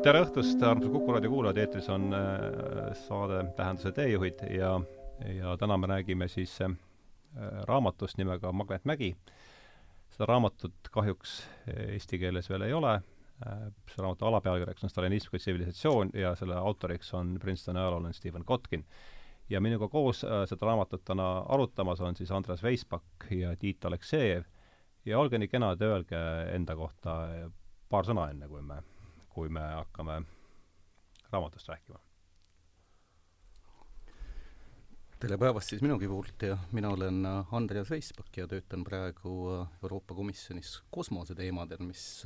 tere õhtust, armsad Kuku raadio kuulajad, eetris on äh, saade Tähenduse teejuhid ja, ja täna me räägime siis äh, raamatust nimega Magnetmägi. seda raamatut kahjuks eesti keeles veel ei ole äh,, see raamatu alapealkirjaks on Stalinism kui tsivilisatsioon ja selle autoriks on Princetoni ajaloolane Stephen Kotkin. ja minuga koos äh, seda raamatut täna arutamas on siis Andres Veispak ja Tiit Aleksejev ja olge nii kenad, öelge enda kohta paar sõna, enne kui me kui me hakkame raamatust rääkima. tere päevast siis minugi poolt ja mina olen Andreas Veispak ja töötan praegu Euroopa Komisjonis kosmoseteemadel, mis,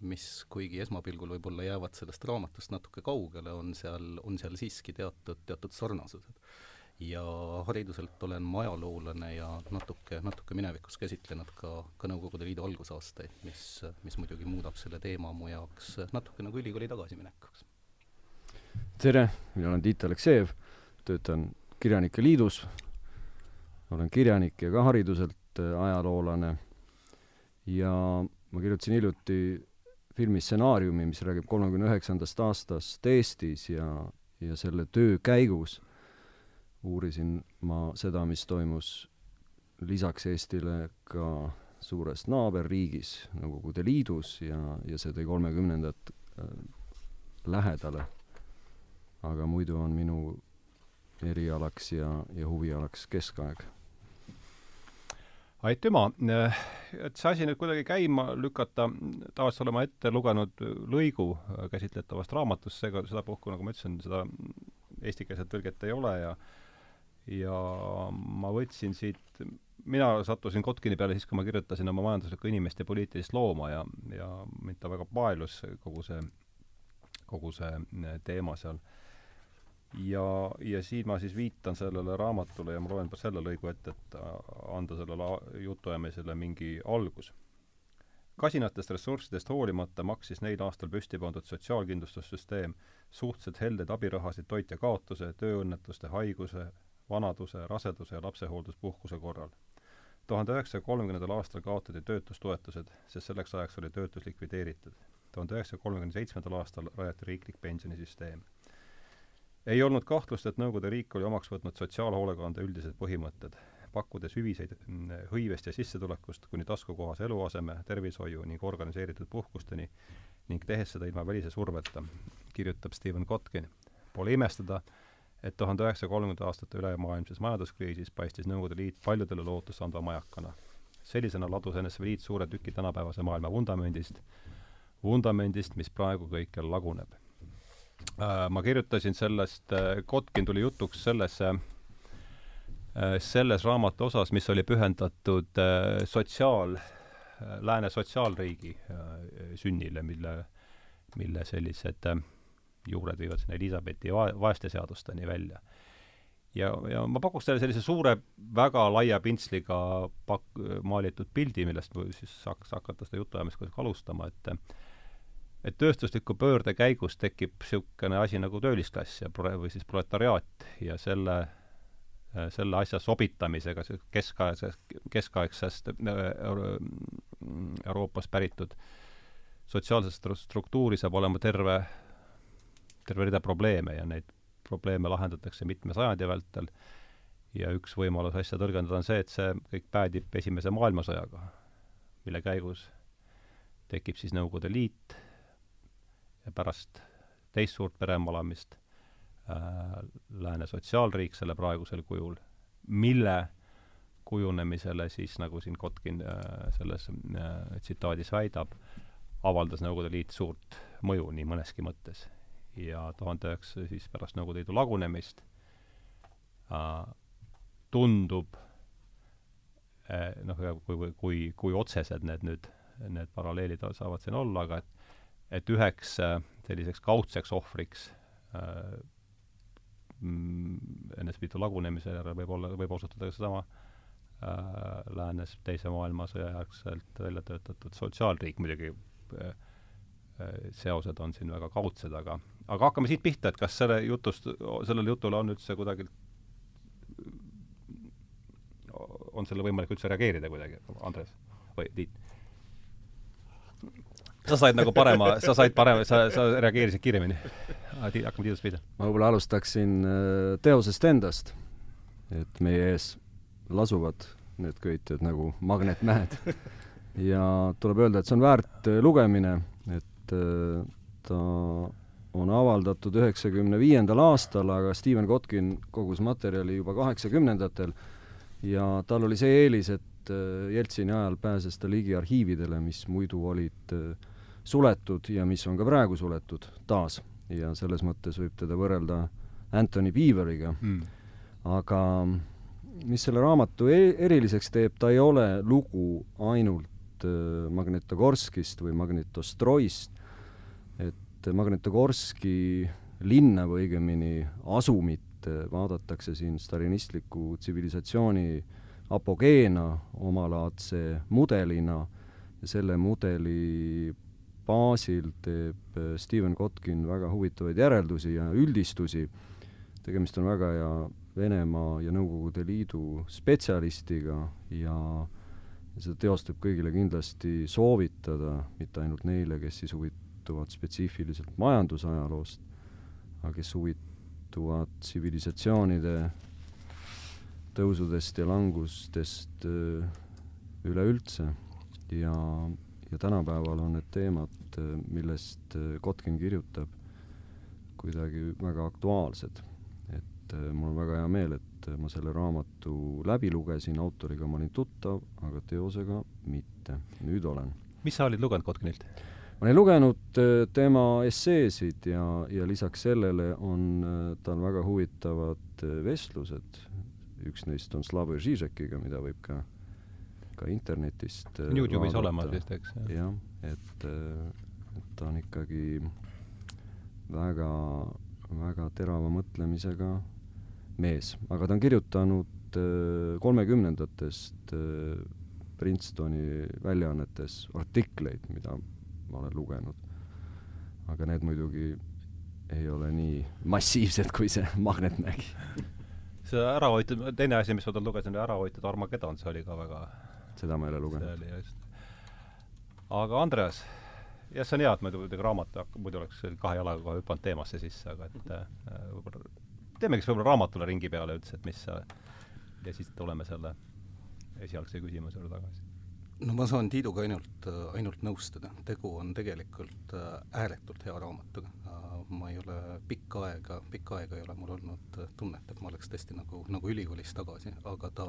mis kuigi esmapilgul võib-olla jäävad sellest raamatust natuke kaugele, on seal, on seal siiski teatud, teatud sarnasused ja hariduselt olen ma ajaloolane ja natuke, natuke minevikus käsitlenud ka, ka Nõukogude Liidu algusaastaid, mis, mis muidugi muudab selle teema mu jaoks natuke nagu ülikooli tagasiminekuks. tere, mina olen Tiit Aleksejev, töötan Kirjanike Liidus, olen kirjanik ja ka hariduselt äh, ajaloolane. Ja ma kirjutasin hiljuti filmi stsenaariumi, mis räägib kolmekümne üheksandast aastast Eestis ja, ja selle töö käigus uurisin ma seda, mis toimus lisaks Eestile ka suures naaberriigis, Nõukogude Liidus ja, ja see tõi kolmekümnendat äh, lähedale. aga muidu on minu erialaks ja, ja huvialaks keskaeg. aitüma, et see asi nüüd kuidagi käima lükata, tavaliselt olen ma ette lugenud lõigu käsitletavast raamatust, seega sedapuhku, nagu ma ütlesin, seda eestikeelset tõlget ei ole ja ja ma võtsin siit, mina sattusin Kotkini peale siis, kui ma kirjutasin oma majanduslikku inimest ja poliitilist looma ja, ja mind ta väga paelus, kogu see, kogu see äh, teema seal. ja, ja siin ma siis viitan sellele raamatule ja ma loen selle lõigu ette, et anda sellele jutuajamisele mingi algus kasinatest ressurssidest hoolimata maksis neil aastal püsti pandud sotsiaalkindlustussüsteem suhteliselt heldeid abirahasid toitja kaotuse, tööõnnetuste, haiguse, vanaduse, raseduse ja lapsehoolduspuhkuse korral. tuhande üheksasaja kolmekümnendal aastal kaotati töötustoetused, sest selleks ajaks oli töötus likvideeritud. tuhande üheksasaja kolmekümne seitsmendal aastal rajati riiklik pensionisüsteem. ei olnud kahtlust, et Nõukogude riik oli omaks võtnud sotsiaalhoolekande üldised põhimõtted, pakkudes hüviseid mm, hõivest ja sissetulekust kuni taskukohase eluaseme, tervishoiu ning organiseeritud puhkusteni ning tehes seda ilma välise surveta, kirjutab Steven Kotkin. Pole imestada, et tuhande üheksasaja kolmekümnendate aastate ülemaailmses majanduskriisis paistis Nõukogude Liit paljudele lootust andva majakana. sellisena ladus NSV Liit suure tüki tänapäevase maailma vundamendist, vundamendist, mis praegu kõikjal laguneb. Äh, ma kirjutasin sellest, äh, Kotkin tuli jutuks sellesse, äh, selles raamatu osas, mis oli pühendatud sotsiaal, lääne sotsiaalriigi sünnile, mille, mille sellised äh, juured viivad sinna Elizabethi va-, vaeste seadusteni välja. ja, ja ma pakuks teile sellise suure, väga laia pintsliga pak-, maalitud pildi, millest või siis saaks hakata seda jutuajamist kuidagi alustama, et et tööstusliku pöörde käigus tekib niisugune asi nagu töölisklass ja pro-, või siis proletariaat ja selle selle asja sobitamisega keskaegsest, keskaegsest Euro Euroopast päritud sotsiaalset struktuuri saab olema terve terve rida probleeme ja neid probleeme lahendatakse mitme sajandi vältel. Ja üks võimalus asja tõlgendada on see, et see kõik päädib Esimese maailmasõjaga, mille käigus tekib siis Nõukogude Liit ja pärast teist suurt perevalamist äh, Lääne sotsiaalriik selle praegusel kujul, mille kujunemisele siis, nagu siin Kotkin äh, selles äh, tsitaadis väidab, avaldas Nõukogude Liit suurt mõju nii mõneski mõttes ja tuhande üheksa, siis pärast Nõukogude Liidu lagunemist äh, tundub äh, noh, kui, kui, kui otsesed need nüüd, need paralleelid saavad siin olla, aga et et üheks äh, selliseks kaudseks ohvriks äh, mm, NSV Liidu lagunemise järel võib olla, võib osutuda ka seesama äh, läänes Teise maailmasõja järgselt välja töötatud sotsiaalriik. Muidugi äh, äh seosed on siin väga kaudsed, aga aga hakkame siit pihta, et kas selle jutust, sellele jutule on üldse kuidagi, on selle võimalik üldse reageerida kuidagi, Andres või Tiit? sa said nagu parema, sa said parema, sa, sa reageerisid kiiremini. hakkame Tiidust pihta. ma võib-olla alustaksin äh, teosest endast. et meie ees lasuvad need köitjad nagu magnetmäed. ja tuleb öelda, et see on väärt äh, lugemine, et äh, ta on avaldatud üheksakümne viiendal aastal, aga Steven Kotkin kogus materjali juba kaheksakümnendatel ja tal oli see eelis, et Jeltsini ajal pääses ta ligi arhiividele, mis muidu olid suletud ja mis on ka praegu suletud taas. Ja selles mõttes võib teda võrrelda Anthony Beaveriga. Mm.. aga mis selle raamatu e eriliseks teeb, ta ei ole lugu ainult äh, Magnitogorskist või Magnitostroist, et Magnitogorski linna või õigemini asumit vaadatakse siin stalinistliku tsivilisatsiooni apogeena, omalaadse mudelina ja selle mudeli baasil teeb Steven Kotkin väga huvitavaid järeldusi ja üldistusi. tegemist on väga hea Venemaa ja Nõukogude Liidu spetsialistiga ja seda teost võib kõigile kindlasti soovitada, mitte ainult neile, kes siis huvituvad spetsiifiliselt majandusajaloost, aga kes huvituvad tsivilisatsioonide tõusudest ja langustest äh, üleüldse ja ja tänapäeval on need teemad, millest äh, Kotkin kirjutab, kuidagi väga aktuaalsed. et äh, mul on väga hea meel, et ma selle raamatu läbi lugesin, autoriga ma olin tuttav, aga teosega mitte. nüüd olen. mis sa olid lugenud Kotkinilt? Ma olen lugenud äh, tema esseesid ja, ja lisaks sellele on tal väga huvitavad vestlused, üks neist on Slavoj Žižekiga, mida võib ka ka internetist äh, Youtube'is olemas vist, eks? jah, et, äh, et ta on ikkagi väga, väga terava mõtlemisega mees, aga ta on kirjutanud äh, kolmekümnendatest Princetoni väljaannetes artikleid, mida ma olen lugenud. aga need muidugi ei ole nii massiivsed, kui see Magnetmägi see ära hoitud, teine asi, mis ma tal lugesin, oli ära hoitud Armageddon, see oli ka väga seda ma ei ole lugenud. see oli just. aga Andreas, jah, see on hea, et me muidugi raamat, muidu oleks kahe jalaga kohe hüpanud teemasse sisse, aga et äh, võib-olla teemegi siis võib-olla raamatule ringi peale üldse, et mis sa ja siis tuleme selle esialgse küsimuse juurde tagasi no ma saan Tiiduga ainult, ainult nõustuda, tegu on tegelikult äh, ääretult hea raamatuga. Äh, ma ei ole pikka aega, pikka aega ei ole mul olnud tunnet, et ma oleks tõesti nagu, nagu ülikoolis tagasi, aga ta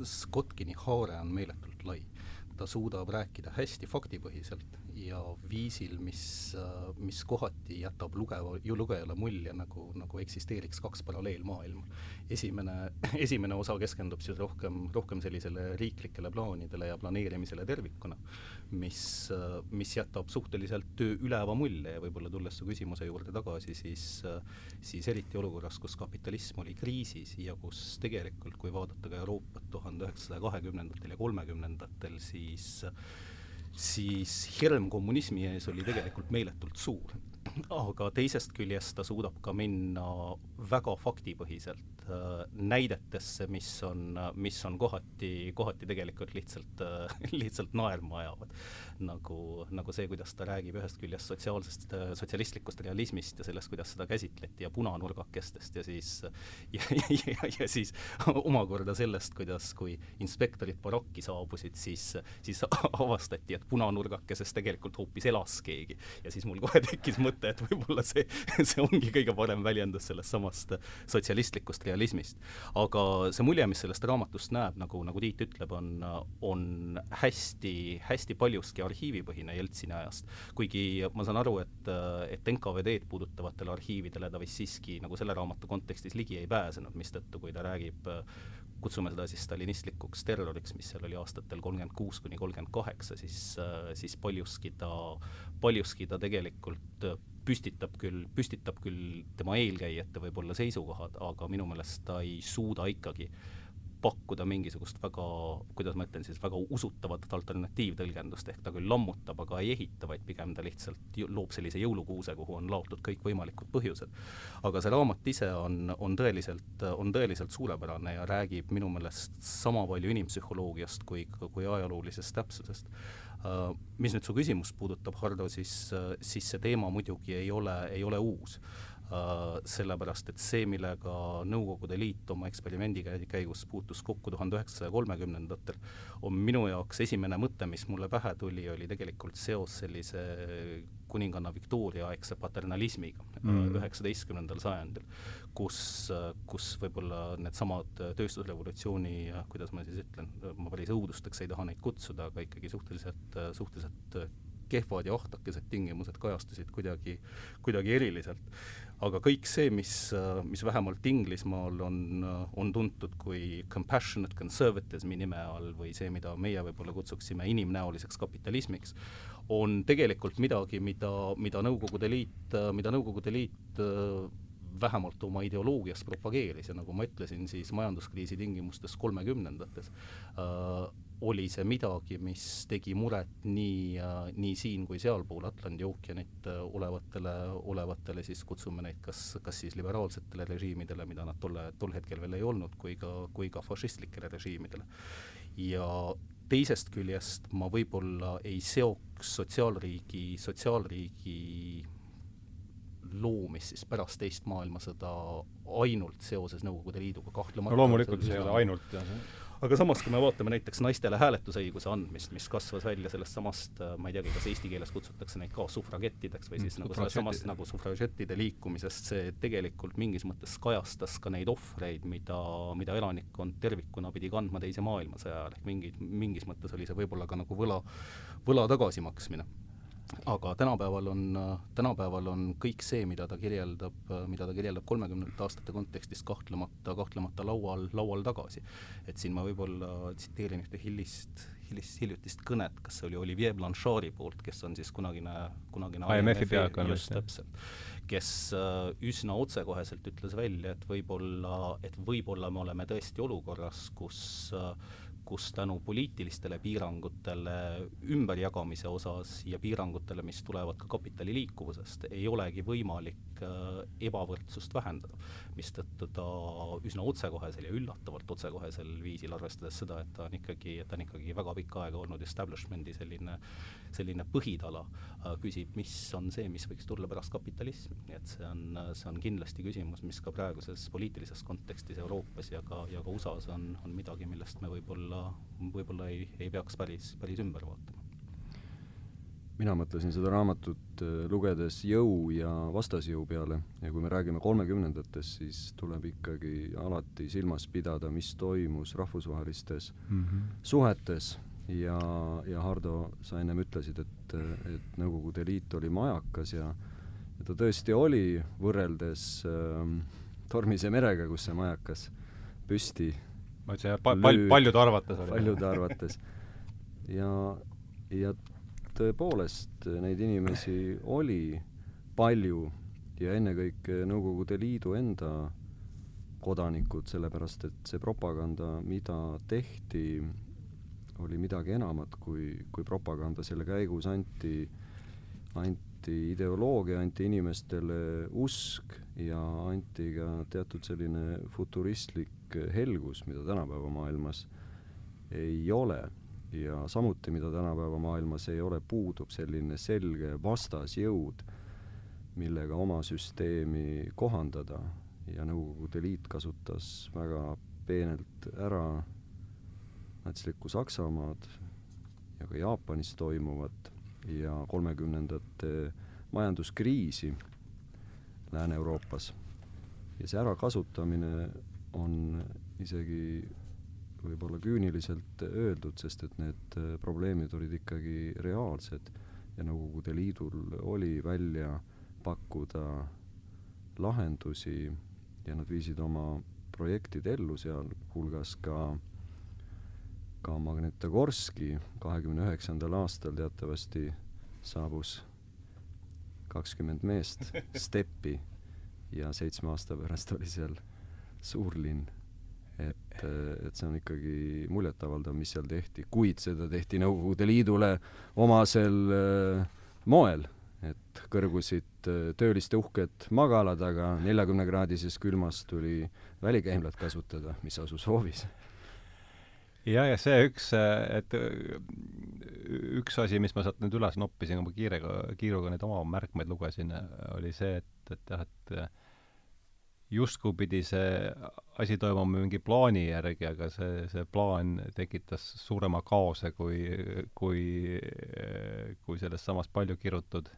Skotkini haare on meeletult lai. ta suudab rääkida hästi faktipõhiselt ja viisil, mis, mis kohati jätab lugeva, lugejale mulje, nagu, nagu eksisteeriks kaks paralleelmaailma. esimene, esimene osa keskendub siis rohkem, rohkem sellisele riiklikele plaanidele ja planeerimisele tervikuna, mis, mis jätab suhteliselt töö üleva mulje ja võib-olla tulles su küsimuse juurde tagasi, siis, siis eriti olukorras, kus kapitalism oli kriisis ja kus tegelikult, kui vaadata ka Euroopat tuhande üheksasaja kahekümnendatel ja kolmekümnendatel, siis siis hirm kommunismi ees oli tegelikult meeletult suur. aga teisest küljest ta suudab ka minna väga faktipõhiselt näidetesse, mis on, mis on kohati, kohati tegelikult lihtsalt, äh, lihtsalt naerma ajavad. nagu, nagu see, kuidas ta räägib ühest küljest sotsiaalsest, äh, sotsialistlikust realismist ja sellest, kuidas seda käsitleti ja punanurgakestest ja siis ja, ja, ja siis omakorda sellest, kuidas, kui inspektorid barokki saabusid, siis, siis avastati, et punanurgakeses tegelikult hoopis elas keegi. ja siis mul kohe tekkis mõte, et võib-olla see, see ongi kõige parem väljendus sellest samast sotsialistlikust realismist. aga see mulje, mis sellest raamatust näeb, nagu, nagu Tiit ütleb, on, on hästi, hästi paljuski arhiivipõhine Jeltsini ajast. kuigi ma saan aru, et, et NKVD-d puudutavatele arhiividele ta vist siiski nagu selle raamatu kontekstis ligi ei pääsenud, mistõttu kui ta räägib kutsume seda siis stalinistlikuks terroriks, mis seal oli aastatel kolmkümmend kuus kuni kolmkümmend kaheksa, siis, siis paljuski ta, paljuski ta tegelikult püstitab küll, püstitab küll tema eelkäijate võib-olla seisukohad, aga minu meelest ta ei suuda ikkagi pakkuda mingisugust väga, kuidas ma ütlen siis, väga usutavat alternatiivtõlgendust, ehk ta küll lammutab, aga ei ehita, vaid pigem ta lihtsalt loob sellise jõulukuuse, kuhu on laotud kõikvõimalikud põhjused. aga see raamat ise on, on tõeliselt, on tõeliselt suurepärane ja räägib minu meelest sama palju inimpsühholoogiast kui, kui ajaloolisest täpsusest mis nüüd su küsimust puudutab, Hardo, siis, uh, siis see teema muidugi ei ole, ei ole uus Uh, sellepärast et see, millega Nõukogude Liit oma eksperimendi käigus puutus kokku tuhande üheksasaja kolmekümnendatel, on minu jaoks esimene mõte, mis mulle pähe tuli, oli tegelikult seos sellise kuninganna Victoria aegse paternalismiga mm. üheksateistkümnendal mm. sajandil, kus, kus võib-olla needsamad tööstusrevolutsiooni, kuidas ma siis ütlen, ma päris õudusteks ei taha neid kutsuda, aga ikkagi suhteliselt, suhteliselt kehvad ja ahtakesed tingimused kajastusid kuidagi, kuidagi eriliselt. Aga kõik see, mis, mis vähemalt Inglismaal on, on tuntud kui compassionate conservatism'i nime all või see, mida meie võib-olla kutsuksime inimnäoliseks kapitalismiks, on tegelikult midagi, mida, mida Nõukogude Liit, mida Nõukogude Liit vähemalt oma ideoloogias propageeris ja nagu ma ütlesin, siis majanduskriisi tingimustes kolmekümnendates äh, oli see midagi, mis tegi muret nii äh,, nii siin kui sealpool Atlandi ookeanit äh, olevatele, olevatele siis kutsume neid kas, kas siis liberaalsetele režiimidele, mida nad tolle, tol hetkel veel ei olnud, kui ka, kui ka fašistlikele režiimidele. ja teisest küljest ma võib-olla ei seoks sotsiaalriigi, sotsiaalriigi loomist siis pärast teist maailmasõda ainult seoses Nõukogude Liiduga, kahtlemata. No loomulikult see ei ole ainult jah, aga samas, kui me vaatame näiteks naistele hääletusõiguse andmist, mis kasvas välja sellest samast, ma ei teagi, kas eesti keeles kutsutakse neid ka sufragettideks või siis mm, nagu sellest samast nagu sufražettide liikumisest, see tegelikult mingis mõttes kajastas ka neid ohvreid, mida, mida elanikkond tervikuna pidi kandma Teise maailmasõja ajal, ehk mingi, mingis mõttes oli see võib-olla ka nagu võla, võla tagasimaksmine aga tänapäeval on, tänapäeval on kõik see, mida ta kirjeldab, mida ta kirjeldab kolmekümnendate aastate kontekstis kahtlemata, kahtlemata laual, laual tagasi. et siin ma võib-olla tsiteerin ühte hilist, hilist, hiljutist kõnet, kas see oli Olivier Blanchard'i poolt, kes on siis kunagine, kunagine IMF-i peaökonomist, täpselt, kes äh, üsna otsekoheselt ütles välja, et võib-olla, et võib-olla me oleme tõesti olukorras, kus äh, kus tänu poliitilistele piirangutele ümberjagamise osas ja piirangutele, mis tulevad ka kapitali liikuvusest, ei olegi võimalik ebavõrdsust vähendada. mistõttu ta üsna otsekohesel ja üllatavalt otsekohesel viisil, arvestades seda, et ta on ikkagi, ta on ikkagi väga pikka aega olnud establishment'i selline, selline põhitala, äh, küsib, mis on see, mis võiks tulla pärast kapitalismi, nii et see on, see on kindlasti küsimus, mis ka praeguses poliitilises kontekstis Euroopas ja ka, ja ka USA-s on, on midagi, millest me võib-olla, võib-olla ei, ei peaks päris, päris ümber vaatama. Mina mõtlesin seda raamatut äh, lugedes jõu ja vastasjõu peale ja kui me räägime kolmekümnendatest, siis tuleb ikkagi alati silmas pidada, mis toimus rahvusvahelistes mm -hmm. suhetes ja, ja Hardo, sa ennem ütlesid, et, et Nõukogude Liit oli majakas ja ja ta tõesti oli, võrreldes äh, Tormise merega, kus see majakas püsti ma ütlesin, pal-, pal-, paljude arvates oli. paljude arvates. ja, ja tõepoolest, neid inimesi oli palju ja ennekõike Nõukogude Liidu enda kodanikud, sellepärast et see propaganda, mida tehti, oli midagi enamat kui, kui propaganda, selle käigus anti, anti ideoloogia, anti inimestele usk ja anti ka teatud selline futuristlik helgus, mida tänapäeva maailmas ei ole ja samuti, mida tänapäeva maailmas ei ole, puudub selline selge vastasjõud, millega oma süsteemi kohandada ja Nõukogude Liit kasutas väga peenelt ära natslikku Saksamaad ja ka Jaapanis toimuvat ja kolmekümnendate majanduskriisi Lääne-Euroopas. ja see ärakasutamine on isegi võib-olla küüniliselt öeldud, sest et need äh, probleemid olid ikkagi reaalsed ja Nõukogude Liidul oli välja pakkuda lahendusi ja nad viisid oma projektid ellu, sealhulgas ka ka Magnitogorski kahekümne üheksandal aastal teatavasti saabus kakskümmend meest steppi ja seitsme aasta pärast oli seal suurlinn, et et, et see on ikkagi muljetavaldav, mis seal tehti, kuid seda tehti Nõukogude Liidule omasel äh, moel, et kõrgusid äh, tööliste uhked magalad, aga neljakümnekraadises külmas tuli välikäimlat kasutada, mis asus hoovis. Ja, ja see üks, et üks asi, mis ma sealt nüüd üles noppisin, kui ma kiirega, kiiruga neid oma märkmeid lugesin, oli see, et, et jah, et justkui pidi see asi toimuma mingi plaani järgi, aga see, see plaan tekitas suurema kaose kui, kui, kui sellest samast palju kirutud,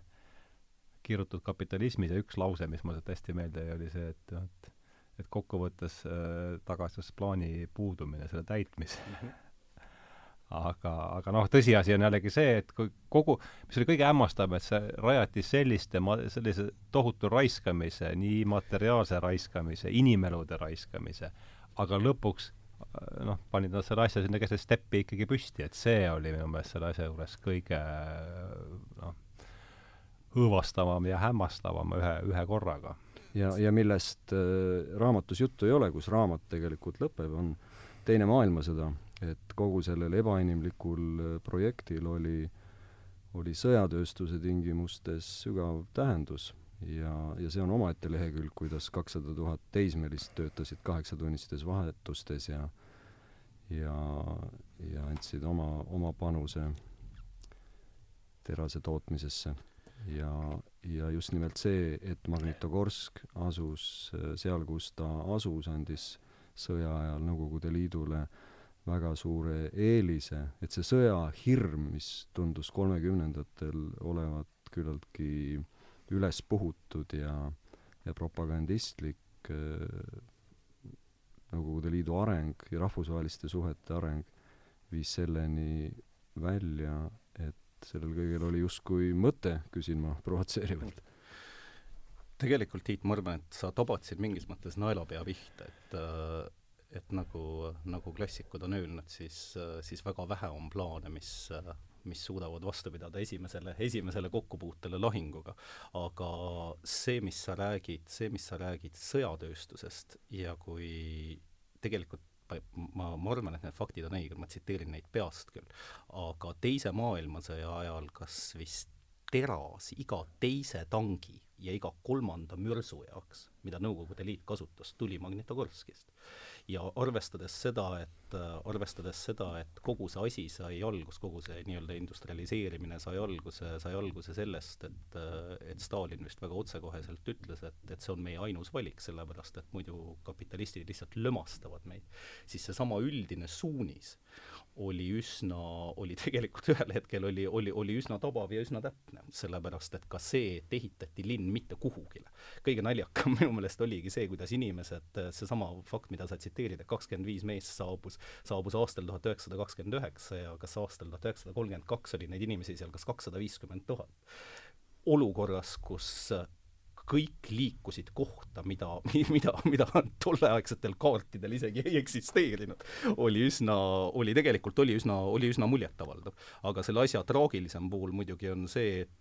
kirutud kapitalismis ja üks lause, mis mulle sealt hästi meelde jäi, oli see, et et et kokkuvõttes äh, tagastas plaani puudumine, selle täitmise mm. -hmm aga, aga noh, tõsiasi on jällegi see, et kui kogu, mis oli kõige hämmastavam, et see rajati selliste sellise tohutu raiskamise, nii materiaalse raiskamise, inimelude raiskamise, aga lõpuks äh, noh, panid nad selle asja sinna keset steppi ikkagi püsti, et see oli minu meelest selle asja juures kõige noh, õõvastavam ja hämmastavam ühe, ühe korraga. Ja, ja millest äh, raamatus juttu ei ole, kus raamat tegelikult lõpeb, on Teine maailmasõda, et kogu sellel ebainimlikul äh, projektil oli, oli sõjatööstuse tingimustes sügav tähendus. Ja, ja see on omaette lehekülg, kuidas kakssada tuhat teismelist töötasid kaheksatunnistes vahetustes ja ja, ja andsid oma, oma panuse terase tootmisesse. Ja, ja just nimelt see, et Magnitogorsk asus äh, seal, kus ta asus, andis sõja ajal Nõukogude Liidule väga suure eelise, et see sõjahirm, mis tundus kolmekümnendatel olevat küllaltki üles puhutud ja, ja propagandistlik äh, Nõukogude Liidu areng ja rahvusvaheliste suhete areng viis selleni välja, et sellel kõigel oli justkui mõte, küsin ma provotseerivalt. tegelikult, Tiit, ma arvan, et sa tabatasid mingis mõttes naelapea pihta, et äh, et nagu, nagu klassikud on öelnud, siis, siis väga vähe on plaane, mis, mis suudavad vastu pidada esimesele, esimesele kokkupuutele lahinguga. aga see, mis sa räägid, see, mis sa räägid sõjatööstusest ja kui tegelikult ma, ma arvan, et need faktid on õiged, ma tsiteerin neid peast küll, aga Teise maailmasõja ajal kas vist teras iga teise tangi ja iga kolmanda mürsu jaoks, mida Nõukogude Liit kasutas, tuli Magnitogorskist. Ja arvestades seda, et arvestades seda, et kogu see asi sai algus, kogu see nii-öelda industrialiseerimine sai alguse, sai alguse sellest, et et Stalin vist väga otsekoheselt ütles, et, et see on meie ainus valik, sellepärast et muidu kapitalistid lihtsalt lömastavad meid, siis seesama üldine suunis oli üsna, oli tegelikult ühel hetkel oli, oli, oli üsna tabav ja üsna täpne, sellepärast et ka see, et ehitati linn mitte kuhugile. kõige naljakam minu meelest oligi see, kuidas inimesed, seesama fakt, mida sa tsiteerid, et kakskümmend viis meest saabus, saabus aastal tuhat üheksasada kakskümmend üheksa ja kas aastal tuhat üheksasada kolmkümmend kaks oli neid inimesi seal kas kakssada viiskümmend tuhat. olukorras, kus kõik liikusid kohta, mida, mida, mida tolleaegsetel kaartidel isegi ei eksisteerinud, oli üsna, oli tegelikult, oli üsna, oli üsna muljetavaldav. aga selle asja traagilisem pool muidugi on see, et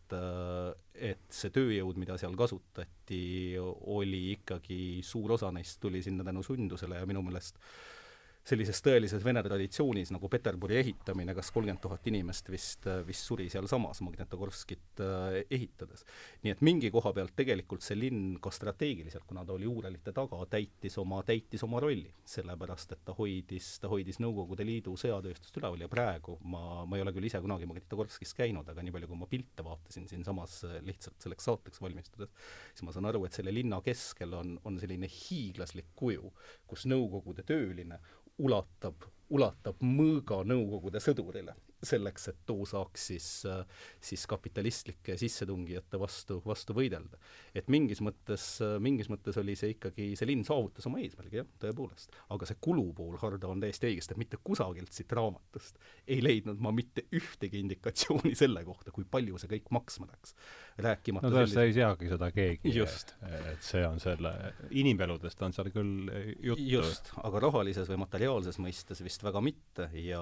et see tööjõud, mida seal kasutati, oli ikkagi, suur osa neist tuli sinna tänu sundusele ja minu meelest äh, sellises tõelises vene traditsioonis nagu Peterburi ehitamine, kas kolmkümmend tuhat inimest vist, vist suri sealsamas Magnitogorskit äh, ehitades. nii et mingi koha pealt tegelikult see linn ka strateegiliselt, kuna ta oli Uuralite taga, täitis oma, täitis oma rolli. sellepärast, et ta hoidis, ta hoidis Nõukogude Liidu sõjatööstust üleval ja praegu ma, ma ei ole küll ise kunagi Magnitogorskis käinud, aga nii palju, kui ma pilte vaatasin siinsamas äh, lihtsalt selleks saateks valmistudes, siis ma saan aru, et selle linna keskel on, on selline hiiglaslik kuju, kus Nõukogude tööline ulatab, ulatab mõõga Nõukogude sõdurile selleks, et too saaks siis, siis kapitalistlike sissetungijate vastu, vastu võidelda. et mingis mõttes, mingis mõttes oli see ikkagi, see linn saavutas oma eesmärgi, jah, tõepoolest. aga see kulupool, Hardo, on täiesti õigesti, et mitte kusagilt siit raamatust ei leidnud ma mitte ühtegi indikatsiooni selle kohta, kui palju see kõik maksma läks. Rääkimata no tõesti ei teagi seda keegi, et see on selle, inimeludest on seal küll juttu. just, aga rahalises või materiaalses mõistes vist väga mitte ja,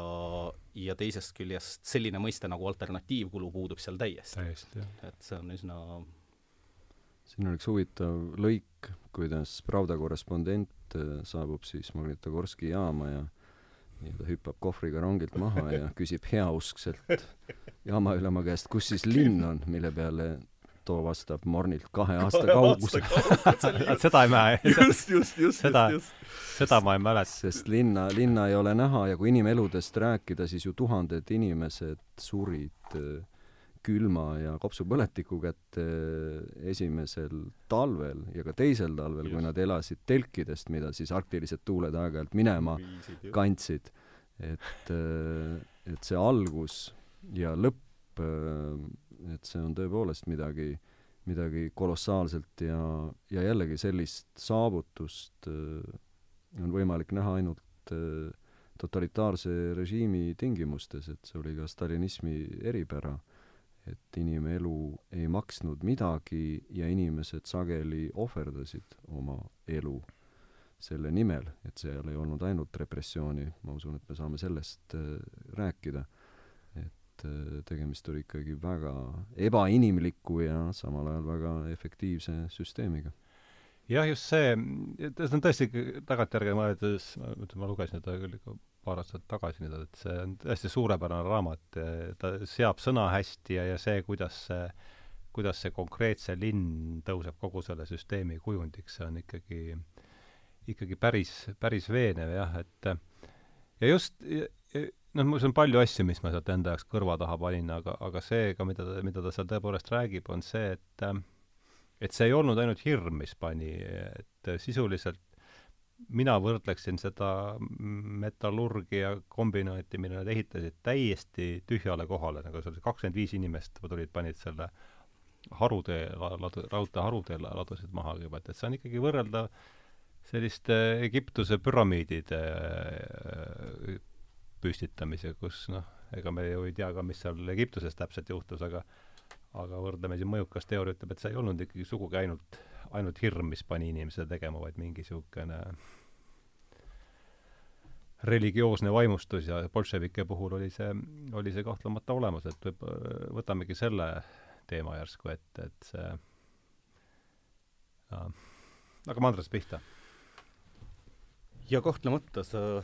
ja teisest küljest selline mõiste nagu alternatiivkulu puudub seal täiesti. täiesti, jah. et see on üsna siin on üks huvitav lõik, kuidas Pravda korrespondent äh, saabub siis Magnitogorski jaama ja nii-öelda hüppab kohvriga rongilt maha ja küsib heauskselt jaamaülema käest, kus siis linn on, mille peale too vastab Mornilt kahe aasta kaugusel. seda ei mäleta. just, just, just, seda, just. seda ma ei mäleta. sest linna, linna ei ole näha ja kui inimeludest rääkida, siis ju tuhanded inimesed surid äh, külma ja kopsupõletiku kätte esimesel talvel ja ka teisel talvel, kui nad elasid telkidest, mida siis arktilised tuuled aeg-ajalt minema Viisid, kandsid. et, äh, et see algus ja lõpp et see on tõepoolest midagi, midagi kolossaalselt ja, ja jällegi sellist saavutust äh, on võimalik näha ainult äh, totalitaarse režiimi tingimustes, et see oli ka stalinismi eripära, et inimelu ei maksnud midagi ja inimesed sageli ohverdasid oma elu selle nimel, et seal ei olnud ainult repressiooni, ma usun, et me saame sellest äh, rääkida et äh, tegemist oli ikkagi väga ebainimliku ja samal ajal väga efektiivse süsteemiga. jah, just see, see on tõesti tagantjärgi mõeldes, ma lugesin seda küll ikka paar aastat tagasi nüüd, et see on tõesti suurepärane raamat, ta seab sõna hästi ja, ja see, kuidas see kuidas see konkreetse linn tõuseb kogu selle süsteemi kujundiks, see on ikkagi, ikkagi päris, päris veenev jah, et ja just, noh, mul on palju asju, mis ma sealt enda jaoks kõrva taha panin, aga, aga see ka, mida ta, mida ta seal tõepoolest räägib, on see, et et see ei olnud ainult hirm, mis pani, et sisuliselt mina võrdleksin seda metallurgia kombinaati, mille nad ehitasid, täiesti tühjale kohale, nagu see oli kakskümmend viis inimest tulid, panid selle harutee, ladu, raudtee harutee ladusid maha kõigepealt, et see on ikkagi võrreldav selliste Egiptuse püramiidide püstitamise, kus noh, ega me ju ei tea ka, mis seal Egiptuses täpselt juhtus, aga aga võrdleme siin mõjukas teooria ütleb, et see ei olnud ikkagi sugugi ainult, ainult hirm, mis pani inimese tegema, vaid mingi niisugune religioosne vaimustus ja bolševike puhul oli see, oli see kahtlemata olemas, et võib, võtamegi selle teema järsku ette, et see äh, hakkame Andres pihta. ja kahtlemata sa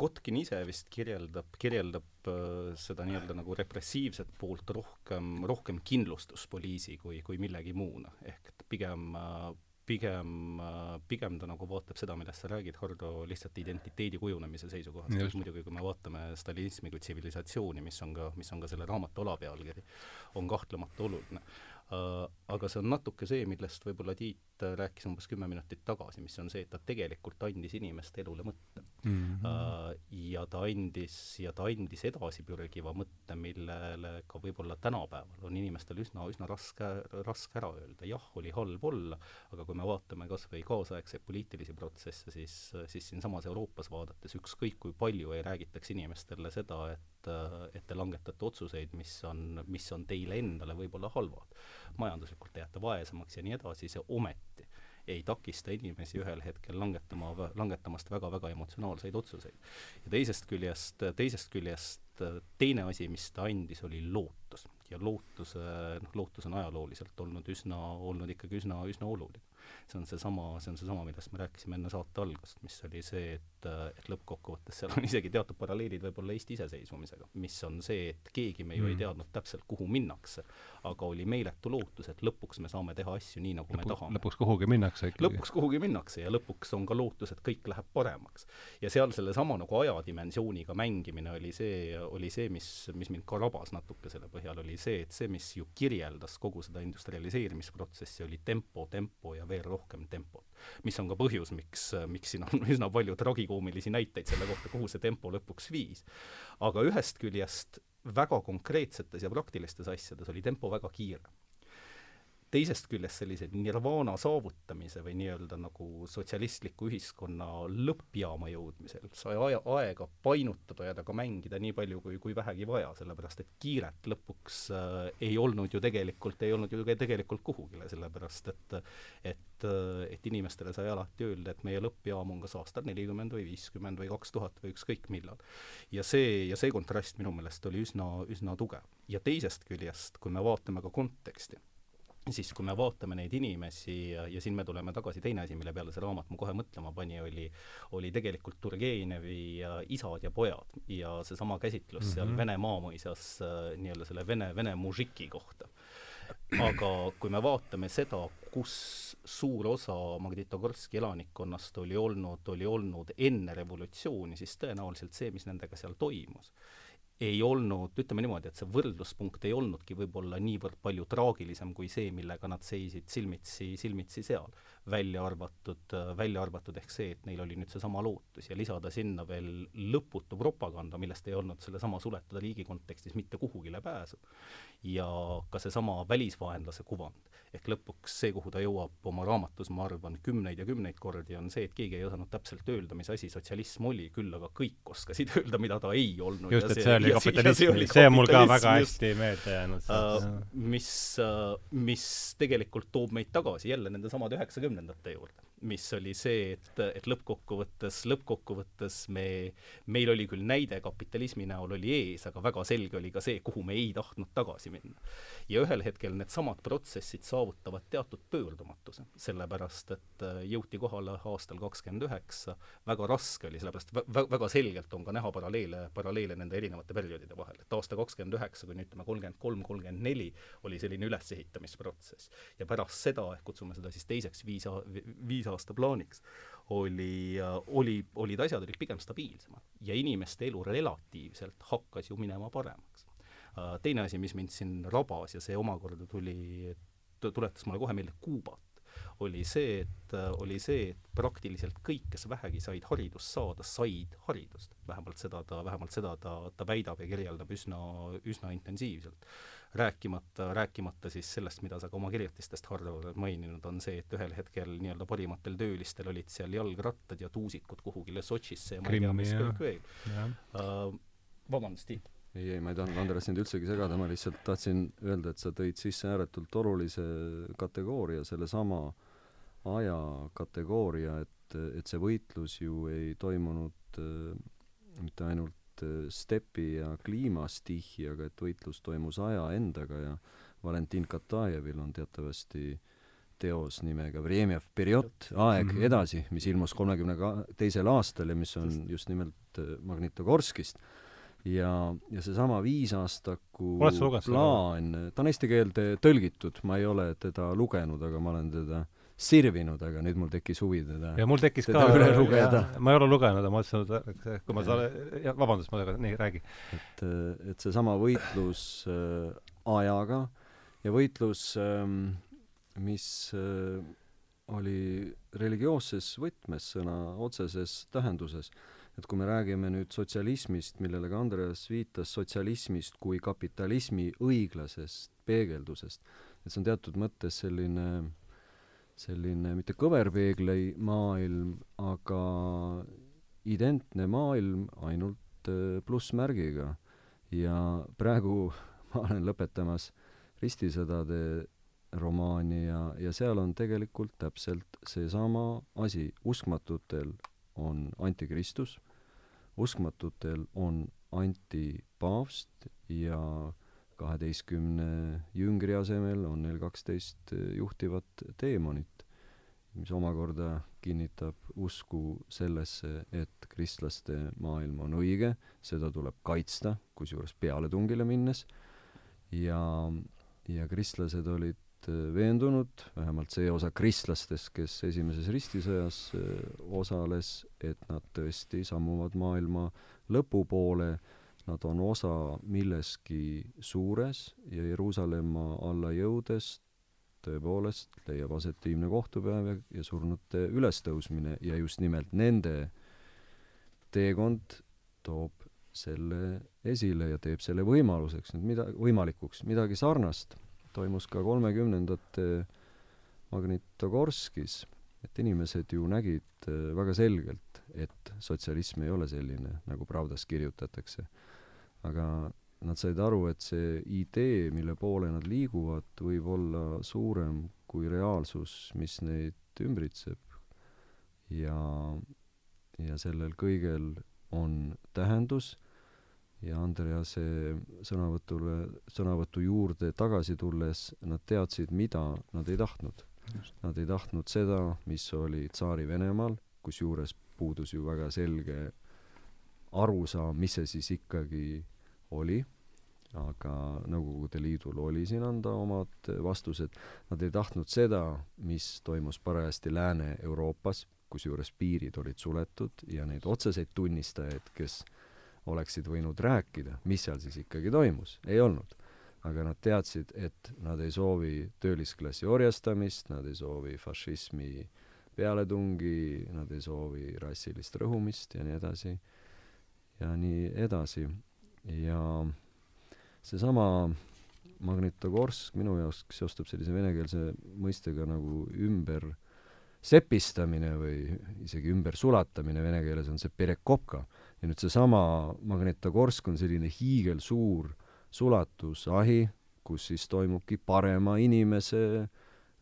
Kotkin ise vist kirjeldab, kirjeldab äh, seda nii-öelda nagu repressiivset poolt rohkem, rohkem kindlustuspoliisi kui, kui millegi muuna. ehk et pigem äh, pigem, äh, pigem ta nagu vaatab seda, millest sa räägid, Hardo, lihtsalt identiteedi kujunemise seisukohast, et muidugi kui me vaatame stalinismi kui tsivilisatsiooni, mis on ka, mis on ka selle raamatu alapealkiri, on kahtlemata oluline. Aga see on natuke see, millest võib-olla Tiit rääkis umbes kümme minutit tagasi, mis on see, et ta tegelikult andis inimeste elule mõtte mm. -hmm. Ja ta andis, ja ta andis edasipürgiva mõtte, millele ka võib-olla tänapäeval on inimestel üsna, üsna raske, raske ära öelda, jah, oli halb olla, aga kui me vaatame kas või kaasaegseid poliitilisi protsesse, siis, siis siinsamas Euroopas vaadates ükskõik kui palju ei räägitaks inimestele seda, et, et te langetate otsuseid, mis on, mis on teile endale võib-olla halvad. majanduslikult te jääte vaesemaks ja nii edasi, see ometi ei takista inimesi ühel hetkel langetama, langetamast väga-väga emotsionaalseid otsuseid. ja teisest küljest, teisest küljest teine asi, mis ta andis, oli lootus. ja lootus, noh, lootus on ajalooliselt olnud üsna, olnud ikkagi üsna, üsna oluline see on seesama, see on seesama, millest me rääkisime enne saate algust, mis oli see, et, et lõppkokkuvõttes seal on isegi teatud paralleelid võib-olla Eesti iseseisvumisega, mis on see, et keegi me ju mm. ei teadnud täpselt, kuhu minnakse, aga oli meeletu lootus, et lõpuks me saame teha asju nii, nagu Lõpu, me tahame. lõpuks kuhugi minnakse ikkagi. lõpuks kuhugi minnakse ja lõpuks on ka lootus, et kõik läheb paremaks. ja seal sellesama nagu ajadimensiooniga mängimine oli see, oli see, mis, mis mind ka rabas natuke selle põhjal, oli see, et see, mis ju kirjeldas kogu seda industrialiseerimisprotsessi, oli tempo, tempo ja veel rohkem tempot. Mis on ka põhjus, miks, miks siin on üsna palju tragikoomilisi näiteid selle kohta, kuhu see tempo lõpuks viis. aga ühest küljest väga konkreetsetes ja praktilistes asjades oli tempo väga kiire teisest küljest sellise nirvana saavutamise või nii-öelda nagu sotsialistliku ühiskonna lõppjaama jõudmisel sai aja, aega painutada ja temaga mängida nii palju, kui, kui vähegi vaja, sellepärast et kiiret lõpuks äh, ei olnud ju tegelikult, ei olnud ju tegelikult kuhugile, sellepärast et et, et inimestele sai alati öelda, et meie lõppjaam on kas aastal nelikümmend või viiskümmend või kaks tuhat või ükskõik millal. ja see, ja see kontrast minu meelest oli üsna, üsna tugev. ja teisest küljest, kui me vaatame ka konteksti, siis kui me vaatame neid inimesi ja, ja siin me tuleme tagasi, teine asi, mille peale see raamat mu kohe mõtlema pani, oli, oli tegelikult Turgenevi isad ja pojad ja seesama käsitlus mm -hmm. seal mhm. Vene maamõisas äh, nii-öelda selle vene, vene mužiki kohta. aga kui me vaatame seda, kus suur osa Magnitogorski elanikkonnast oli olnud, oli olnud enne revolutsiooni, siis tõenäoliselt see, mis nendega seal toimus ei olnud, ütleme niimoodi, et see võrdluspunkt ei olnudki võib-olla niivõrd palju traagilisem kui see, millega nad seisid silmitsi, silmitsi seal välja arvatud, välja arvatud ehk see, et neil oli nüüd seesama lootus ja lisada sinna veel lõputu propaganda, millest ei olnud sellesama suletud riigi kontekstis mitte kuhugile pääsu. ja ka seesama välisvaenlase kuvand. Ehk lõpuks see, kuhu ta jõuab oma raamatus, ma arvan, kümneid ja kümneid kordi, on see, et keegi ei osanud täpselt öelda, mis asi sotsialism oli, küll aga kõik oskasid öelda, mida ta ei olnud. just, et see oli kapitalism, see on mul ka väga hästi meelde jäänud uh,. mis uh,, mis tegelikult toob meid tagasi jälle nende samade üheksakümnendate kümnendate juurde mis oli see, et, et lõppkokkuvõttes, lõppkokkuvõttes me, meil oli küll näide kapitalismi näol oli ees, aga väga selge oli ka see, kuhu me ei tahtnud tagasi minna. ja ühel hetkel needsamad protsessid saavutavad teatud pöördumatuse, sellepärast et äh, jõuti kohale aastal kakskümmend üheksa, väga raske oli, sellepärast vä-, väga selgelt on ka näha paralleele, paralleele nende erinevate perioodide vahel, et aasta kakskümmend üheksa kuni ütleme kolmkümmend kolm, kolmkümmend neli oli selline ülesehitamisprotsess. ja pärast seda, ehk kutsume seda siis teiseks viis, viis aasta plaaniks, oli, oli, olid asjad olid pigem stabiilsemad ja inimeste elu relatiivselt hakkas ju minema paremaks. teine asi, mis mind siin rabas ja see omakorda tuli, tuletas mulle kohe meelde Kuubat, oli see, et, oli see, et praktiliselt kõik, kes vähegi said haridust saada, said haridust. vähemalt seda ta, vähemalt seda ta, ta väidab ja kirjeldab üsna, üsna intensiivselt rääkimata, rääkimata siis sellest, mida sa ka oma kirjutistest harva maininud, on see, et ühel hetkel nii-öelda parimatel töölistel olid seal jalgrattad ja tuusikud kuhugile Sotšisse ja ma ei tea, mis kõik veel uh,. vabandust, Tiit ei, ei, ma ei tahtnud, Andres, sind üldsegi segada, ma lihtsalt tahtsin öelda, et sa tõid sisse ääretult olulise kategooria, sellesama aja kategooria, et, et see võitlus ju ei toimunud äh, mitte ainult Äh, stepi ja kliimastihjaga, et võitlus toimus aja endaga ja Valentin Katajevil on teatavasti teos nimega Vremjev periood, aeg mm -hmm. edasi, mis ilmus kolmekümne teisel aastal ja mis on just nimelt äh, Magnitogorskist. ja, ja seesama viisaastaku plaan, ta on eesti keelde tõlgitud, ma ei ole teda lugenud, aga ma olen teda äh, sirvinud, aga nüüd mul tekkis huvi teda ja mul tekkis ka üle lugeda. ma ei ole lugenud, aga ma mõtlesin, et kui ma saan, vabandust, ma, nii, räägi. et, et seesama võitlus äh, ajaga ja võitlus ähm,, mis äh, oli religioosses võtmes sõna otseses tähenduses. et kui me räägime nüüd sotsialismist, millele ka Andreas viitas, sotsialismist kui kapitalismi õiglasest peegeldusest, et see on teatud mõttes selline selline mitte kõverpeegli maailm, aga identne maailm ainult äh, plussmärgiga. ja praegu ma olen lõpetamas Ristisõdade romaani ja, ja seal on tegelikult täpselt seesama asi. uskmatutel on antikristus, uskmatutel on antipaavst ja kaheteistkümne jüngri asemel on neil kaksteist juhtivat teemonit, mis omakorda kinnitab usku sellesse, et kristlaste maailm on õige, seda tuleb kaitsta, kusjuures pealetungile minnes, ja, ja kristlased olid veendunud, vähemalt see osa kristlastest, kes esimeses ristisõjas osales, et nad tõesti sammuvad maailma lõpu poole Nad on osa milleski suures ja Jeruusalemma alla jõudes tõepoolest leiab aset viimne kohtupäev ja, ja surnute ülestõusmine ja just nimelt nende teekond toob selle esile ja teeb selle võimaluseks nüüd mida, võimalikuks. midagi sarnast toimus ka kolmekümnendate Magnitogorskis, et inimesed ju nägid äh, väga selgelt, et sotsialism ei ole selline, nagu Pravdas kirjutatakse aga nad said aru, et see idee, mille poole nad liiguvad, võib olla suurem kui reaalsus, mis neid ümbritseb. ja, ja sellel kõigel on tähendus ja Andrease sõnavõtule, sõnavõtu juurde tagasi tulles, nad teadsid, mida nad ei tahtnud. Nad ei tahtnud seda, mis oli Tsaari-Venemaal, kusjuures puudus ju väga selge arusaam, mis see siis ikkagi oli, aga Nõukogude Liidul oli siin anda omad vastused. Nad ei tahtnud seda, mis toimus parajasti Lääne-Euroopas, kusjuures piirid olid suletud ja neid otseseid tunnistajaid, kes oleksid võinud rääkida, mis seal siis ikkagi toimus, ei olnud. aga nad teadsid, et nad ei soovi töölisklassi orjastamist, nad ei soovi fašismi pealetungi, nad ei soovi rassilist rõhumist ja nii edasi ja nii edasi. ja seesama Magnitogorsk minu jaoks seostub sellise venekeelse mõistega nagu ümber sepistamine või isegi ümbersulatamine vene keeles on see perekopka ja nüüd seesama Magnetogorsk on selline hiigelsuur sulatusahi, kus siis toimubki parema inimese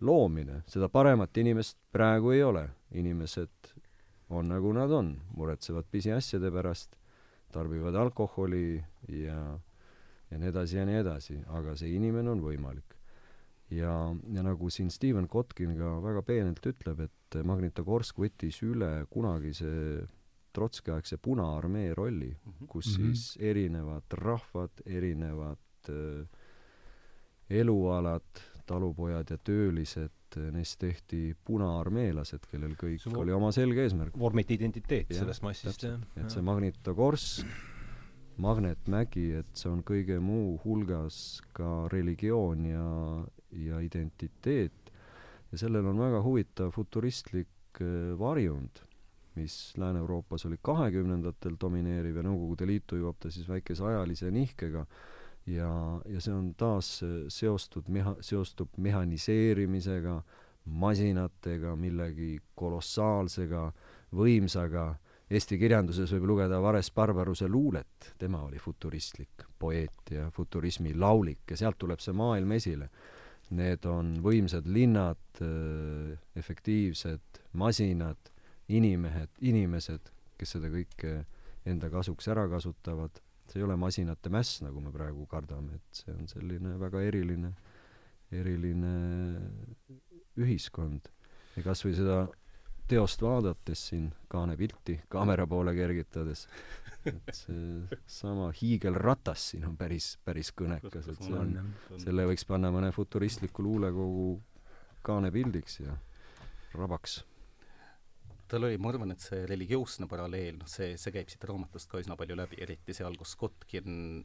loomine. seda paremat inimest praegu ei ole. inimesed on nagu nad on, muretsevad pisiasjade pärast, tarbivad alkoholi ja, ja nii edasi ja nii edasi, aga see inimene on võimalik. ja, ja nagu siin Steven Kotkin ka väga peenelt ütleb, et Magnitogorsk võttis üle kunagise Trotski-aegse Punaarmee rolli, mhm. kus mm -hmm. siis erinevad rahvad, erinevad äh, elualad, talupojad ja töölised, neist tehti punaarmeelased, kellel kõik see oli oma selge eesmärk. vormiti identiteet ja, sellest massist, jah. et see Magnitogorsk, Magnetmägi, et see on kõige muu hulgas ka religioon ja, ja identiteet. ja sellel on väga huvitav futuristlik äh, varjund mis Lääne-Euroopas oli kahekümnendatel domineeriv ja Nõukogude Liitu jõuab ta siis väikese ajalise nihkega ja, ja see on taas seostud meha-, seostub mehhaniseerimisega, masinatega, millegi kolossaalsega, võimsaga, Eesti kirjanduses võib lugeda Vares Barbaruse luulet, tema oli futuristlik poeet ja futurismi laulik ja sealt tuleb see maailm esile. Need on võimsad linnad, efektiivsed masinad inimehed, inimesed, kes seda kõike enda kasuks ära kasutavad, see ei ole masinate mäss, nagu me praegu kardame, et see on selline väga eriline, eriline ühiskond. ja kas või seda teost vaadates siin kaane pilti kaamera poole kergitades, et see sama hiigelratas siin on päris, päris kõnekas, et see on, selle võiks panna mõne futuristliku luulekogu kaanepildiks ja rabaks tal oli, ma arvan, et see religioosne paralleel, noh see, see käib siit raamatust ka üsna palju läbi, eriti seal, kus Kotkin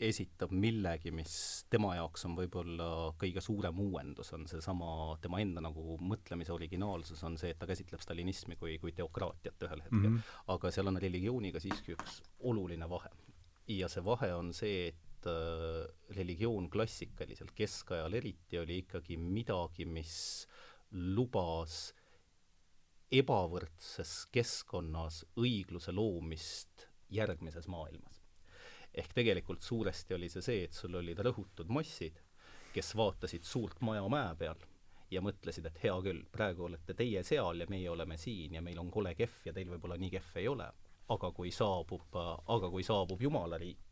esitab millegi, mis tema jaoks on võib-olla kõige suurem uuendus, on seesama tema enda nagu mõtlemise originaalsus, on see, et ta käsitleb stalinismi kui, kui teokraatiat ühel hetkel mm. -hmm. aga seal on religiooniga siiski üks oluline vahe. ja see vahe on see, et äh, religioon klassikaliselt, keskajal eriti, oli ikkagi midagi, mis lubas ebavõrdses keskkonnas õigluse loomist järgmises maailmas. ehk tegelikult suuresti oli see see, et sul olid rõhutud massid, kes vaatasid suurt maja mäe peal ja mõtlesid, et hea küll, praegu olete teie seal ja meie oleme siin ja meil on kole kehv ja teil võib-olla nii kehv ei ole. aga kui saabub, aga kui saabub Jumala riik,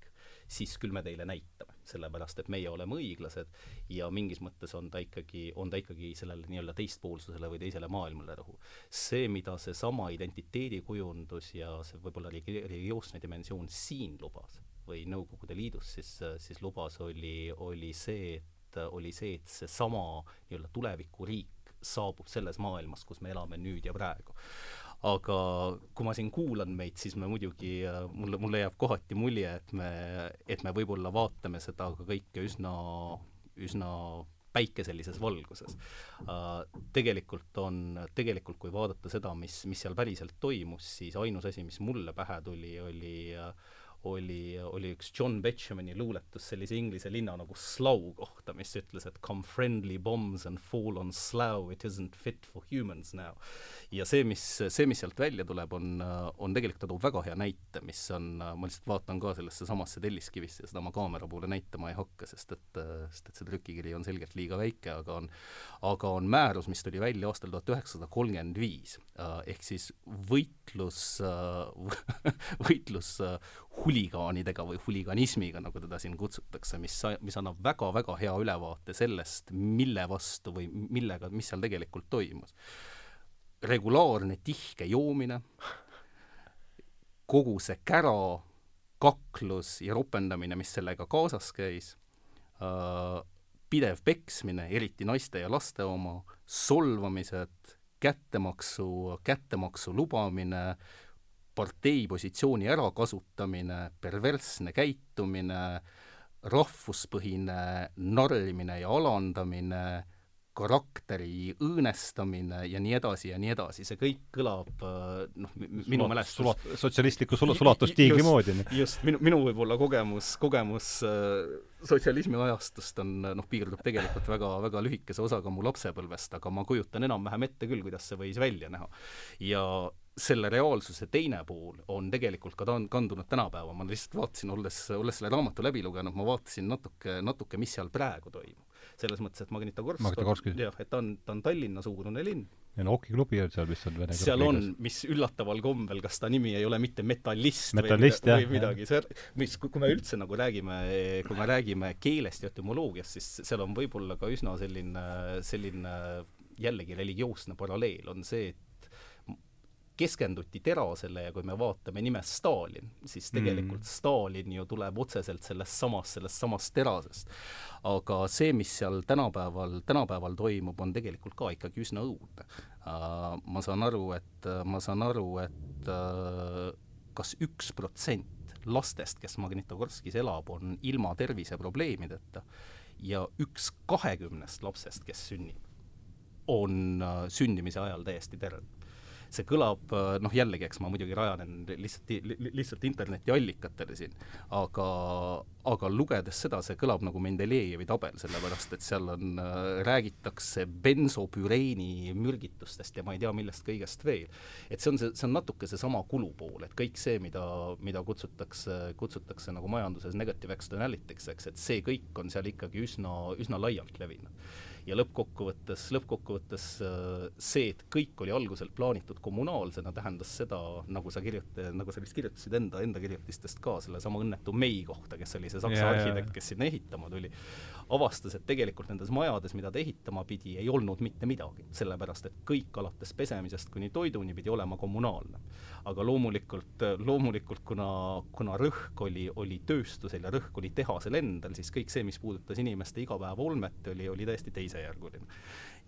siis küll me teile näitame, sellepärast et meie oleme õiglased ja mingis mõttes on ta ikkagi, on ta ikkagi sellele nii-öelda teistpoolsusele või teisele maailmale rõhu. see, mida seesama identiteedikujundus ja see võib-olla religioosne dimensioon siin lubas või Nõukogude Liidus siis, siis lubas, oli, oli see, et oli see, et seesama nii-öelda tulevikuriik saabub selles maailmas, kus me elame nüüd ja praegu aga kui ma siin kuulan meid, siis me muidugi, mulle, mulle jääb kohati mulje, et me, et me võib-olla vaatame seda ka kõike üsna, üsna päikeselises valguses uh,. Tegelikult on, tegelikult kui vaadata seda, mis, mis seal päriselt toimus, siis ainus asi, mis mulle pähe tuli, oli uh, oli, oli üks John Betjamini luuletus sellise inglise linna nagu Slough kohta, mis ütles, et come friendly bombs and fall on Slough, it isn't fit for humans now. ja see, mis, see, mis sealt välja tuleb, on, on tegelikult, ta toob väga hea näite, mis on, ma lihtsalt vaatan ka sellesse samasse telliskivisse ja seda ma kaamera poole näitama ei hakka, sest et, sest et see trükikiri on selgelt liiga väike, aga on, aga on määrus, mis tuli välja aastal tuhat üheksasada kolmkümmend viis, ehk siis võitlus, võitlus huligaanidega või huliganismiga, nagu teda siin kutsutakse, mis, mis annab väga-väga hea ülevaate sellest, mille vastu või millega, mis seal tegelikult toimus. regulaarne tihke joomine, kogu see kära, kaklus ja ropendamine, mis sellega kaasas käis äh,, pidev peksmine, eriti naiste ja laste oma, solvamised, kättemaksu, kättemaksu lubamine, partei positsiooni ärakasutamine, perversne käitumine, rahvuspõhine narrimine ja alandamine, karakteri õõnestamine ja nii edasi ja nii edasi, see kõik kõlab noh, minu mälestus sulat-, sotsialistliku sul-, sulatustiigri moodi. just, minu, minu võib-olla kogemus, kogemus äh, sotsialismi ajastust on noh, piirdub tegelikult väga, väga lühikese osaga mu lapsepõlvest, aga ma kujutan enam-vähem ette küll, kuidas see võis välja näha. ja selle reaalsuse teine pool on tegelikult ka ta on kandunud tänapäeva, ma lihtsalt vaatasin, olles, olles selle raamatu läbi lugenud, ma vaatasin natuke, natuke, mis seal praegu toimub. selles mõttes, et Magnitogorsk, Magnitogorsk on, jah, et ta on, ta on Tallinna-suurune linn. ja no hokiklubi on seal vist on vene seal on, mis üllataval kombel, kas ta nimi ei ole mitte metallist, metallist või, või midagi, see, mis, kui me üldse nagu räägime, kui me räägime keelest ja etümoloogiast, siis seal on võib-olla ka üsna selline, selline jällegi religioosne paralleel, on see, et keskenduti terasele ja kui me vaatame nime Stalin, siis tegelikult mm. Stalin ju tuleb otseselt sellest samast, sellest samast terasest. aga see, mis seal tänapäeval, tänapäeval toimub, on tegelikult ka ikkagi üsna õudne uh,. ma saan aru, et, ma saan aru, et uh, kas üks protsent lastest, kes Magnitogorskis elab, on ilma terviseprobleemideta ja üks kahekümnest lapsest, kes sünnib, on uh, sündimise ajal täiesti terve see kõlab äh, noh, jällegi, eks ma muidugi rajanen lihtsalt, lihtsalt internetiallikatele siin, aga, aga lugedes seda, see kõlab nagu Mendelejevi tabel, sellepärast et seal on äh,, räägitakse bensopüreeni mürgitustest ja ma ei tea, millest kõigest veel. et see on see, see on natuke seesama kulupool, et kõik see, mida, mida kutsutakse, kutsutakse nagu majanduses negative externality'ks, eks, et see kõik on seal ikkagi üsna, üsna laialt levinud ja lõppkokkuvõttes, lõppkokkuvõttes äh, see, et kõik oli alguselt plaanitud kommunaalsena, tähendas seda, nagu sa kirjuta-, nagu sa vist kirjutasid enda, enda kirjutistest ka, sellesama õnnetu May kohta, kes oli see saksa yeah, arhitekt, kes sinna ehitama tuli, avastas, et tegelikult nendes majades, mida ta ehitama pidi, ei olnud mitte midagi, sellepärast et kõik alates pesemisest kuni toiduni pidi olema kommunaalne. Aga loomulikult, loomulikult kuna, kuna rõhk oli, oli tööstusel ja rõhk oli tehasel endal, siis kõik see, mis puudutas inimeste igapäevaolmet, oli, oli täiesti teisejärguline.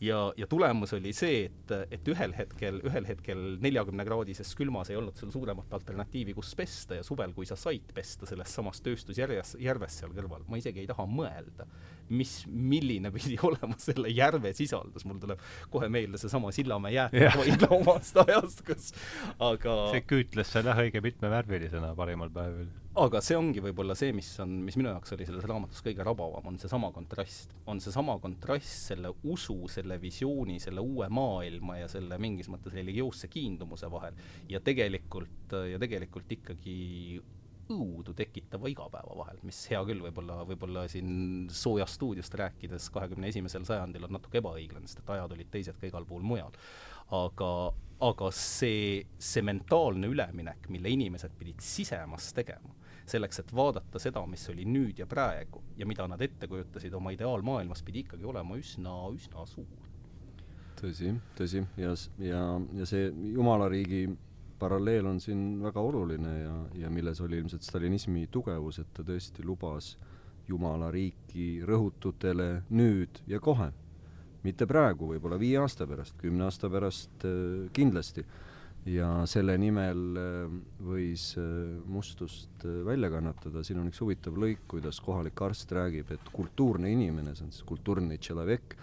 Ja, ja tulemus oli see, et, et ühel hetkel, ühel hetkel neljakümnekraadises külmas ei olnud sul suuremat alternatiivi, kus pesta ja suvel, kui sa said pesta selles samas tööstusjärjes, järves seal kõrval, ma isegi ei taha mõelda, mis, milline pidi olema selle järve sisaldus, mul tuleb kohe meelde seesama Sillamäe jäätmehoidla omast ajast, kus aga see küütles seal jah õige mitmevärvilisena parimal päevil. Aga see ongi võib-olla see, mis on, mis minu jaoks oli selles raamatus kõige rabavam, on seesama kontrast. on seesama kontrast selle usu, selle visiooni, selle uue maailma ja selle mingis mõttes religioosse kiindumuse vahel. Ja tegelikult, ja tegelikult ikkagi õudu tekitava igapäeva vahel, mis hea küll, võib-olla, võib-olla siin soojast stuudiost rääkides kahekümne esimesel sajandil on natuke ebaõiglane, sest et ajad olid teised ka igal pool mujal. aga, aga see, see mentaalne üleminek, mille inimesed pidid sisemas tegema, selleks, et vaadata seda, mis oli nüüd ja praegu ja mida nad ette kujutasid oma ideaalmaailmas, pidi ikkagi olema üsna, üsna suur. tõsi, tõsi, ja, ja, ja see jumalariigi paralleel on siin väga oluline ja, ja milles oli ilmselt stalinismi tugevus, et ta tõesti lubas jumalariiki rõhututele nüüd ja kohe. mitte praegu, võib-olla viie aasta pärast, kümne aasta pärast äh, kindlasti ja selle nimel äh, võis äh, mustust välja kannatada, siin on üks huvitav lõik, kuidas kohalik arst räägib, et kultuurne inimene, see on siis kultuurne tšelavek,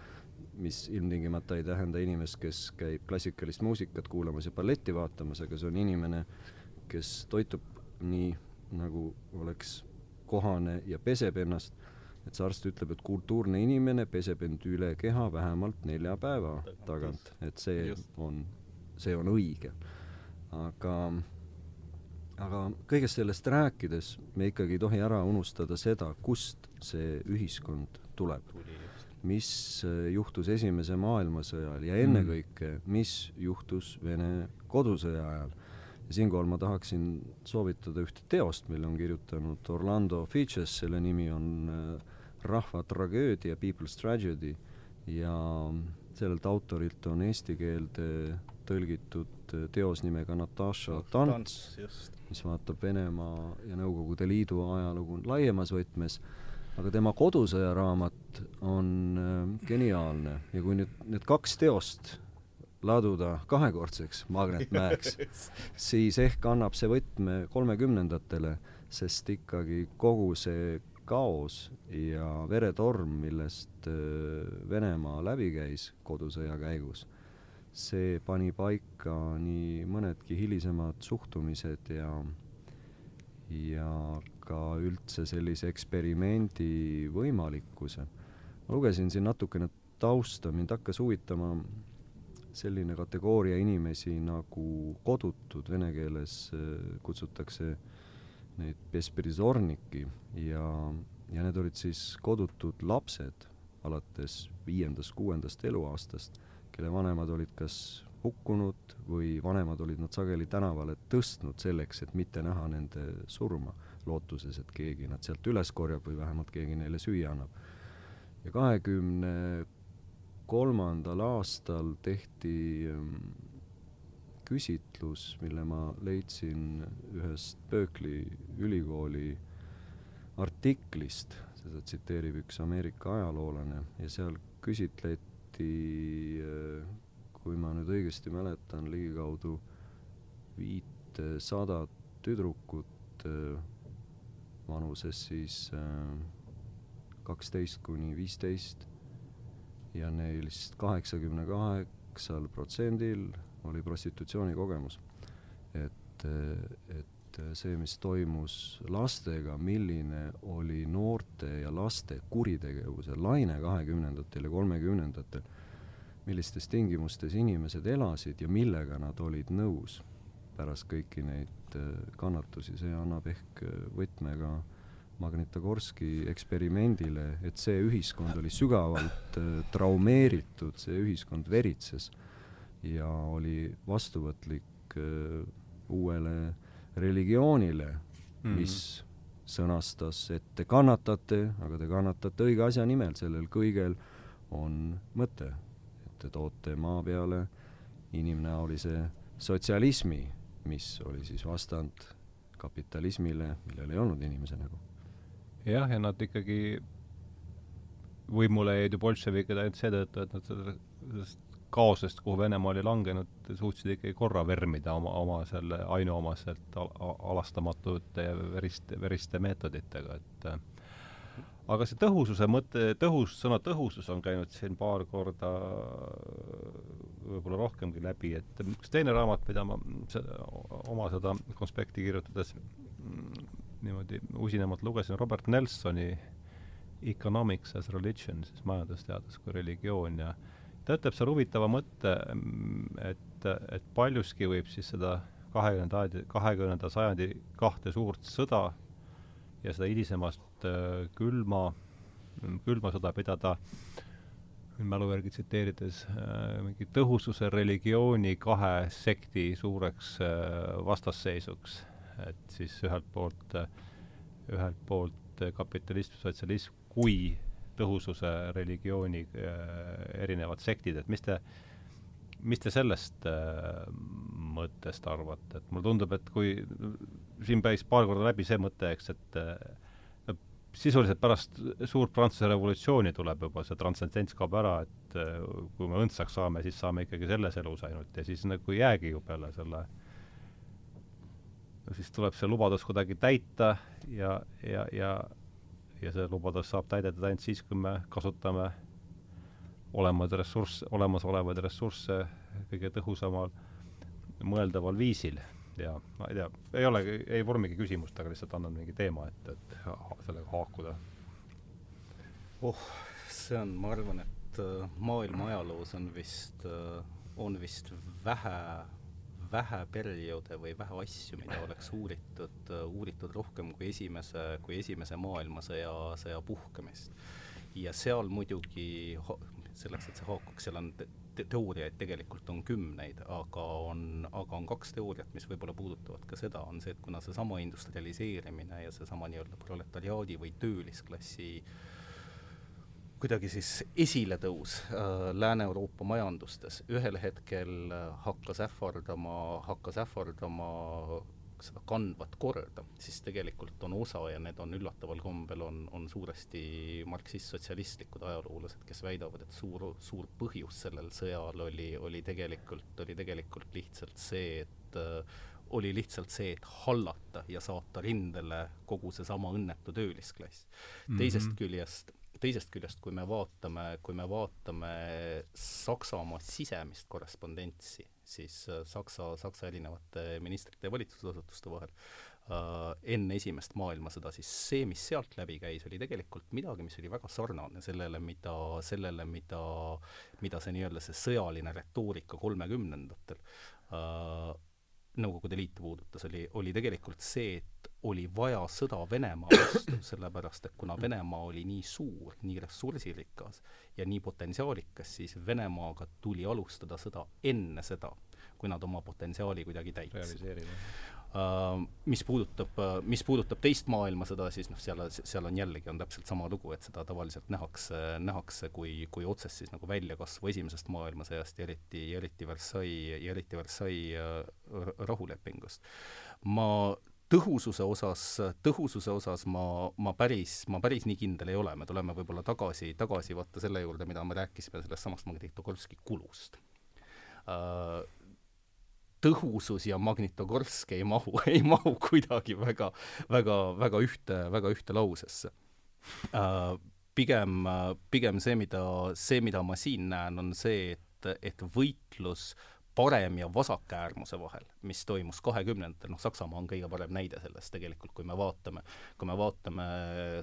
mis ilmtingimata ei tähenda inimest, kes käib klassikalist muusikat kuulamas ja balletti vaatamas, aga see on inimene, kes toitub nii, nagu oleks kohane ja peseb ennast, et see arst ütleb, et kultuurne inimene peseb end üle keha vähemalt nelja päeva tagant, et see on see on õige. aga, aga kõigest sellest rääkides me ikkagi ei tohi ära unustada seda, kust see ühiskond tuleb. Mis äh, juhtus Esimese maailmasõja ajal ja ennekõike, mis juhtus Vene kodusõja ajal. ja siinkohal ma tahaksin soovitada ühte teost, mille on kirjutanud Orlando Fiches, selle nimi on äh, Rahva tragöödia, People's Tragedy, ja sellelt autorilt on eesti keelde tõlgitud äh, teos nimega Natasha Tants, mis vaatab Venemaa ja Nõukogude Liidu ajalugu laiemas võtmes, aga tema kodusõja raamat on äh, geniaalne. Ja kui nüüd need kaks teost laduda kahekordseks Magnetmäeks, siis ehk annab see võtme kolmekümnendatele, sest ikkagi kogu see kaos ja veretorm, millest äh, Venemaa läbi käis kodusõja käigus, see pani paika nii mõnedki hilisemad suhtumised ja ja ka üldse sellise eksperimendi võimalikkuse. ma lugesin siin natukene tausta, mind hakkas huvitama selline kategooria inimesi nagu kodutud, vene keeles äh, kutsutakse neid besprizorniki ja, ja need olid siis kodutud lapsed alates viiendast-kuuendast eluaastast, kelle vanemad olid kas hukkunud või vanemad olid nad sageli tänavale tõstnud selleks, et mitte näha nende surma, lootuses, et keegi nad sealt üles korjab või vähemalt keegi neile süüa annab. ja kahekümne kolmandal aastal tehti ähm, küsitlus, mille ma leidsin ühest Berkeley ülikooli artiklist, seda tsiteerib üks Ameerika ajaloolane ja seal küsitleti, äh, kui ma nüüd õigesti mäletan, ligikaudu viitesadat tüdrukut äh, vanuses siis äh, kaksteist kuni viisteist ja neist kaheksakümne kaheksal protsendil oli prostitutsiooni kogemus. et, et see, mis toimus lastega, milline oli noorte ja laste kuritegevuse laine kahekümnendatel ja kolmekümnendatel, millistes tingimustes inimesed elasid ja millega nad olid nõus pärast kõiki neid kannatusi, see annab ehk võtme ka äh, Magnitogorski eksperimendile, et see ühiskond oli sügavalt äh, traumeeritud, see ühiskond veritses ja oli vastuvõtlik äh, uuele religioonile mm., mis sõnastas, et te kannatate, aga te kannatate õige asja nimel, sellel kõigel on mõte. Te toote maa peale inimnäolise sotsialismi, mis oli siis vastand kapitalismile, millel ei olnud inimese nägu. Jah, ja nad ikkagi võimule jäid ju bolševikud ainult seetõttu, et nad sellest kaosest, kuhu Venemaa oli langenud, suutsid ikkagi korra vermida oma, oma selle ainuomaselt al alastamatute veriste, veriste meetoditega, et aga see tõhususe mõte, tõhus, sõna tõhusus on käinud siin paar korda võib-olla rohkemgi läbi, et üks teine raamat, mida ma seda, oma seda konspekti kirjutades niimoodi usinemalt lugesin Robert Nelsoni Economics as religion, siis majandusteadus kui religioon ja ta ütleb seal huvitava mõtte, et, et paljuski võib siis seda kahekümnenda, kahekümnenda sajandi kahte suurt sõda ja seda hilisemast äh, külma, külma sõda pidada mälu järgi tsiteerides äh, mingi tõhususe religiooni kahe sekti suureks äh, vastasseisuks. Et siis ühelt poolt, ühelt poolt kapitalism, sotsialism kui tõhususe religiooni erinevad sektid, et mis te, mis te sellest äh, mõttest arvate, et mulle tundub, et kui siin päris paar korda läbi see mõte, eks, et sisuliselt pärast suurt Prantsuse revolutsiooni tuleb juba see transcendents kaob ära, et äh, kui me õndsaks saame, siis saame ikkagi selles elus ainult ja siis nagu ei jäägi ju peale selle siis tuleb see lubadus kuidagi täita ja, ja, ja ja see lubadus saab täidetud ainult siis, kui me kasutame olemaid ressursse, olemasolevaid ressursse kõige tõhusamal mõeldaval viisil ja ma ei tea, ei ole, ei vormigi küsimust, aga lihtsalt annan mingi teema, et, et sellega haakuda. oh, see on, ma arvan, et äh, maailma ajaloos on vist, äh, on vist vähe vähe perioode või vähe asju, mida oleks uuritud, uuritud rohkem kui esimese, kui esimese maailmasõja, sõja puhkemist. ja seal muidugi, selleks, et see haakuks, seal on te teooriaid tegelikult on kümneid, aga on, aga on kaks teooriat, mis võib-olla puudutavad ka seda, on see, et kuna seesama industrialiseerimine ja seesama nii-öelda proletariaadi või töölisklassi kuidagi siis esiletõus äh, Lääne-Euroopa majandustes ühel hetkel äh, hakkas ähvardama, hakkas ähvardama seda kandvat korda, siis tegelikult on osa ja need on üllataval kombel, on, on suuresti marksist-sotsialistlikud ajaloolased, kes väidavad, et suur, suur põhjus sellel sõjal oli, oli tegelikult, oli tegelikult lihtsalt see, et äh, oli lihtsalt see, et hallata ja saata rindele kogu seesama õnnetu töölisklass mm. -hmm. teisest küljest teisest küljest, kui me vaatame, kui me vaatame Saksamaa sisemist korrespondentsi, siis äh, Saksa, Saksa erinevate ministrite ja valitsusasutuste vahel. Äh, enne esimest maailmasõda, siis see, mis sealt läbi käis, oli tegelikult midagi, mis oli väga sarnane sellele, mida, sellele, mida, mida see nii-öelda see sõjaline retoorika kolmekümnendatel äh, Nõukogude Liitu puudutas, oli, oli tegelikult see, et oli vaja sõda Venemaa vastu, sellepärast et kuna Venemaa oli nii suur, nii ressursirikas ja nii potentsiaalikas, siis Venemaaga tuli alustada sõda enne seda, kui nad oma potentsiaali kuidagi täitsid. Uh, mis puudutab uh,, mis puudutab teist maailmasõda, siis noh, seal, seal on jällegi, on täpselt sama lugu, et seda tavaliselt nähakse, nähakse kui, kui otsest siis nagu väljakasvu esimesest maailmasõjast ja eriti, eriti Versailles, ja eriti Versailles uh, rahulepingust. ma tõhususe osas, tõhususe osas ma, ma päris, ma päris nii kindel ei ole, me tuleme võib-olla tagasi, tagasi vaata selle juurde, mida me rääkisime sellest samast Magnitogorski kulust uh, tõhusus ja Magnitogorsk ei mahu, ei mahu kuidagi väga, väga, väga ühte, väga ühte lausesse uh,. pigem, pigem see, mida, see, mida ma siin näen, on see, et, et võitlus parem- ja vasakäärmuse vahel, mis toimus kahekümnendatel, noh, Saksamaa on kõige parem näide sellest tegelikult, kui me vaatame, kui me vaatame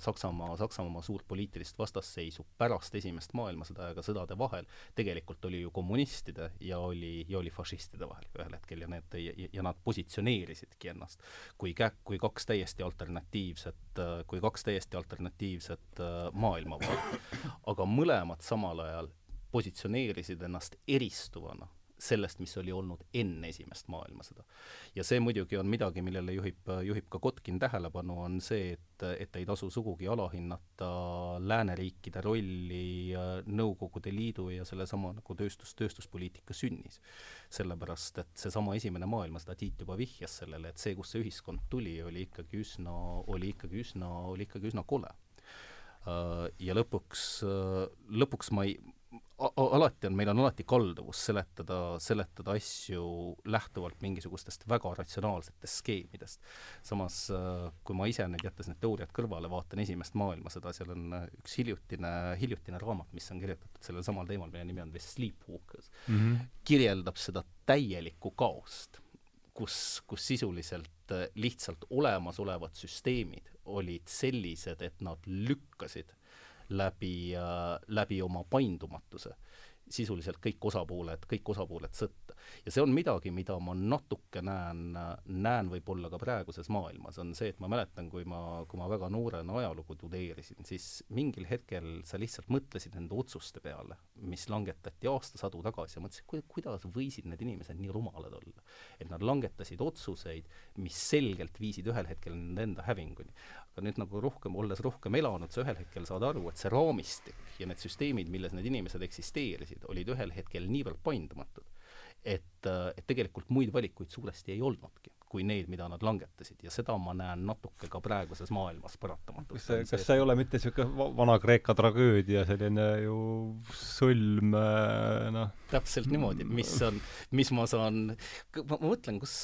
Saksamaa, Saksamaa suurt poliitilist vastasseisu pärast esimest maailmasõda ja ka sõdade vahel, tegelikult oli ju kommunistide ja oli, ja oli fašistide vahel ühel hetkel ja need, ja, nad positsioneerisidki ennast kui kä-, kui kaks täiesti alternatiivset, kui kaks täiesti alternatiivset maailmavaadet. aga mõlemad samal ajal positsioneerisid ennast eristuvana sellest, mis oli olnud enne esimest maailmasõda. ja see muidugi on midagi, millele juhib, juhib ka Kotkin tähelepanu, on see, et, et ei tasu sugugi alahinnata lääneriikide rolli Nõukogude Liidu ja sellesama nagu tööstus, tööstuspoliitika sünnis. sellepärast, et seesama esimene maailmasõda, Tiit juba vihjas sellele, et see, kust see ühiskond tuli, oli ikkagi üsna, oli ikkagi üsna, oli ikkagi üsna kole ja lõpuks, lõpuks ma ei, alati on, meil on alati kalduvus seletada, seletada asju lähtuvalt mingisugustest väga ratsionaalsetest skeemidest. samas äh, kui ma ise nüüd, jättes need teooriad kõrvale, vaatan esimest maailmasõda, seal on äh, üks hiljutine, hiljutine raamat, mis on kirjutatud sellel samal teemal, mille nimi on vist Sleepwalkers mm, -hmm. kirjeldab seda täielikku kaost, kus, kus sisuliselt äh, lihtsalt olemasolevad süsteemid olid sellised, et nad lükkasid läbi, läbi oma paindumatuse sisuliselt kõik osapooled, kõik osapooled sõtta. Ja see on midagi, mida ma natuke näen, näen võib-olla ka praeguses maailmas, on see, et ma mäletan, kui ma, kui ma väga noorena ajalugu tudeerisin, siis mingil hetkel sa lihtsalt mõtlesid nende otsuste peale, mis langetati aastasadu tagasi ja mõtlesid, kuidas võisid need inimesed nii rumalad olla. et nad langetasid otsuseid, mis selgelt viisid ühel hetkel nende enda hävinguni aga nüüd nagu rohkem, olles rohkem elanud, sa ühel hetkel saad aru, et see raamistik ja need süsteemid, milles need inimesed eksisteerisid, olid ühel hetkel niivõrd paindumatud, et, et tegelikult muid valikuid suuresti ei olnudki kui need, mida nad langetasid ja seda ma näen natuke ka praeguses maailmas paratamatult. kas see, kas see ei ole mitte niisugune Vana-Kreeka tragöödia, selline ju sõlm noh täpselt niimoodi, mis on, mis ma saan, ma mõtlen, kus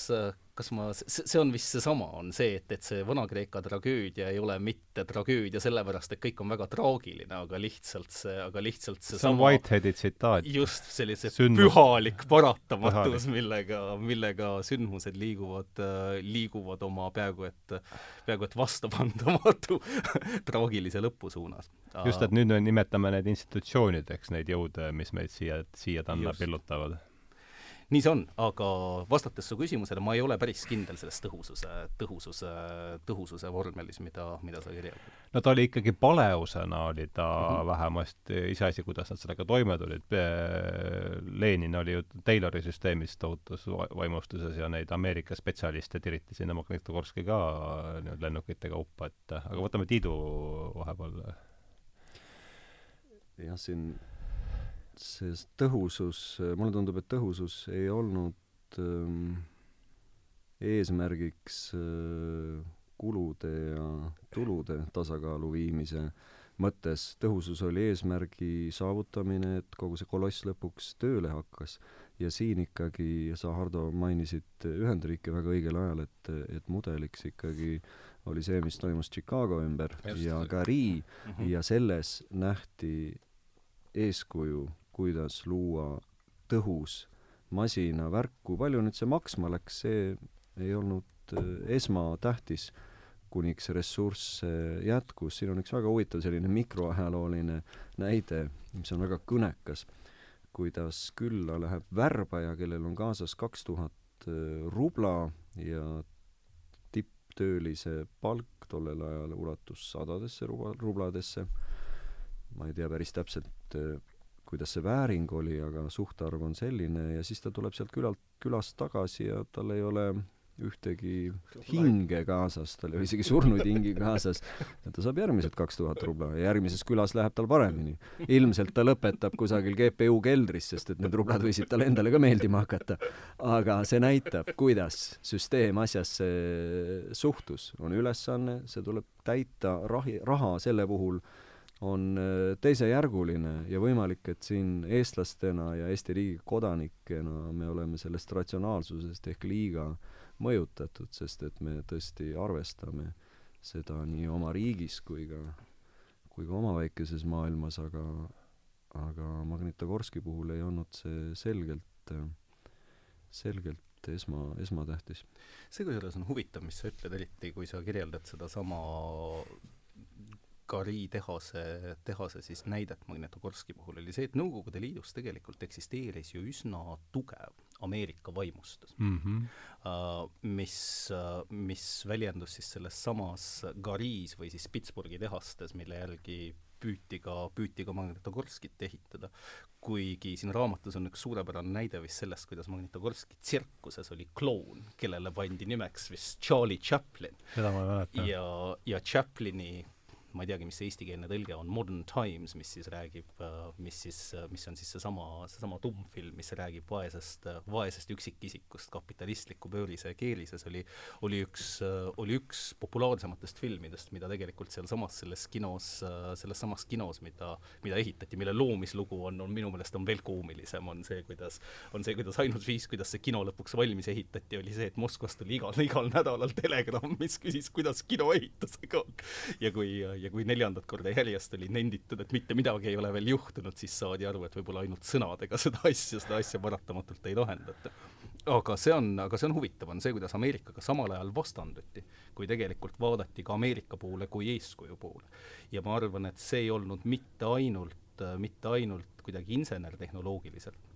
kas ma, see, on vist seesama, on see, et, et see Vana-Kreeka tragöödia ei ole mitte tragöödia sellepärast, et kõik on väga traagiline, aga lihtsalt see, aga lihtsalt see see on Whiteheadi tsitaat. just, sellise Sündmus. pühalik paratamatus, millega, millega sündmused liiguvad, liiguvad oma peaaegu et, peaaegu et vastupandamatu traagilise lõpu suunas. just, et nüüd me nimetame neid institutsioonideks, neid jõude, mis meid siia, siia-tänna pillutavad nii see on, aga vastates su küsimusele, ma ei ole päris kindel selles tõhususe, tõhususe, tõhususe vormelis, mida, mida sa kirjeldad. no ta oli ikkagi paleusena, oli ta mm -hmm. vähemasti, iseasi, kuidas nad sellega toime tulid. Lenin oli ju Taylori süsteemis tohutus vaimustuses ja neid Ameerika spetsialiste tiriti sinna Magnitogorski ka nii-öelda lennukite kaupa, et aga võtame Tiidu vahepeal. jah, siin see tõhusus, mulle tundub, et tõhusus ei olnud ähm, eesmärgiks äh, kulude ja tulude tasakaalu viimise mõttes. tõhusus oli eesmärgi saavutamine, et kogu see koloss lõpuks tööle hakkas. ja siin ikkagi, sa, Hardo, mainisid Ühendriike väga õigel ajal, et, et mudeliks ikkagi oli see, mis toimus Chicago ümber Just. ja Gary mm -hmm. ja selles nähti eeskuju kuidas luua tõhus masinavärk, kui palju nüüd see maksma läks, see ei olnud äh, esmatähtis, kuniks ressursse jätkus, siin on üks väga huvitav selline mikroajalooline näide, mis on väga kõnekas, kuidas külla läheb värbaja, kellel on kaasas kaks tuhat äh, rubla ja tipptöölise palk tollel ajal ulatus sadadesse rubladesse, ma ei tea päris täpselt, äh, kuidas see vääring oli, aga suhtarv on selline ja siis ta tuleb sealt külalt, külast tagasi ja tal ei ole ühtegi hinge kaasas, tal ei ole isegi surnuid hingi kaasas. ta saab järgmised kaks tuhat rubla ja järgmises külas läheb tal paremini. ilmselt ta lõpetab kusagil GPU keldris, sest et need rublad võisid talle endale ka meeldima hakata. aga see näitab, kuidas süsteem asjasse suhtus. on ülesanne, see tuleb täita rahi, raha selle puhul on äh, teisejärguline ja võimalik, et siin eestlastena ja Eesti riigi kodanikena me oleme sellest ratsionaalsusest ehk liiga mõjutatud, sest et me tõesti arvestame seda nii oma riigis kui ka, kui ka oma väikeses maailmas, aga aga Magnitogorski puhul ei olnud see selgelt, selgelt esma, esmatähtis. see kusjuures on huvitav, mis sa ütled, eriti kui sa kirjeldad sedasama Gari tehase, tehase siis näidet Magnitogorski puhul oli see, et Nõukogude Liidus tegelikult eksisteeris ju üsna tugev Ameerika vaimustus mm, -hmm. mis, mis väljendus siis selles samas Garis või siis Pittsburghi tehastes, mille järgi püüti ka, püüti ka Magnitogorskit ehitada. kuigi siin raamatus on üks suurepärane näide vist sellest, kuidas Magnitogorski tsirkuses oli kloun, kellele pandi nimeks vist Charlie Chaplin. seda ma ei mäleta. ja, ja Chaplini ma ei teagi, mis see eestikeelne tõlge on, Modern Times, mis siis räägib, mis siis, mis on siis seesama, seesama tummfilm, mis räägib vaesest, vaesest üksikisikust kapitalistliku pöörise keerises, oli, oli üks, oli üks populaarsematest filmidest, mida tegelikult sealsamas selles kinos, selles samas kinos, mida, mida ehitati, mille loomislugu on, on minu meelest on veel koomilisem, on see, kuidas, on see, kuidas ainus viis, kuidas see kino lõpuks valmis ehitati, oli see, et Moskvast tuli igal, igal nädalal telegramm, mis küsis, kuidas kino ehitusega on. ja kui ja kui neljandat korda järjest oli nenditud, et mitte midagi ei ole veel juhtunud, siis saadi aru, et võib-olla ainult sõnadega seda asja, seda asja paratamatult ei lahendata. aga see on, aga see on huvitav, on see, kuidas Ameerikaga samal ajal vastanduti, kui tegelikult vaadati ka Ameerika poole kui eeskuju poole. ja ma arvan, et see ei olnud mitte ainult, mitte ainult kuidagi insener-tehnoloogiliselt,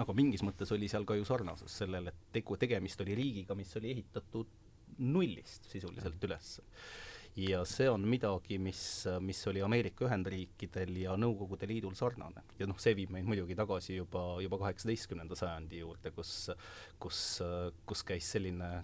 aga mingis mõttes oli seal ka ju sarnasus sellele, et tegu, tegemist oli riigiga, mis oli ehitatud nullist sisuliselt üles ja see on midagi, mis, mis oli Ameerika Ühendriikidel ja Nõukogude Liidul sarnane. ja noh, see viib meid muidugi tagasi juba, juba kaheksateistkümnenda sajandi juurde, kus, kus, kus käis selline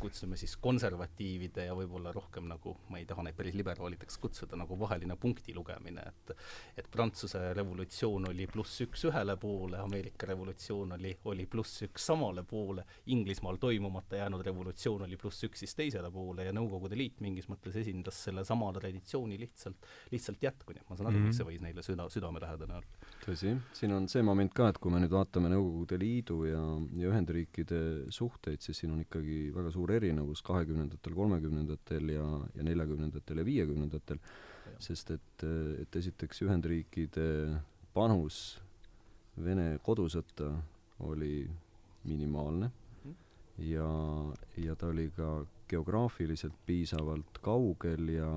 kutsume siis konservatiivide ja võib-olla rohkem nagu, ma ei taha neid päris liberaalideks kutsuda, nagu vaheline punkti lugemine, et et Prantsuse revolutsioon oli pluss üks ühele poole, Ameerika revolutsioon oli, oli pluss üks samale poole, Inglismaal toimumata jäänud revolutsioon oli pluss üks siis teisele poole ja Nõukogude Liit mingis mõttes esindas selle sama traditsiooni lihtsalt, lihtsalt jätkuni, ma saan aru mm, -hmm. miks see võis neile süda, südamelähedane olla. tõsi, siin on see moment ka, et kui me nüüd vaatame Nõukogude Liidu ja, ja Ühendriikide suhteid, siis siin on ikkagi väga suur erinevus kahekümnendatel, kolmekümnendatel ja, ja neljakümnendatel ja viiekümnendatel, sest et, et esiteks Ühendriikide panus Vene kodusõtta oli minimaalne ja, ja ta oli ka geograafiliselt piisavalt kaugel ja,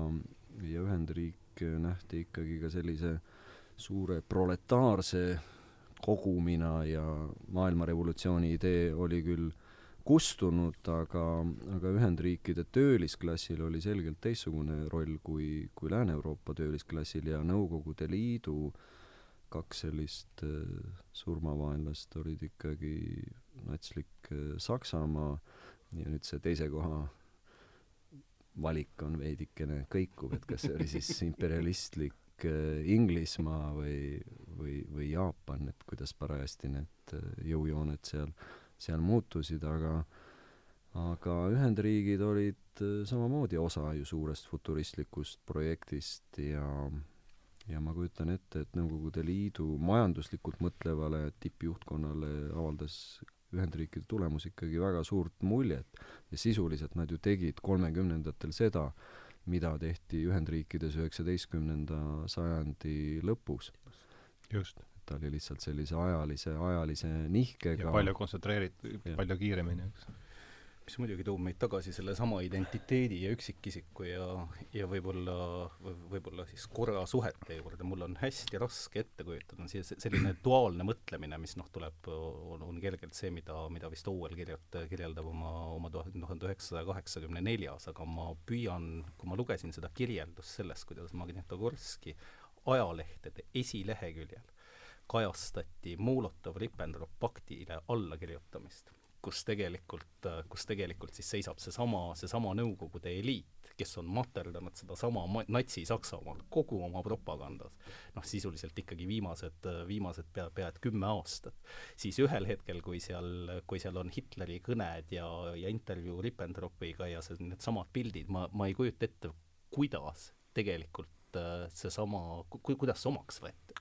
ja Ühendriik nähti ikkagi ka sellise suure proletaarse kogumina ja maailmarevolutsiooni idee oli küll kustunud, aga, aga Ühendriikide töölisklassil oli selgelt teistsugune roll kui, kui Lääne-Euroopa töölisklassil ja Nõukogude Liidu kaks sellist äh, surmavaenlast olid ikkagi natslik äh, Saksamaa ja nüüd see teise koha valik on veidikene kõikuv, et kas see oli siis imperialistlik äh, Inglismaa või, või, või Jaapan, et kuidas parajasti need jõujooned seal seal muutusid, aga aga Ühendriigid olid äh, samamoodi osa ju suurest futuristlikust projektist ja ja ma kujutan ette, et Nõukogude Liidu majanduslikult mõtlevale tippjuhtkonnale avaldas Ühendriikide tulemus ikkagi väga suurt muljet ja sisuliselt nad ju tegid kolmekümnendatel seda, mida tehti Ühendriikides üheksateistkümnenda sajandi lõpus. just ta oli lihtsalt sellise ajalise, ajalise nihkega. ja palju kontsentreeritud, palju kiiremini, eks. mis muidugi toob meid tagasi sellesama identiteedi ja üksikisiku ja, ja võib-olla, võib-olla siis korrasuhete juurde, mul on hästi raske ette kujutada, on siis selline duaalne mõtlemine, mis noh, tuleb, on, on kergelt see, mida, mida vist Orwell kirjut-, kirjeldab oma, oma tuhande üheksasaja kaheksakümne neljas, aga ma püüan, kui ma lugesin seda kirjeldust sellest, kuidas Magnitogorski ajalehtede esileheküljel kajastati Molotov-Ribbentrop paktile allakirjutamist, kus tegelikult, kus tegelikult siis seisab seesama, seesama Nõukogude eliit, kes on materdanud sedasama Natsi-Saksamaad kogu oma propagandas, noh sisuliselt ikkagi viimased, viimased pea, pea et kümme aastat, siis ühel hetkel, kui seal, kui seal on Hitleri kõned ja, ja intervjuu Ribbentropiga ja see, needsamad pildid, ma, ma ei kujuta ette, kuidas tegelikult seesama ku,, kuidas see omaks võeti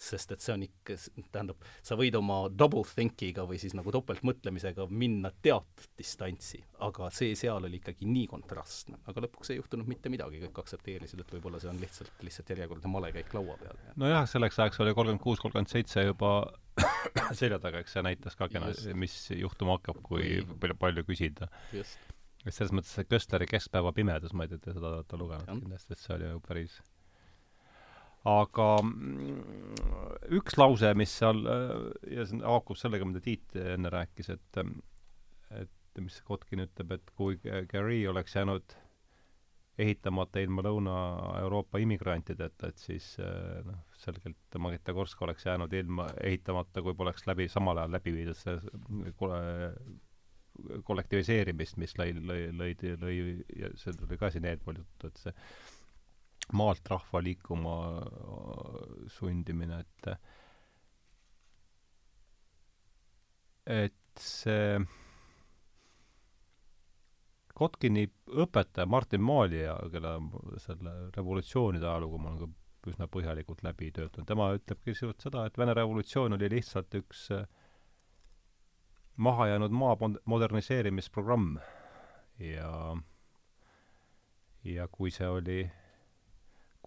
sest et see on ikka, tähendab, sa võid oma double think'iga või siis nagu topeltmõtlemisega minna teatud distantsi, aga see seal oli ikkagi nii kontrastne. aga lõpuks ei juhtunud mitte midagi, kõik aktsepteerisid, et võib-olla see on lihtsalt, lihtsalt järjekordne malekäik laua peal. nojah, selleks ajaks oli kolmkümmend kuus, kolmkümmend seitse juba selja taga, eks see näitas ka kena, mis juhtuma hakkab, kui palju, palju küsida. et selles mõttes see Köstleri Keskpäeva pimedus, ma ei tea, te seda olete lugenud kindlasti, et see oli ju päris aga mm, üks lause, mis seal ja see haakub sellega, mida Tiit enne rääkis, et et mis Kotkin ütleb, et kui Gary oleks jäänud ehitamata ilma Lõuna-Euroopa immigrantideta, et siis noh, selgelt Magnitogorsk oleks jäänud ilma ehitamata, kui poleks läbi, samal ajal läbi viidud see kollektiviseerimist, mis lõi, lõi, lõi, lõi ja see tuli ka siin eelpool juttu, et see maalt rahva liikuma äh, sundimine, et et see Kotkini õpetaja Martin Maalija, kelle selle revolutsioonide ajalugu ma olen ka üsna põhjalikult läbi töötanud, tema ütlebki sisuliselt seda, et Vene revolutsioon oli lihtsalt üks äh, mahajäänud maa moderniseerimisprogramm. Ja ja kui see oli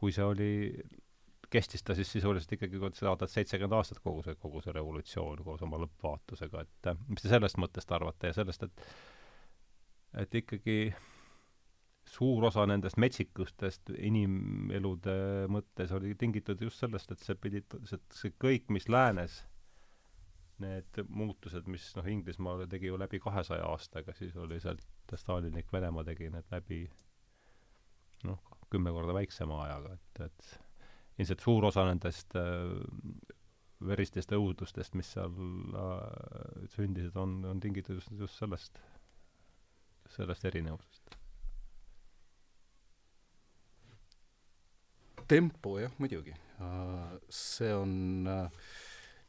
kui see oli, kestis ta siis sisuliselt ikkagi, kui sa vaatad seitsekümmend aastat kogu see, kogu see revolutsioon koos oma lõppvaatusega, et mis te sellest mõttest arvate ja sellest, et et ikkagi suur osa nendest metsikustest inimelude mõttes oli tingitud just sellest, et see pidi, see, kõik, mis läänes, need muutused, mis noh, Inglismaa tegi ju läbi kahesaja aastaga, siis oli sealt stalinlik Venemaa tegi need läbi noh, kümme korda väiksema ajaga, et, et ilmselt suur osa nendest äh, veristest õudustest, mis seal äh, sündisid, on, on tingitud just, just sellest, sellest erinevusest. tempo jah, muidugi. Äh, see on, äh,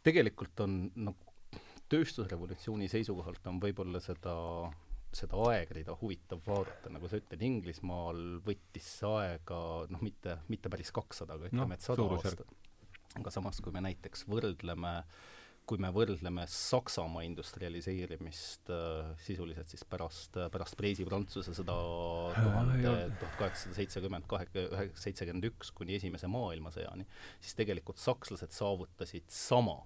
tegelikult on noh, tööstusrevolutsiooni seisukohalt on võib-olla seda seda aegrida huvitav vaadata, nagu sa ütled, Inglismaal võttis see aega noh, mitte, mitte päris kakssada, aga ütleme no,, et sada aastat. aga samas, kui me näiteks võrdleme kui me võrdleme Saksamaa industrialiseerimist äh, sisuliselt siis pärast, pärast Preisi-Prantsuse sõda tuhande, tuhat kaheksasada seitsekümmend kahe, seitsekümmend üks kuni Esimese maailmasõjani, siis tegelikult sakslased saavutasid sama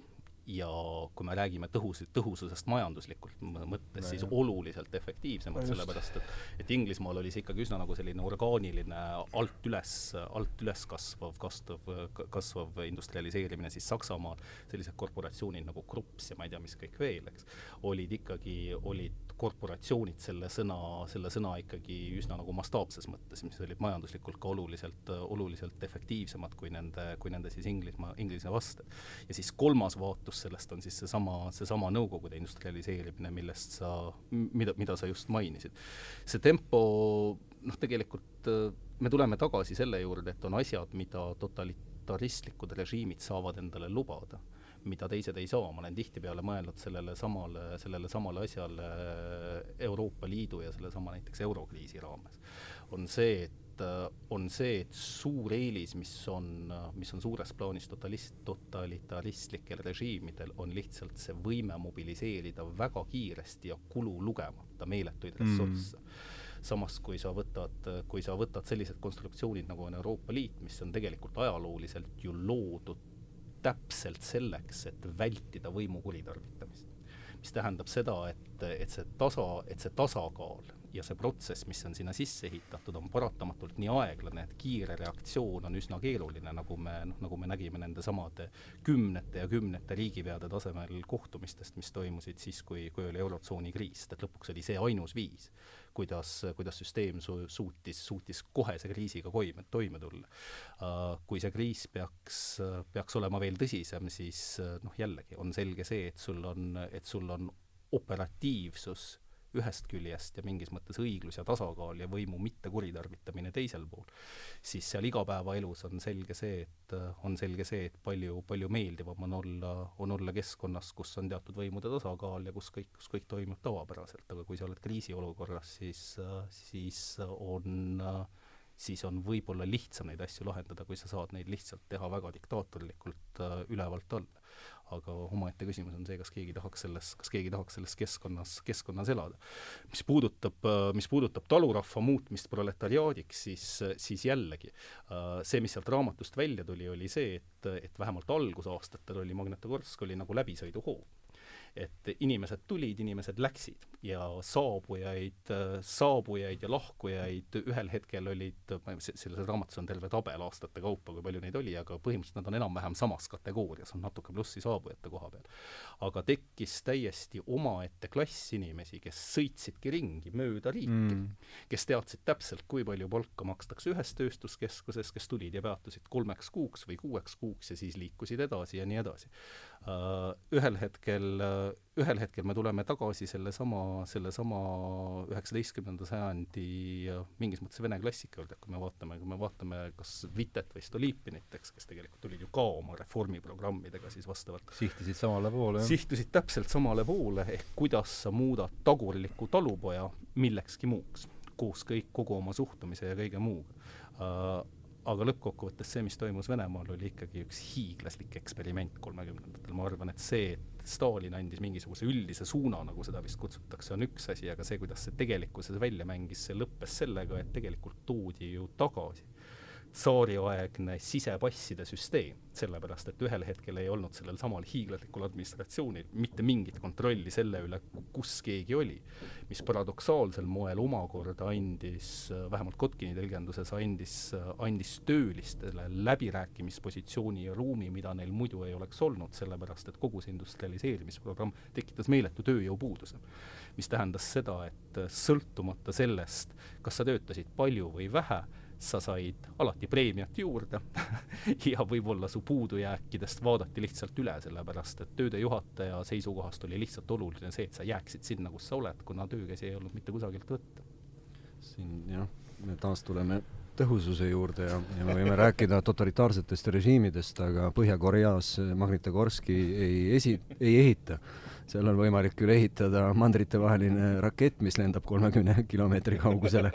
ja kui me räägime tõhus, tõhususest majanduslikult mõttes, siis jah. oluliselt efektiivsemad, sellepärast et et Inglismaal oli see ikkagi üsna nagu selline orgaaniline alt üles, alt üles kasvav, kasvav, kasvav industrialiseerimine, siis Saksamaal sellised korporatsioonid nagu Krups ja ma ei tea, mis kõik veel, eks, olid ikkagi, olid korporatsioonid selle sõna, selle sõna ikkagi üsna nagu mastaapses mõttes, mis olid majanduslikult ka oluliselt, oluliselt efektiivsemad kui nende, kui nende siis Inglismaa, Inglise vasted. ja siis kolmas vaatus sellest on siis seesama, seesama Nõukogude industrialiseerimine, millest sa, mida, mida sa just mainisid. see tempo noh, tegelikult me tuleme tagasi selle juurde, et on asjad, mida totalitaristlikud režiimid saavad endale lubada mida teised ei saa, ma olen tihtipeale mõelnud sellele samale, sellele samale asjale Euroopa Liidu ja sellesama näiteks eurokriisi raames, on see, et on see, et suur eelis, mis on, mis on suures plaanis totalist, totalitaristlikel režiimidel, on lihtsalt see võime mobiliseerida väga kiiresti ja kulu lugemata meeletuid ressursse. Mm samas kui sa võtad, kui sa võtad sellised konstruktsioonid, nagu on Euroopa Liit, mis on tegelikult ajalooliselt ju loodud täpselt selleks, et vältida võimu kuritarvitamist. mis tähendab seda, et, et see tasa, et see tasakaal ja see protsess, mis on sinna sisse ehitatud, on paratamatult nii aeglane, et kiire reaktsioon on üsna keeruline, nagu me noh, nagu me nägime nende samade kümnete ja kümnete riigipeade tasemel kohtumistest, mis toimusid siis, kui, kui oli Eurotsooni kriis, et lõpuks oli see ainus viis kuidas, kuidas süsteem su-, suutis, suutis kohese kriisiga koime, toime tulla uh,. Kui see kriis peaks, peaks olema veel tõsisem, siis noh, jällegi on selge see, et sul on, et sul on operatiivsus ühest küljest ja mingis mõttes õiglus ja tasakaal ja võimu mitte kuritarvitamine teisel pool, siis seal igapäevaelus on selge see, et on selge see, et palju, palju meeldivam on olla, on olla keskkonnas, kus on teatud võimude tasakaal ja kus kõik, kus kõik toimub tavapäraselt, aga kui sa oled kriisiolukorras, siis, siis on siis on võib-olla lihtsam neid asju lahendada, kui sa saad neid lihtsalt teha väga diktaatorlikult äh, ülevalt alla aga omaette küsimus on see, kas keegi tahaks selles, kas keegi tahaks selles keskkonnas, keskkonnas elada. mis puudutab, mis puudutab talurahva muutmist proletariaadiks, siis, siis jällegi see, mis sealt raamatust välja tuli, oli see, et, et vähemalt algusaastatel oli Magnetogorsk oli nagu läbisõiduhoov et inimesed tulid, inimesed läksid ja saabujaid, saabujaid ja lahkujaid ühel hetkel olid, selles raamatus on terve tabel aastate kaupa, kui palju neid oli, aga põhimõtteliselt nad on enam-vähem samas kategoorias, on natuke plussi saabujate koha peal. aga tekkis täiesti omaette klass inimesi, kes sõitsidki ringi mööda riiki mm., kes teadsid täpselt, kui palju palka makstakse ühes tööstuskeskuses, kes tulid ja peatusid kolmeks kuuks või kuueks kuuks ja siis liikusid edasi ja nii edasi. Äh, ühel hetkel, äh, ühel hetkel me tuleme tagasi sellesama, sellesama üheksateistkümnenda sajandi mingis mõttes vene klassika juurde, kui me vaatame, kui me vaatame kas Vitet või Stolypinit, eks, kes tegelikult tulid ju ka oma reformiprogrammidega siis vastavalt sihtisid samale poole, jah? sihtisid täpselt samale poole, ehk kuidas sa muudad tagurliku talupoja millekski muuks, koos kõik, kogu oma suhtumise ja kõige muuga uh, aga lõppkokkuvõttes see, mis toimus Venemaal, oli ikkagi üks hiiglaslik eksperiment kolmekümnendatel, ma arvan, et see, et Stalin andis mingisuguse üldise suuna, nagu seda vist kutsutakse, on üks asi, aga see, kuidas see tegelikkuses välja mängis, see lõppes sellega, et tegelikult toodi ju tagasi tsaariaegne sisepasside süsteem, sellepärast et ühel hetkel ei olnud sellel samal hiiglaslikul administratsioonil mitte mingit kontrolli selle üle, kus keegi oli. mis paradoksaalsel moel omakorda andis, vähemalt Kotkini tõlgenduses andis, andis töölistele läbirääkimispositsiooni ja ruumi, mida neil muidu ei oleks olnud, sellepärast et kogu see industrialiseerimisprogramm tekitas meeletu tööjõupuuduse. mis tähendas seda, et sõltumata sellest, kas sa töötasid palju või vähe, sa said alati preemiat juurde ja võib-olla su puudujääkidest vaadati lihtsalt üle, sellepärast et tööde juhataja seisukohast oli lihtsalt oluline see, et sa jääksid sinna, kus sa oled, kuna töökäsi ei olnud mitte kusagilt võtta. siin jah, me taas tuleme tõhususe juurde ja, ja me võime rääkida totalitaarsetest režiimidest, aga Põhja-Koreas Magnitogorski ei esi, ei ehita. seal on võimalik küll ehitada mandritevaheline rakett, mis lendab kolmekümne kilomeetri kaugusele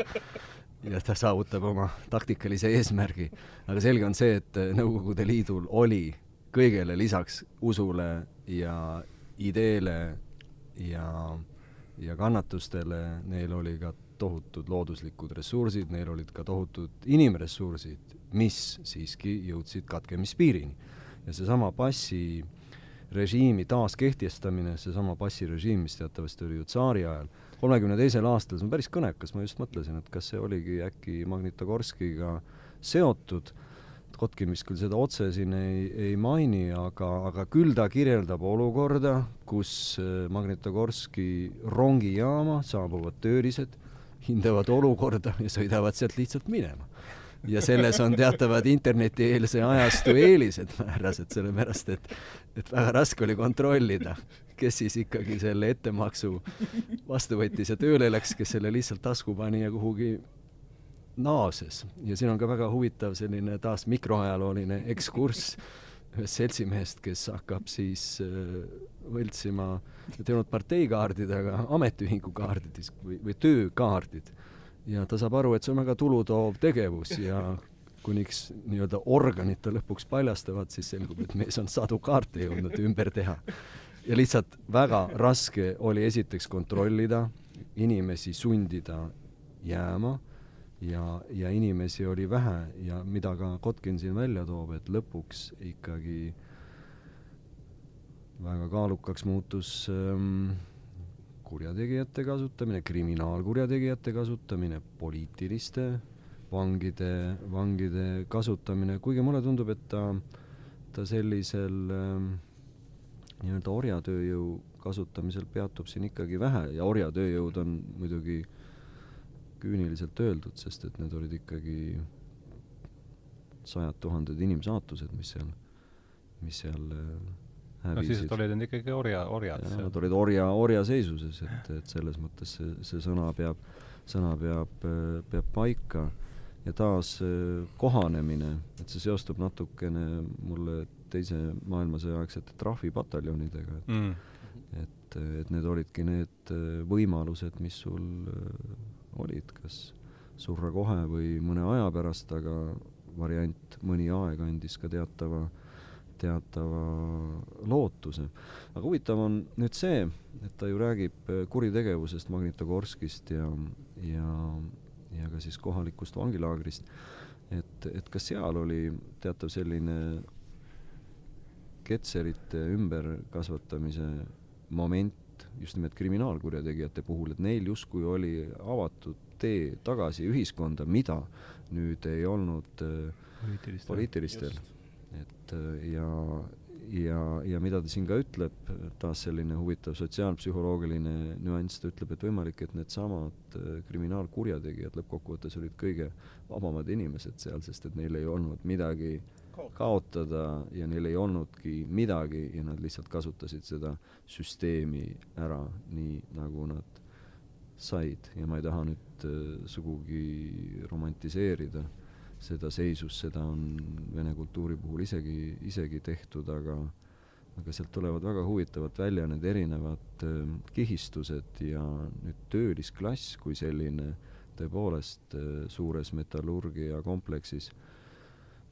ja ta saavutab oma taktikalise eesmärgi. aga selge on see, et Nõukogude Liidul oli kõigele lisaks usule ja ideele ja, ja kannatustele, neil oli ka tohutud looduslikud ressursid, neil olid ka tohutud inimressursid, mis siiski jõudsid katkemispiirini. ja seesama passi režiimi taaskehtestamine, seesama passirežiim, mis teatavasti oli ju tsaari ajal, kolmekümne teisel aastal, see on päris kõnekas, ma just mõtlesin, et kas see oligi äkki Magnitogorskiga seotud, Kotkin vist küll seda otse siin ei, ei maini, aga, aga küll ta kirjeldab olukorda, kus äh, Magnitogorski rongijaama saabuvad töölised, hindavad olukorda ja sõidavad sealt lihtsalt minema. Ja selles on teatavad internetieelse ajastu eelised määrased, sellepärast et, et väga raske oli kontrollida, kes siis ikkagi selle ettemaksu vastu võttis ja tööle läks, kes selle lihtsalt tasku pani ja kuhugi naases. ja siin on ka väga huvitav selline taas mikroajalooline ekskurss ühest seltsimehest, kes hakkab siis äh, võltsima, ei olnud parteikaardid, aga ametiühingu kaardid või, või töökaardid ja ta saab aru, et see on väga tulutoov tegevus ja kuniks nii-öelda organid ta lõpuks paljastavad, siis selgub, et mees on sadu kaarte jõudnud ümber teha. ja lihtsalt väga raske oli esiteks kontrollida, inimesi sundida jääma ja, ja inimesi oli vähe ja mida ka Kotkin siin välja toob, et lõpuks ikkagi väga kaalukaks muutus ähm, kurjategijate kasutamine, kriminaalkurjategijate kasutamine, poliitiliste vangide, vangide kasutamine, kuigi mulle tundub, et ta, ta sellisel äh, nii-öelda orjatööjõu kasutamisel peatub siin ikkagi vähe ja orjatööjõud on muidugi küüniliselt öeldud, sest et need olid ikkagi sajad tuhanded inimsaatused, mis seal, mis seal äh, no siis olid nad ikkagi orja, orjad. Nad olid orja, orjaseisuses, et, et selles mõttes see, see sõna peab, sõna peab, peab paika ja taas kohanemine, et see seostub natukene mulle teise maailmasõja aegsete trahvipataljonidega, et mm. et, et need olidki need võimalused, mis sul olid, kas surra kohe või mõne aja pärast, aga variant mõni aeg andis ka teatava teatava lootuse. aga huvitav on nüüd see, et ta ju räägib kuritegevusest Magnitogorskist ja, ja, ja ka siis kohalikust vangilaagrist, et, et ka seal oli teatav selline ketserite ümberkasvatamise moment just nimelt kriminaalkurjategijate puhul, et neil justkui oli avatud tee tagasi ühiskonda, mida nüüd ei olnud äh, poliitilistel, poliitilistel. Et äh, ja, ja, ja mida ta siin ka ütleb, taas selline huvitav sotsiaalpsühholoogiline nüanss, ta ütleb, et võimalik, et needsamad äh, kriminaalkurjategijad lõppkokkuvõttes olid kõige vabamad inimesed seal, sest et neil ei olnud midagi kaotada. ja neil ei olnudki midagi ja nad lihtsalt kasutasid seda süsteemi ära nii, nagu nad said. Ja ma ei taha nüüd äh, sugugi romantiseerida seda seisust, seda on vene kultuuri puhul isegi, isegi tehtud, aga aga sealt tulevad väga huvitavalt välja need erinevad äh, kihistused ja nüüd töölisklass kui selline tõepoolest äh, suures metallurgia kompleksis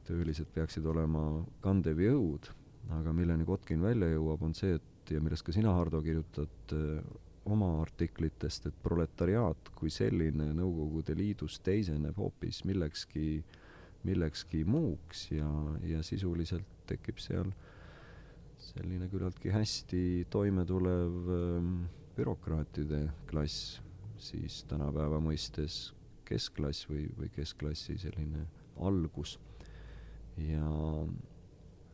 töölised peaksid olema kandev jõud, aga milleni Kotkin välja jõuab, on see, et ja millest ka sina, Hardo, kirjutad äh, oma artiklitest, et proletariaat kui selline Nõukogude Liidus teiseneb hoopis millekski äh, millekski muuks ja, ja sisuliselt tekib seal selline küllaltki hästi toimetulev ähm, bürokraatide klass, siis tänapäeva mõistes keskklass või, või keskklassi selline algus. ja,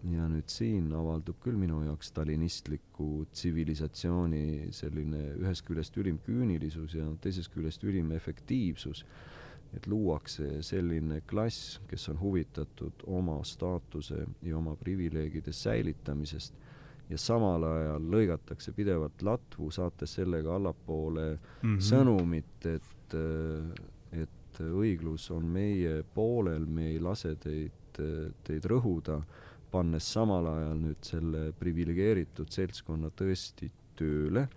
ja nüüd siin avaldub küll minu jaoks stalinistliku tsivilisatsiooni selline ühest küljest ülim küünilisus ja teisest küljest ülim efektiivsus et luuakse selline klass, kes on huvitatud oma staatuse ja oma privileegide säilitamisest ja samal ajal lõigatakse pidevalt latvu, saates sellega allapoole mm -hmm. sõnumit, et, et õiglus on meie poolel, me ei lase teid, teid rõhuda, pannes samal ajal nüüd selle priviligeeritud seltskonna tõesti tööle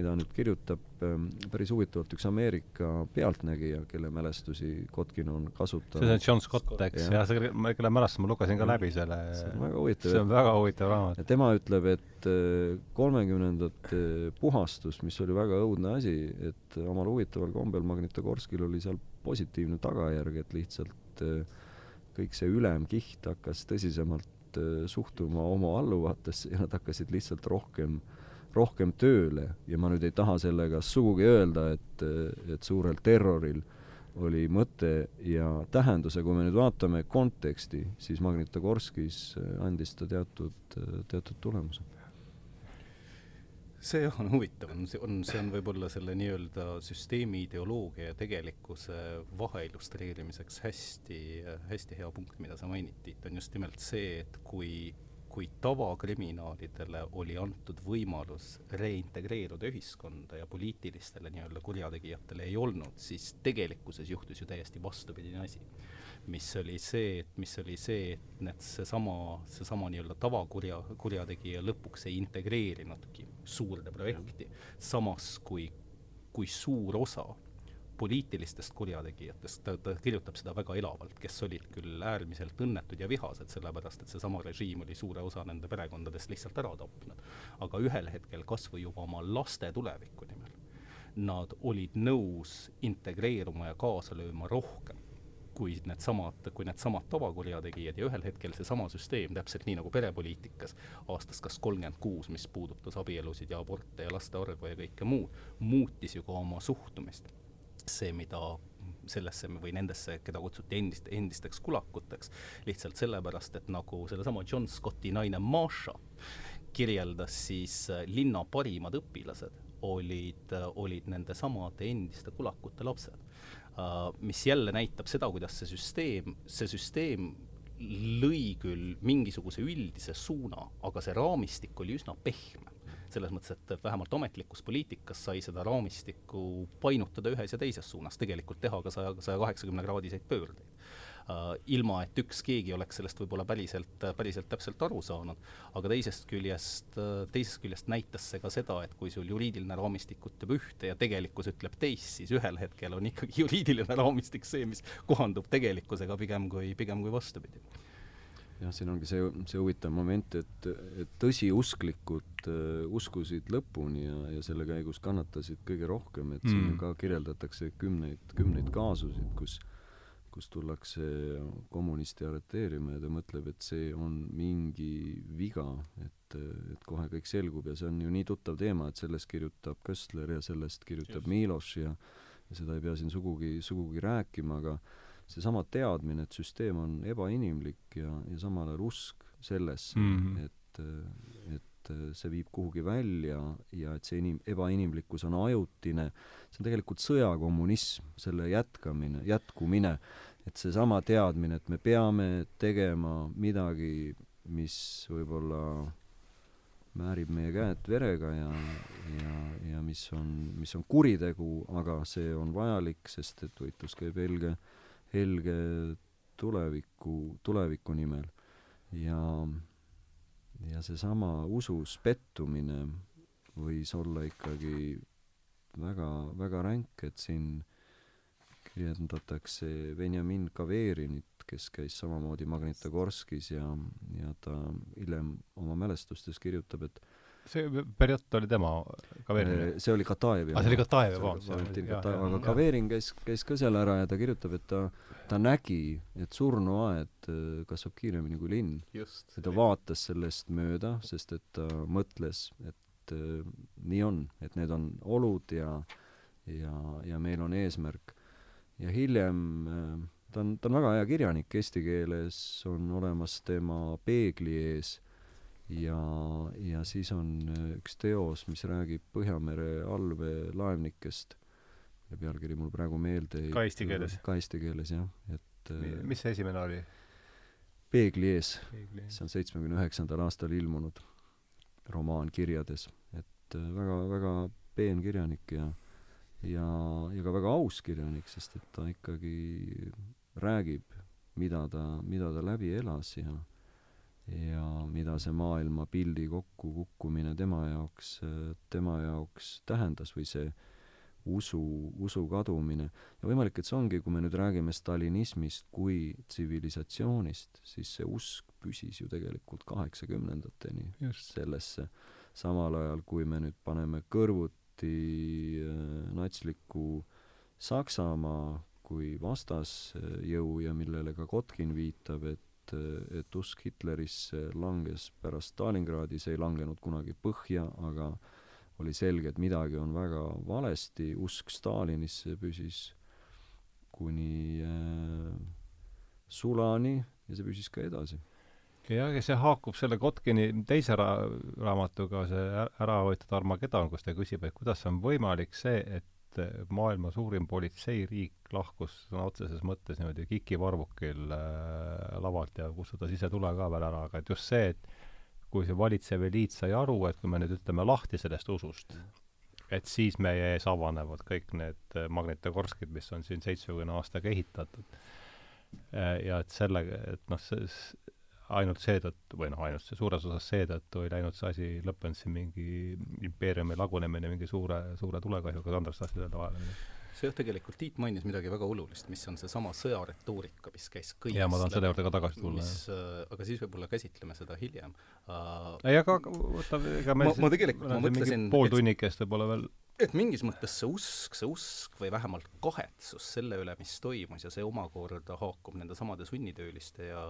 mida nüüd kirjutab ähm, päris huvitavalt üks Ameerika pealtnägija, kelle mälestusi Kotkin on kasutanud. see on John Scott, eks, jah, see, kelle mälestuse ma lugesin ka läbi selle see on väga huvitav. see on väga huvitav raamat. tema ütleb, et äh, kolmekümnendate puhastus, mis oli väga õudne asi, et omal huvitaval kombel Magnitogorskil oli seal positiivne tagajärg, et lihtsalt äh, kõik see ülem kiht hakkas tõsisemalt äh, suhtuma oma alluvatesse ja nad hakkasid lihtsalt rohkem, rohkem tööle ja ma nüüd ei taha sellega sugugi öelda, et, et suurel terroril oli mõte ja tähendus ja kui me nüüd vaatame konteksti, siis Magnitogorskis andis ta teatud, teatud tulemuse. See jah, on huvitav, on, on, see on võib-olla selle nii-öelda süsteemi ideoloogia ja tegelikkuse vahe illustreerimiseks hästi, hästi hea punkt, mida sa mainid, Tiit, on just nimelt see, et kui, kui tavakriminaalidele oli antud võimalus reintegreeruda ühiskonda ja poliitilistele nii-öelda kurjategijatele ei olnud, siis tegelikkuses juhtus ju täiesti vastupidine asi. Mis oli see, et mis oli see, et need seesama, seesama nii-öelda tavakurja, kurjategija lõpuks ei integreerinudki suurde projekti, samas kui, kui suur osa poliitilistest kurjategijatest, ta, ta kirjutab seda väga elavalt, kes olid küll äärmiselt õnnetud ja vihased, sellepärast et seesama režiim oli suure osa nende perekondadest lihtsalt ära tapnud. aga ühel hetkel kas või juba oma laste tuleviku nimel, nad olid nõus integreeruma ja kaasa lööma rohkem kui needsamad, kui needsamad tavakurjategijad ja ühel hetkel seesama süsteem, täpselt nii nagu perepoliitikas aastast kas kolmkümmend kuus, mis puudutas abielusid ja aborte ja laste arvu ja kõike muud, muutis ju ka oma suhtumist. See, mida sellesse või nendesse, keda kutsuti endist, endisteks kulakuteks, lihtsalt sellepärast, et nagu sellesama John Scotti naine Marsha kirjeldas, siis äh, linna parimad õpilased olid, äh, olid nende samade endiste kulakute lapsed Äh, mis jälle näitab seda, kuidas see süsteem, see süsteem lõi küll mingisuguse üldise suuna, aga see raamistik oli üsna pehme. Selles mõttes, et vähemalt ametlikus poliitikas sai seda raamistikku painutada ühes ja teises suunas, tegelikult teha ka saja, saja kaheksakümne kraadiseid pöördeid. Äh, ilma et üks keegi oleks sellest võib-olla päriselt, päriselt täpselt aru saanud. aga teisest küljest, teisest küljest näitas see ka seda, et kui sul juriidiline raamistik ütleb ühte ja tegelikkus ütleb teist, siis ühel hetkel on ikkagi juriidiline raamistik see, mis kohandub tegelikkusega pigem kui, pigem kui vastupidi jah, siin ongi see, see huvitav moment, et, et tõsiusklikud uh, uskusid lõpuni ja, ja selle käigus kannatasid kõige rohkem, et siin mm. ka kirjeldatakse kümneid, kümneid kaasusid, kus kus tullakse kommunisti arreteerima ja ta mõtleb, et see on mingi viga, et, et kohe kõik selgub ja see on ju nii tuttav teema, et sellest kirjutab Köstler ja sellest kirjutab. Miloš ja ja seda ei pea siin sugugi, sugugi rääkima, aga seesama teadmine, et süsteem on ebainimlik ja, ja samal ajal usk sellesse mm, -hmm. et, et see viib kuhugi välja ja et see inim-, ebainimlikkus on ajutine, see on tegelikult sõjakommunism, selle jätkamine, jätkumine, et seesama teadmine, et me peame tegema midagi, mis võib-olla määrib meie käed verega ja, ja, ja mis on, mis on kuritegu, aga see on vajalik, sest et võitlus käib helge, helge tuleviku, tuleviku nimel. ja, ja seesama usus pettumine võis olla ikkagi väga, väga ränk, et siin kirjeldatakse Benjamin Kaverinit, kes käis samamoodi Magnitogorskis ja, ja ta hiljem oma mälestustes kirjutab, et see periood oli tema, Kaverin? See oli Katajev. aa, see oli Katajev, vabandust. aga Kaverin käis, käis ka seal ära ja ta kirjutab, et ta, ta nägi, et surnuaed äh, kasvab kiiremini kui linn. ja ta vaatas sellest mööda, sest et ta mõtles, et äh, nii on, et need on olud ja ja, ja meil on eesmärk ja hiljem äh, ta on, ta on väga hea kirjanik, eesti keeles on olemas tema Peegli ees ja, ja siis on äh, üks teos, mis räägib Põhjamere allveelaevnikest, mille pealkiri mul praegu meelde ei ka eesti keeles? ka eesti keeles, jah, et äh, mis see esimene oli? Peegli ees, see on seitsmekümne üheksandal aastal ilmunud romaan kirjades, et väga, väga peen kirjanik ja ja, ja ka väga aus kirjanik, sest et ta ikkagi räägib, mida ta, mida ta läbi elas ja ja mida see maailmapildi kokkukukkumine tema jaoks, tema jaoks tähendas või see usu, usu kadumine. ja võimalik, et see ongi, kui me nüüd räägime stalinismist kui tsivilisatsioonist, siis see usk püsis ju tegelikult kaheksakümnendateni sellesse, samal ajal kui me nüüd paneme kõrvut eriti äh, natsliku Saksamaa kui vastasjõu ja millele ka Kotkin viitab, et et, et usk Hitlerisse langes pärast Stalingradi, see ei langenud kunagi põhja, aga oli selge, et midagi on väga valesti, usk Stalinisse püsis kuni äh, sulani ja see püsis ka edasi. jah, ja see haakub selle Kotkini teise ra-, raamatuga, see Ära võetud Armageddon, kus ta küsib, et kuidas on võimalik see, et maailma suurim politseiriik lahkus sõna otseses mõttes niimoodi kikivarvukil äh, lavalt ja kustutas ise tule ka veel ära, aga et just see, et kui see valitsev eliit sai aru, et kui me nüüd ütleme lahti sellest usust, et siis meie ees avanevad kõik need Magnitogorskid, mis on siin seitsmekümne aastaga ehitatud. ja et sellega, et noh, see ainult seetõttu, või noh, ainult see suures osas seetõttu ei läinud see asi, lõppenud siin mingi impeeriumi lagunemine mingi suure, suure tulekahjuga, tahtsid öelda vahele? See jah, tegelikult Tiit mainis midagi väga olulist, mis on seesama sõjaretoorika, mis käis kõigest jaa, ma tahan selle juurde ka tagasi tulla. mis, äh, aga siis võib-olla käsitleme seda hiljem uh,. ei, aga võta, ega me ma, ma tegelikult, ma mõtlesin pool tunnikest võib-olla veel et mingis mõttes see usk, see usk või vähemalt kahetsus selle üle, mis toimus ja see omakorda haakub nende samade sunnitööliste ja,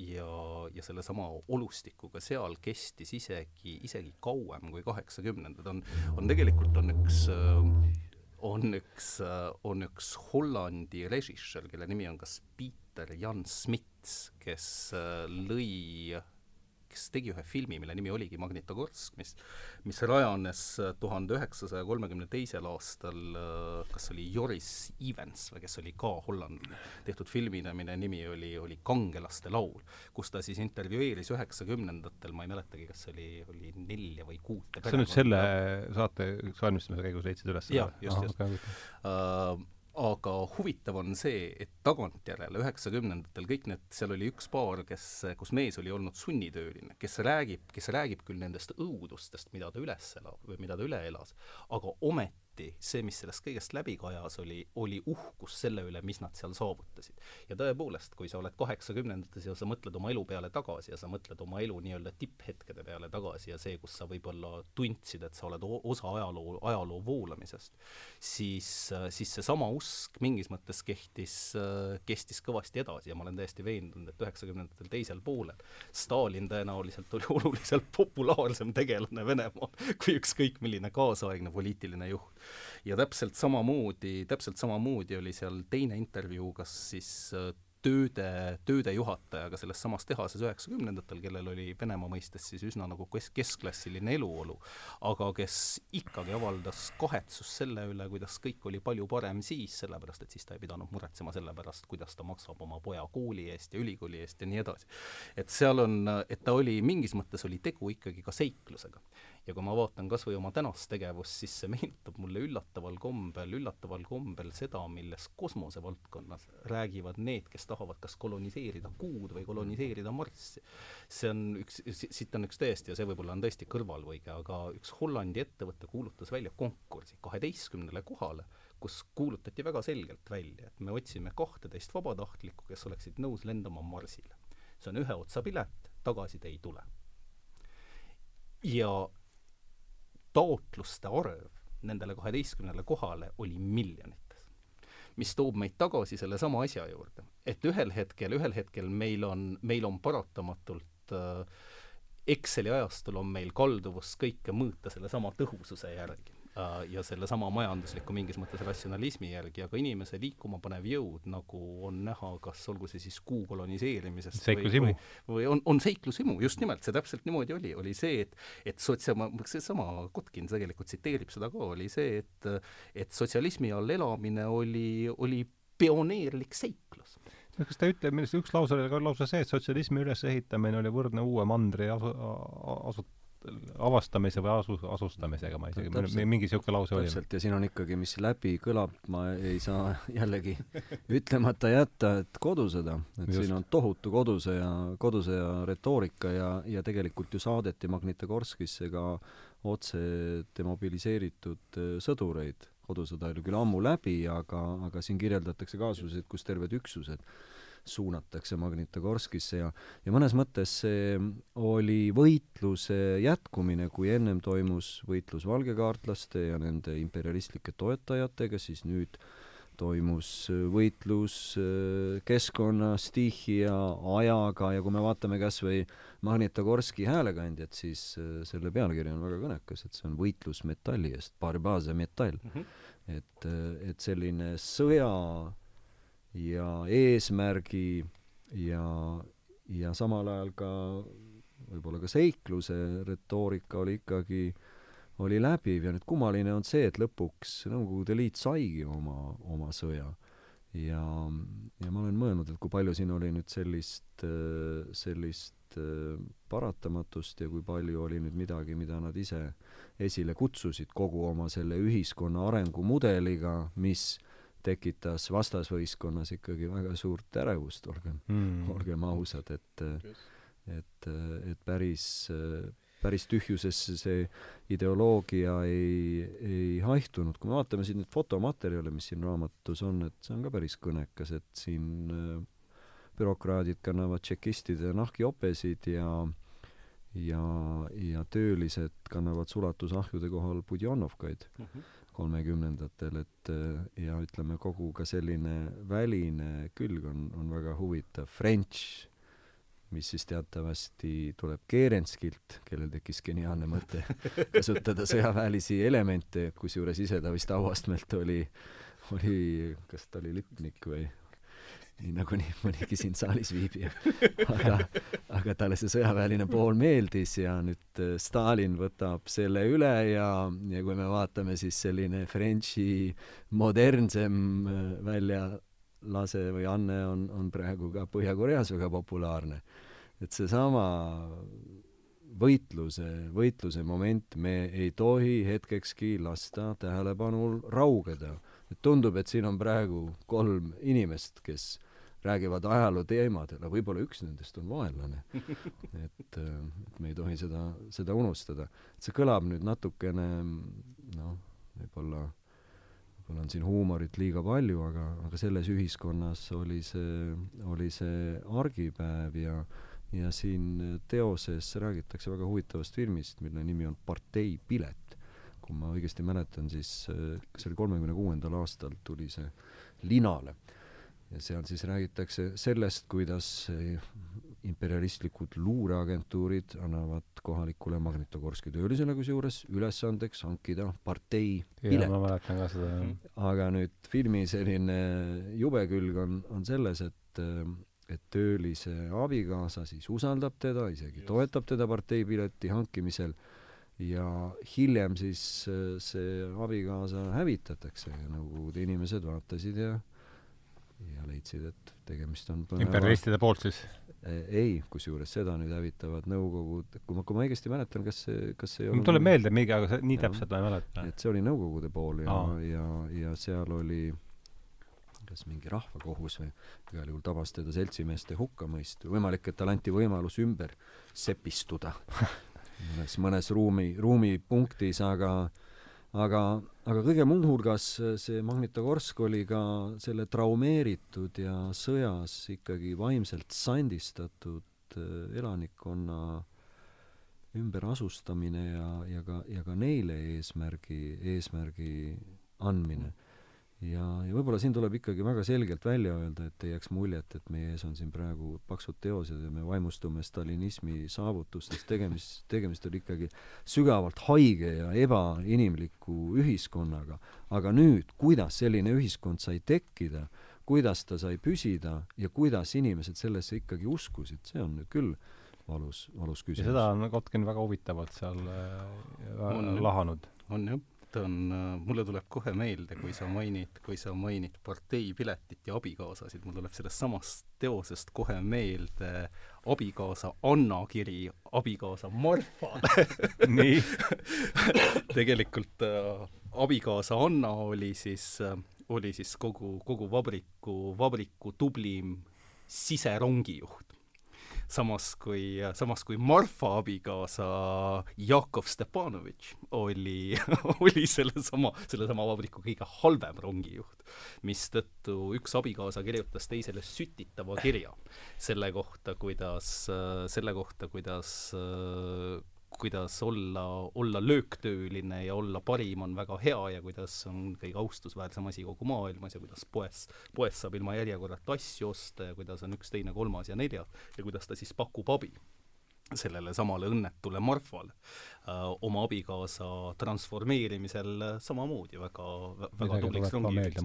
ja, ja sellesama olustikuga seal kestis isegi, isegi kauem kui kaheksakümnendad, on, on tegelikult on üks on üks, on üks Hollandi režissöör, kelle nimi on kas Peter Jan Smits, kes lõi kes tegi ühe filmi, mille nimi oligi Magnitogorsk, mis, mis rajanes tuhande üheksasaja kolmekümne teisel aastal, äh, kas oli Joris Evans või kes oli ka hollandlane, tehtud filmina, mille nimi oli, oli Kangelaste laul, kus ta siis intervjueeris üheksakümnendatel, ma ei mäletagi, kas oli, oli nelja või kuute kas sa nüüd selle saate valmistamise käigus leidsid üles? jah, just, just. Aga huvitav on see, et tagantjärele üheksakümnendatel kõik need, seal oli üks paar, kes, kus mees oli olnud sunnitööline, kes räägib, kes räägib küll nendest õudustest, mida ta üles ela- või mida ta üle elas, aga ometi eriti see, mis sellest kõigest läbi kajas, oli, oli uhkus selle üle, mis nad seal saavutasid. ja tõepoolest, kui sa oled kaheksakümnendates ja sa mõtled oma elu peale tagasi ja sa mõtled oma elu nii-öelda tipphetkede peale tagasi ja see, kus sa võib-olla tundsid, et sa oled osa ajaloo, ajaloo voolamisest, siis, siis seesama usk mingis mõttes kehtis, kestis kõvasti edasi ja ma olen täiesti veendunud, et üheksakümnendatel teisel poolel Stalin tõenäoliselt oli oluliselt populaarsem tegelane Venemaal kui ükskõik milline kaasaegne poliitiline juht ja täpselt samamoodi, täpselt samamoodi oli seal teine intervjuu, kas siis äh, tööde, tööde juhatajaga selles samas tehases üheksakümnendatel, kellel oli Venemaa mõistes siis üsna nagu kes-, keskklassiline eluolu, aga kes ikkagi avaldas kahetsust selle üle, kuidas kõik oli palju parem siis, sellepärast et siis ta ei pidanud muretsema selle pärast, kuidas ta maksab oma poja kooli eest ja ülikooli eest ja nii edasi. et seal on, et ta oli, mingis mõttes oli tegu ikkagi ka seiklusega ja kui ma vaatan kas või oma tänast tegevust, siis see meenutab mulle üllataval kombel, üllataval kombel seda, milles kosmosevaldkonnas räägivad need, kes tahavad kas koloniseerida Kuud või koloniseerida Marssi. see on üks, siit on üks täiesti, ja see võib-olla on tõesti kõrvalvõige, aga üks Hollandi ettevõte kuulutas välja konkursi kaheteistkümnele kohale, kus kuulutati väga selgelt välja, et me otsime kahteteist vabatahtlikku, kes oleksid nõus lendama Marsile. see on ühe otsa pilet, tagasi te ei tule. ja taotluste arv nendele kaheteistkümnele kohale oli miljonites. mis toob meid tagasi sellesama asja juurde, et ühel hetkel, ühel hetkel meil on, meil on paratamatult äh, Exceli ajastul on meil kalduvus kõike mõõta sellesama tõhususe järgi ja sellesama majandusliku mingis mõttes ratsionalismi järgi, aga inimese liikuma panev jõud, nagu on näha, kas olgu see siis kuu koloniseerimisest seiklushimu. või, või, on, on seiklushimu, just nimelt, see täpselt niimoodi oli, oli see, et et sotsiaal-, seesama Kotkin tegelikult tsiteerib seda ka, oli see, et et sotsialismi all elamine oli, oli pioneerlik seiklus kas ta ütleb, millest üks lause oli ka lausa see, et sotsialismi ülesehitamine oli võrdne uue mandri asu-, asu-, avastamise või asu-, asustamisega, ma isegi, mingi niisugune lause oli. täpselt, ja siin on ikkagi, mis läbi kõlab, ma ei saa jällegi ütlemata jätta, et kodusõda, et Just. siin on tohutu kodusõja, kodusõja retoorika ja, ja tegelikult ju saadeti Magnitogorskisse ka otse demobiliseeritud äh, sõdureid, kodusõda oli küll ammu läbi, aga, aga siin kirjeldatakse kaasuseid, kus terved üksused suunatakse Magnitogorskisse ja, ja mõnes mõttes see oli võitluse jätkumine, kui ennem toimus võitlus valgekaartlaste ja nende imperialistlike toetajatega, siis nüüd toimus võitlus keskkonna, stiihia, ajaga ja kui me vaatame kas või Magnitogorski häälekandjat, siis selle pealkiri on väga kõnekas, et see on võitlus metalli eest, Barbaza metall mm. -hmm. et, et selline sõja ja eesmärgi ja, ja samal ajal ka võib-olla ka seikluse retoorika oli ikkagi, oli läbiv ja nüüd kummaline on see, et lõpuks Nõukogude Liit saigi oma, oma sõja. ja, ja ma olen mõelnud, et kui palju siin oli nüüd sellist, sellist paratamatust ja kui palju oli nüüd midagi, mida nad ise esile kutsusid kogu oma selle ühiskonna arengumudeliga, mis tekitas vastasvõistkonnas ikkagi väga suurt ärevust, olgem mm., olgem ausad, et et, et päris, päris tühjusesse see ideoloogia ei, ei haihtunud. kui me vaatame siin neid fotomaterjale, mis siin raamatus on, et see on ka päris kõnekas, et siin äh, bürokraadid kannavad tšekistide nahkjopesid ja ja, ja töölised kannavad sulatusahjude kohal budjonovkaid mm, -hmm. Et äh, ja ütleme, kogu ka selline väline külg on, on väga huvitav. French mis siis teatavasti tuleb Kerenskilt, kellel tekkis geniaalne mõte kasutada sõjaväelisi elemente, kusjuures ise ta vist auastmelt oli, oli, kas ta oli lipnik või nii nagu nii mõnigi siin saalis viibija. aga, aga talle see sõjaväeline pool meeldis ja nüüd äh, Stalin võtab selle üle ja, ja kui me vaatame, siis selline Frenchi modernsem äh, väljalase või anne on, on praegu ka Põhja-Koreas väga populaarne et seesama võitluse, võitluse moment, me ei tohi hetkekski lasta tähelepanul raugeda. et tundub, et siin on praegu kolm inimest, kes räägivad ajaloo teemadel, aga võib-olla üks nendest on vaenlane. et, et me ei tohi seda, seda unustada. see kõlab nüüd natukene noh, võib-olla võib-olla on siin huumorit liiga palju, aga, aga selles ühiskonnas oli see, oli see argipäev ja ja siin teoses räägitakse väga huvitavast filmist, mille nimi on Parteipilet. kui ma õigesti mäletan, siis kas see oli kolmekümne kuuendal aastal tuli see linale ja seal siis räägitakse sellest, kuidas imperialistlikud luureagentuurid annavad kohalikule Magnitogorski töölisele kusjuures ülesandeks hankida partei pilet. ma mäletan ka seda, jah. aga nüüd filmi selline jube külg on, on selles, et et töölise abikaasa siis usaldab teda, isegi Just. toetab teda parteipileti hankimisel ja hiljem siis äh, see abikaasa hävitatakse ja Nõukogude inimesed vaatasid ja ja leidsid, et tegemist on põneva... imperialistide poolt siis? Äh, ei, kusjuures seda nüüd hävitavad Nõukogud, kui ma, kui ma õigesti mäletan, kas see, kas see mul tuleb meelde mingi, aga see, nii täpselt ma ei mäleta. et see oli Nõukogude pool ja ja, ja seal oli kas mingi rahvakohus või igal juhul tabas teda seltsimeeste hukkamõist. võimalik, et talle anti võimalus ümber sepistuda mõnes, mõnes ruumi, ruumipunktis, aga aga, aga kõige muu hulgas see Magnitogorsk oli ka selle traumeeritud ja sõjas ikkagi vaimselt sandistatud äh, elanikkonna ümberasustamine ja, ja ka, ja ka neile eesmärgi, eesmärgi andmine. mm ja, ja võib-olla siin tuleb ikkagi väga selgelt välja öelda, et ei jääks muljet, et meie ees on siin praegu paksud teosed ja me vaimustume stalinismi saavutustest, tegemist, tegemist oli ikkagi sügavalt haige ja ebainimliku ühiskonnaga. aga nüüd, kuidas selline ühiskond sai tekkida, kuidas ta sai püsida ja kuidas inimesed sellesse ikkagi uskusid, see on nüüd küll valus, valus küsimus. ja seda on Kotkin väga huvitavalt seal äh, on, lahanud. on jah on, äh, mulle tuleb kohe meelde, kui sa mainid, kui sa mainid parteipiletit ja abikaasasid, mul tuleb sellest samast teosest kohe meelde abikaasa Anna kiri abikaasa Marfale nii. Tegelikult äh, abikaasa Anna oli siis äh,, oli siis kogu, kogu vabriku, vabriku tublim siserongijuht samas kui, samas kui Marfa abikaasa Jakov Stepanovitš oli oli sellesama, sellesama vabriku kõige halvem rongijuht, mistõttu üks abikaasa kirjutas teisele sütitava kirja selle kohta, kuidas, selle kohta, kuidas kuidas olla, olla lööktööline ja olla parim on väga hea ja kuidas on kõige austusväärsem asi kogu maailmas ja kuidas poes, poes saab ilma järjekorrata asju osta ja kuidas on üks, teine, kolmas ja neljas ja kuidas ta siis pakub abi sellele samale õnnetule Marfale oma abikaasa transformeerimisel samamoodi väga, väga tubliks rongijuhiks.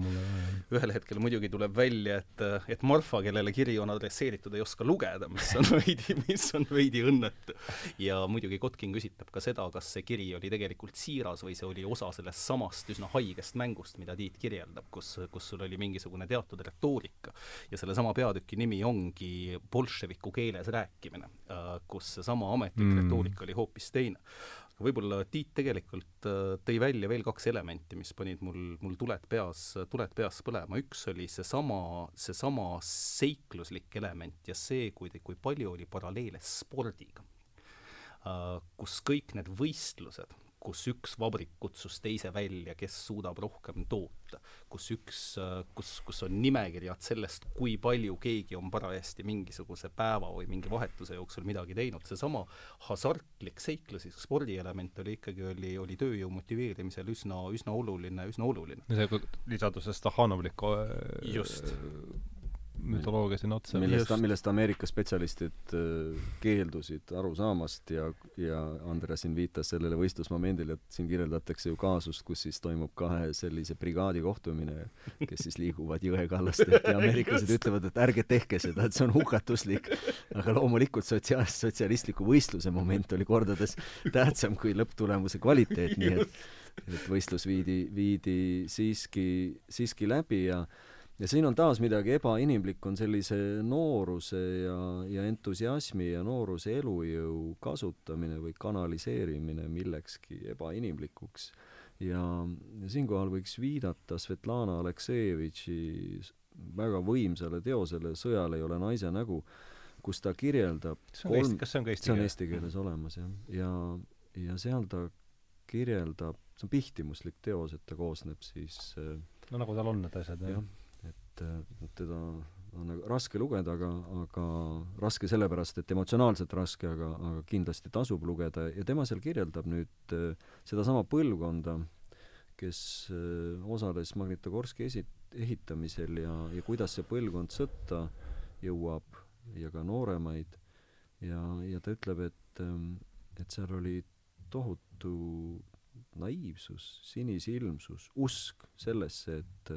ühel hetkel muidugi tuleb välja, et, et Marfa, kellele kiri on adresseeritud, ei oska lugeda, mis on veidi, mis on veidi õnnetu. ja muidugi Kotkin küsitleb ka seda, kas see kiri oli tegelikult siiras või see oli osa sellest samast üsna haigest mängust, mida Tiit kirjeldab, kus, kus sul oli mingisugune teatud retoorika. ja sellesama peatüki nimi ongi bolševiku keeles rääkimine, äh, kus seesama ametlik mm. retoorika oli hoopis teine. Võib-olla Tiit tegelikult äh, tõi välja veel kaks elementi, mis panid mul, mul tuled peas, tuled peas põlema, üks oli seesama, seesama seikluslik element ja see, kui, kui palju oli paralleele spordiga uh,, kus kõik need võistlused kus üks vabrik kutsus teise välja, kes suudab rohkem toota, kus üks, kus, kus on nimekirjad sellest, kui palju keegi on parajasti mingisuguse päeva või mingi vahetuse jooksul midagi teinud, seesama hasartlik seiklus, spordielement oli ikkagi, oli, oli tööjõu motiveerimisel üsna, üsna oluline, üsna oluline. see lisandus see Stahhanovlik just mütoloogia sinna otsa. millest, millest Ameerika spetsialistid äh, keeldusid aru saamast ja, ja Andres siin viitas sellele võistlusmomendile, et siin kirjeldatakse ju kaasust, kus siis toimub kahe sellise brigaadi kohtumine, kes siis liiguvad jõe kallastelt ja ameeriklased ütlevad, et ärge tehke seda, et see on hukatuslik. aga loomulikult sotsiaal-, sotsialistliku võistluse moment oli kordades tähtsam kui lõpptulemuse kvaliteet, nii et et võistlus viidi, viidi siiski, siiski läbi ja ja siin on taas midagi ebainimlikku, on sellise nooruse ja, ja entusiasmi ja nooruse elujõu kasutamine või kanaliseerimine millekski ebainimlikuks. ja, ja siinkohal võiks viidata Svetlana Aleksejevitši väga võimsale teosele Sõjal ei ole naise nägu, kus ta kirjeldab see on kolm, eesti, see on eesti see on eesti keeles olemas, jah. ja, ja seal ta kirjeldab, see on pihtimuslik teos, et ta koosneb siis no nagu tal on need asjad, jah et teda on nagu raske lugeda, aga, aga raske sellepärast, et emotsionaalselt raske, aga, aga kindlasti tasub lugeda. Ja tema seal kirjeldab nüüd äh, sedasama põlvkonda, kes äh, osales Magnitogorski esi-, ehitamisel ja, ja kuidas see põlvkond sõtta jõuab ja ka nooremaid. Ja, ja ta ütleb, et, ähm, et seal oli tohutu naiivsus, sinisilmsus, usk sellesse, et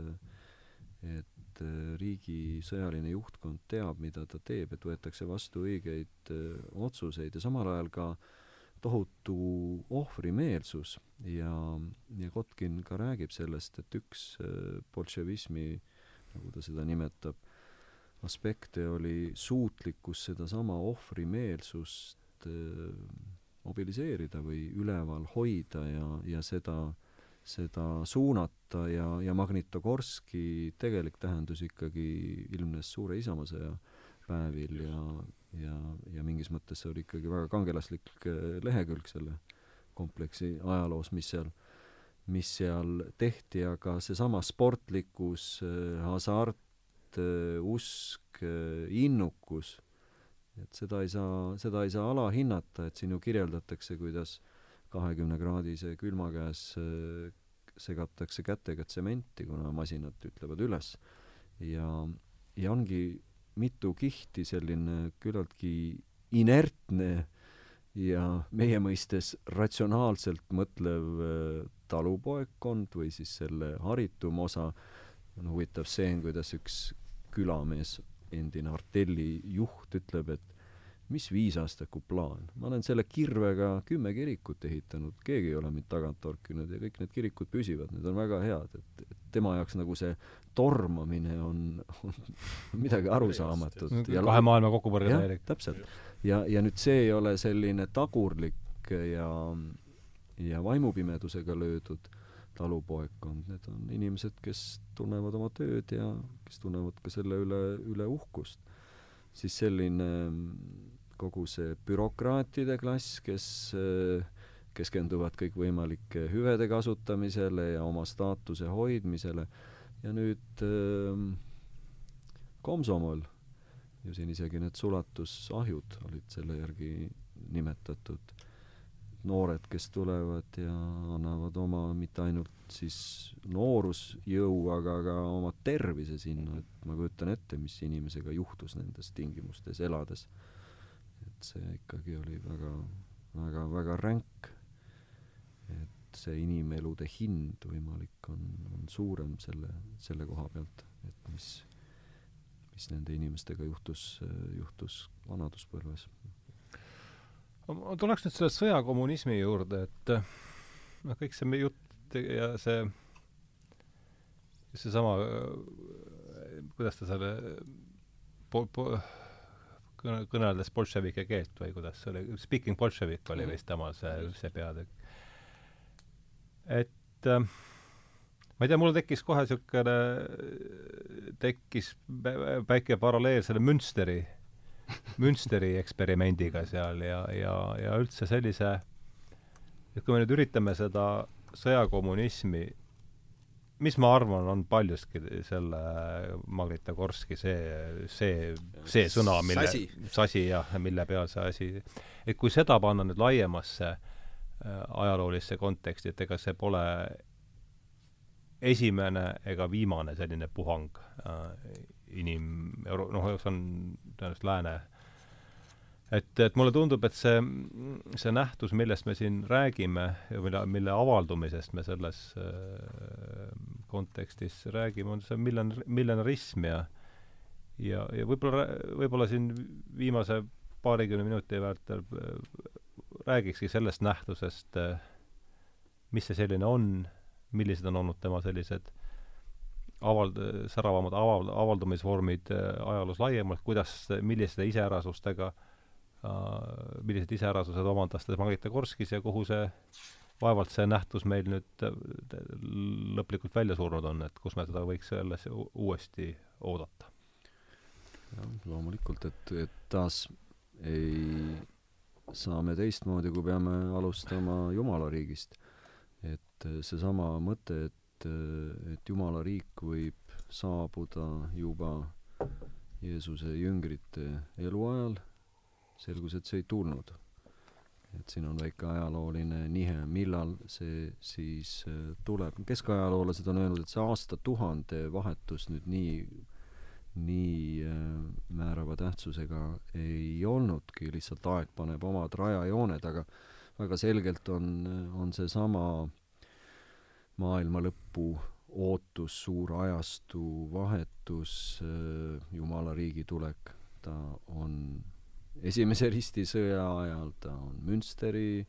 et et äh, riigi sõjaline juhtkond teab, mida ta teeb, et võetakse vastu õigeid äh, otsuseid ja samal ajal ka tohutu ohvrimeelsus. Ja, ja Kotkin ka räägib sellest, et üks äh, bolševismi, nagu ta seda nimetab, aspekte oli suutlikkus sedasama ohvrimeelsust mobiliseerida või üleval hoida ja, ja seda seda suunata ja, ja Magnitogorski tegelik tähendus ikkagi ilmnes Suure Isamaasõja päevil ja, ja, ja mingis mõttes see oli ikkagi väga kangelaslik äh, lehekülg selle kompleksi ajaloos, mis seal, mis seal tehti, aga seesama sportlikkus, äh, hasart, äh, usk, innukus, et seda ei saa, seda ei saa alahinnata, et siin ju kirjeldatakse, kuidas äh, kahekümnekraadise külma käes äh, segatakse kätega tsementi, kuna masinad ütlevad üles. ja, ja ongi mitu kihti selline küllaltki inertne ja meie mõistes ratsionaalselt mõtlev äh, talupoegkond või siis selle haritum osa, on huvitav stseen, kuidas üks külamees, endine artelli juht ütleb, et mis viisaastaku plaan? ma olen selle kirvega kümme kirikut ehitanud, keegi ei ole mind tagant torkinud ja kõik need kirikud püsivad, need on väga head, et, et tema jaoks nagu see tormamine on, on midagi arusaamatut. kahe maailma kokkupõrge täielik. täpselt. ja, ja nüüd see ei ole selline tagurlik ja, ja vaimupimedusega löödud talupoegkond, need on inimesed, kes tunnevad oma tööd ja kes tunnevad ka selle üle, üle uhkust. siis selline kogu see bürokraatide klass, kes keskenduvad kõikvõimalike hüvede kasutamisele ja oma staatuse hoidmisele. Ja nüüd äh, komsomol. Ja siin isegi need sulatusahjud olid selle järgi nimetatud, noored, kes tulevad ja annavad oma mitte ainult siis noorusjõu, aga ka oma tervise sinna, et ma kujutan ette, mis inimesega juhtus nendes tingimustes elades. Et see ikkagi oli väga, väga, väga ränk. et see inimelude hind võimalik on, on suurem selle, selle koha pealt, et mis, mis nende inimestega juhtus, juhtus vanaduspõlves ma tuleks nüüd selle sõjakommunismi juurde, et noh, kõik see jutt ja see, seesama, kuidas ta selle po-, po-, kõne, kõneldes bolševike keelt või kuidas see oli, speaking bolševik oli mhm. vist temal see, see peatükk. et äh, ma ei tea, mul tekkis kohe niisugune, tekkis väike paralleel selle Münsteri Münsteri eksperimendiga seal ja, ja, ja üldse sellise, et kui me nüüd üritame seda sõjakommunismi, mis ma arvan, on paljuski selle Magnitogorski see, see, see sõna, mille, sasi. Jah, mille peal see asi, et kui seda panna nüüd laiemasse äh, ajaloolisse konteksti, et ega see pole esimene ega viimane selline puhang äh, inim-, noh, see on tõenäoliselt lääne et, et mulle tundub, et see, see nähtus, millest me siin räägime ja mille, mille avaldumisest me selles äh, kontekstis räägime, on see millen-, millenarism ja ja, ja võib-olla, võib-olla siin viimase paarikümne minuti vältel äh, räägikski sellest nähtusest, äh, mis see selline on, millised on olnud tema sellised avald-, säravamad aval-, avaldumisvormid äh, ajaloos laiemalt, kuidas, milliste iseärasustega, äh, millised iseärasused omandas ta Magnitogorskis ja kuhu see, vaevalt see nähtus meil nüüd äh, lõplikult välja surnud on, et kus me teda võiks alles uuesti oodata? jah, loomulikult, et, et taas ei saa me teistmoodi, kui peame alustama Jumala riigist. et seesama mõte, et, et Jumala riik võib saabuda juba Jeesuse jüngrite eluajal, selgus, et see ei tulnud. et siin on väike ajalooline nihe, millal see siis äh, tuleb. keskajaloolased on öelnud, et see aastatuhande vahetus nüüd nii, nii äh, määrava tähtsusega ei olnudki, lihtsalt aeg paneb omad rajajooned, aga väga selgelt on, on seesama maailma lõpu ootus, suur ajastu vahetus, äh, Jumala riigi tulek, ta on esimese ristisõja ajal, ta on Münsteri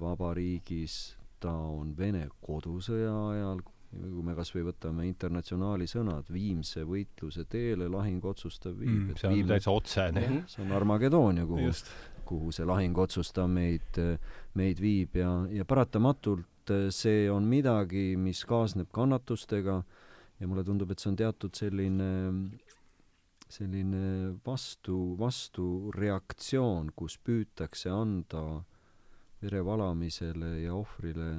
vabariigis, ta on Vene kodusõja ajal, kui me kas või võtame internatsionaali sõnad, viimse võitluse teele lahing otsustav viib mm,. see on viimne, täitsa otsene. see on Armageddoonia, kuhu, kuhu see lahing otsustav meid, meid viib ja, ja paratamatult et äh, see on midagi, mis kaasneb kannatustega ja mulle tundub, et see on teatud selline, selline vastu, vastureaktsioon, kus püütakse anda vere valamisele ja ohvrile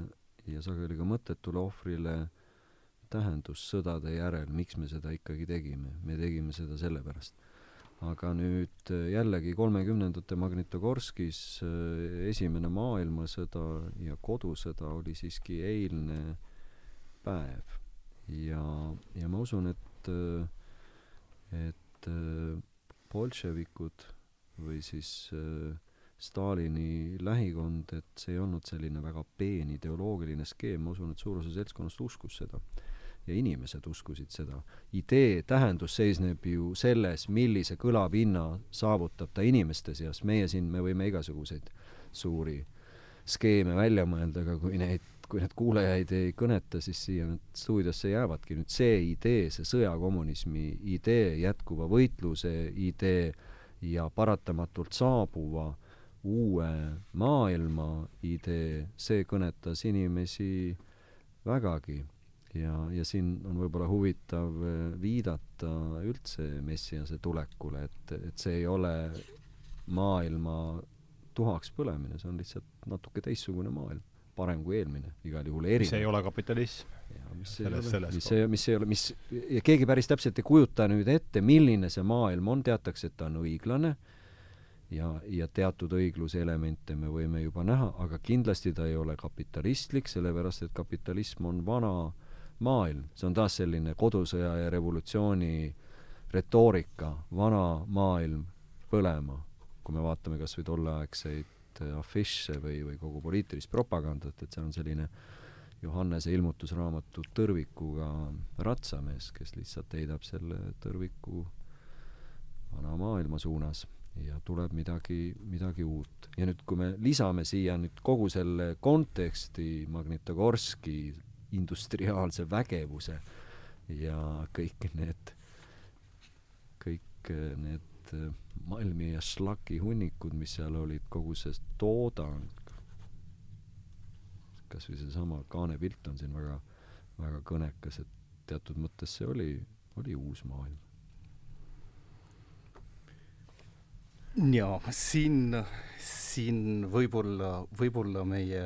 ja sageli ka mõttetule ohvrile tähendus sõdade järel, miks me seda ikkagi tegime. me tegime seda sellepärast aga nüüd äh, jällegi kolmekümnendate Magnitogorskis äh, esimene maailmasõda ja kodusõda oli siiski eilne päev. ja, ja ma usun, et, äh, et bolševikud või siis Stalini lähikond, et see ei olnud selline väga peen ideoloogiline skeem, ma usun, et suur osa seltskonnast uskus seda ja inimesed uskusid seda. idee tähendus seisneb ju selles, millise kõlapinna saavutab ta inimeste seas, meie siin, me võime igasuguseid suuri skeeme välja mõelda, aga kui neid, kui need kuulajaid ei kõneta, siis siia stuudiosse jäävadki. Nüüd see idee, see sõjakommunismi idee, jätkuva võitluse idee ja paratamatult saabuva uue maailma idee, see kõnetas inimesi vägagi. Ja, ja siin on võib-olla huvitav äh, viidata üldse Messiase tulekule, et, et see ei ole maailma tuhaks põlemine, see on lihtsalt natuke teistsugune maailm, parem kui eelmine, igal juhul erinev. mis ei ole kapitalism. mis ei selles, ole, mis ei, mis ei ole, mis, ja keegi päris täpselt ei kujuta nüüd ette, milline see maailm on, teatakse, et ta on õiglane ja, ja teatud õigluse elemente me võime juba näha, aga kindlasti ta ei ole kapitalistlik, sellepärast et kapitalism on vana maailm, see on taas selline kodusõja ja revolutsiooni retoorika, vana maailm põlema, kui me vaatame kas või tolleaegseid afiše või, või kogu poliitilist propagandat, et see on selline Johannese ilmutusraamatu tõrvikuga ratsamees, kes lihtsalt heidab selle tõrviku vana maailma suunas ja tuleb midagi, midagi uut. ja nüüd, kui me lisame siia nüüd kogu selle konteksti Magnitogorski industriaalse vägevuse ja kõik need, kõik need malmi ja šlaki hunnikud, mis seal olid, kogu see toodang, kas või seesama kaanepilt on siin väga, väga kõnekas, et teatud mõttes see oli, oli uus maailm. Jaa, siin, siin võib-olla, võib-olla meie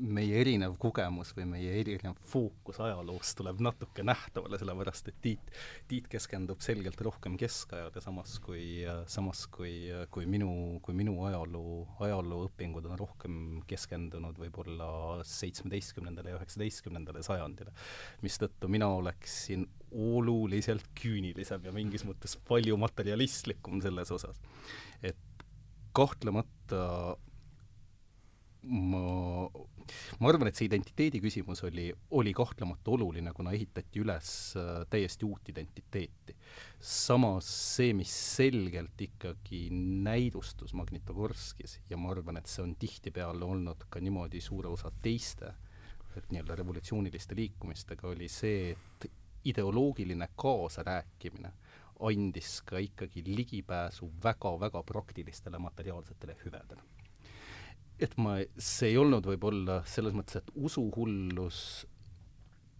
meie erinev kogemus või meie erinev fookus ajaloos tuleb natuke nähtavale, sellepärast et Tiit, Tiit keskendub selgelt rohkem keskajale, samas kui, samas kui, kui minu, kui minu ajaloo, ajalooõpingud on rohkem keskendunud võib-olla seitsmeteistkümnendale ja üheksateistkümnendale sajandile. mistõttu mina oleksin oluliselt küünilisem ja mingis mõttes palju materialistlikum selles osas. et kahtlemata ma, ma arvan, et see identiteedi küsimus oli, oli kahtlemata oluline, kuna ehitati üles äh, täiesti uut identiteeti. samas see, mis selgelt ikkagi näidustus Magnitogorskis ja ma arvan, et see on tihtipeale olnud ka niimoodi suure osa teiste nii-öelda revolutsiooniliste liikumistega, oli see, et ideoloogiline kaasarääkimine andis ka ikkagi ligipääsu väga-väga praktilistele materiaalsetele hüvedele et ma, see ei olnud võib-olla selles mõttes, et usuhullus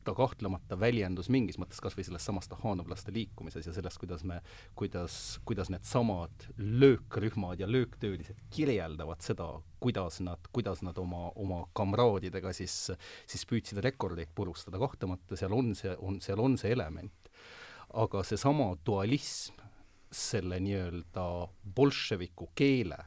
ta kahtlemata väljendus mingis mõttes kas või selles samas tahhanovlaste liikumises ja selles, kuidas me, kuidas, kuidas needsamad löökrühmad ja lööktöölised kirjeldavad seda, kuidas nad, kuidas nad oma, oma kamraadidega siis, siis püüdsid rekordeid purustada, kahtlemata seal on see, on, seal on see element. aga seesama dualism, selle nii-öelda bolševiku keele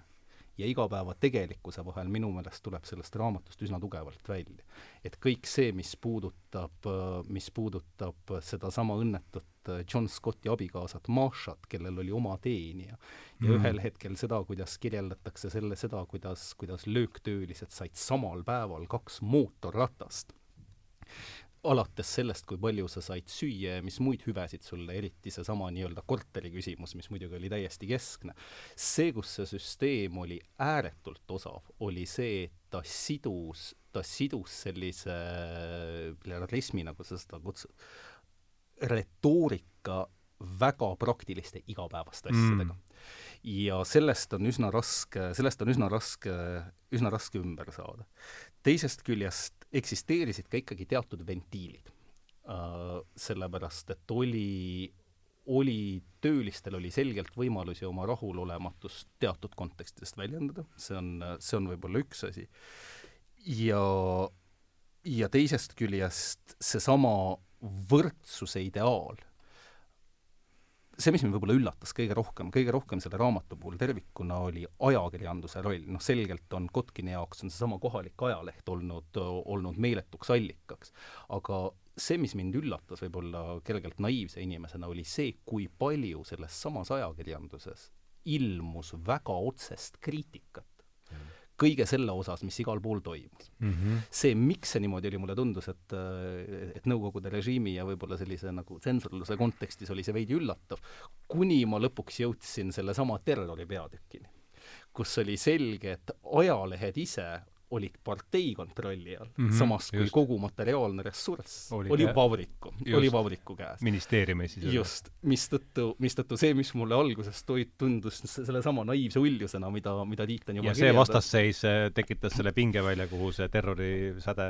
ja igapäeva tegelikkuse vahel minu meelest tuleb sellest raamatust üsna tugevalt välja. et kõik see, mis puudutab, mis puudutab sedasama õnnetut John Scotti abikaasat Mashat, kellel oli oma teenija, ja mm. ühel hetkel seda, kuidas kirjeldatakse selle, seda, kuidas, kuidas lööktöölised said samal päeval kaks mootorratast alates sellest, kui palju sa said süüa ja mis muid hüvesid sulle, eriti seesama nii-öelda korteri küsimus, mis muidugi oli täiesti keskne. see, kus see süsteem oli ääretult osav, oli see, et ta sidus, ta sidus sellise pluralismi, nagu sa seda kutsud, retoorika väga praktiliste igapäevaste asjadega mm. ja sellest on üsna raske, sellest on üsna raske, üsna raske ümber saada. Teisest küljest eksisteerisid ka ikkagi teatud ventiilid uh,. Sellepärast, et oli, oli, töölistel oli selgelt võimalusi oma rahulolematust teatud kontekstidest väljendada, see on, see on võib-olla üks asi. ja, ja teisest küljest seesama võrdsuse ideaal see, mis mind võib-olla üllatas kõige rohkem, kõige rohkem selle raamatu puhul tervikuna, oli ajakirjanduse roll, noh selgelt on Kotkini jaoks on seesama kohalik ajaleht olnud, olnud meeletuks allikaks. aga see, mis mind üllatas võib-olla kergelt naiivse inimesena, oli see, kui palju selles samas ajakirjanduses ilmus väga otsest kriitikat kõige selle osas, mis igal pool toimus mm. -hmm. see, miks see niimoodi oli, mulle tundus, et, et Nõukogude režiimi ja võib-olla sellise nagu tsensorluse kontekstis oli see veidi üllatav, kuni ma lõpuks jõudsin sellesama terrori peatükini, kus oli selge, et ajalehed ise olid partei kontrolli all mm, -hmm, samas kui just. kogu materiaalne ressurss oli, oli vabriku, oli vabriku käes. ministeeriumi siis. just, mistõttu, mistõttu see, mis mulle alguses tundus sellesama naiivse uljusena, mida, mida Tiit on juba ja see vastasseis äh, tekitas selle pingevälja, kuhu see terrorisäde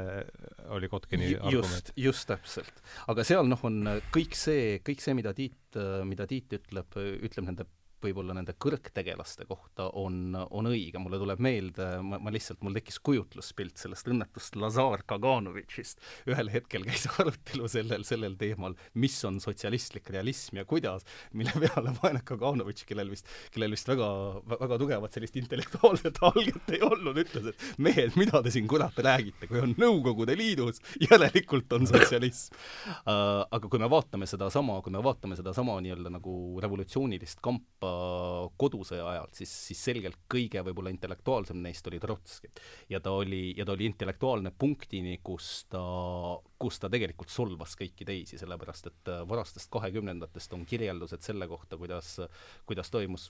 oli Kotkini just, just täpselt. aga seal noh, on kõik see, kõik see, mida Tiit, mida Tiit ütleb, ütleb nende võib-olla nende kõrgtegelaste kohta on, on õige, mulle tuleb meelde, ma, ma lihtsalt, mul tekkis kujutluspilt sellest õnnetust Lazar Kaganovitšist. ühel hetkel käis arutelu sellel, sellel teemal, mis on sotsialistlik realism ja kuidas, mille peale vaene Kaganovitš, kellel vist, kellel vist väga, väga tugevat sellist intellektuaalset alget ei olnud, ütles, et mehed, mida te siin kurat räägite, kui on Nõukogude Liidus, järelikult on sotsialism uh,. aga kui me vaatame sedasama, kui me vaatame sedasama nii-öelda nagu revolutsioonilist kampa kodusõja ajal, siis, siis selgelt kõige võib-olla intellektuaalsem neist oli Trotski. ja ta oli, ja ta oli intellektuaalne punktini, kus ta, kus ta tegelikult solvas kõiki teisi, sellepärast et varastest kahekümnendatest on kirjeldused selle kohta, kuidas, kuidas toimus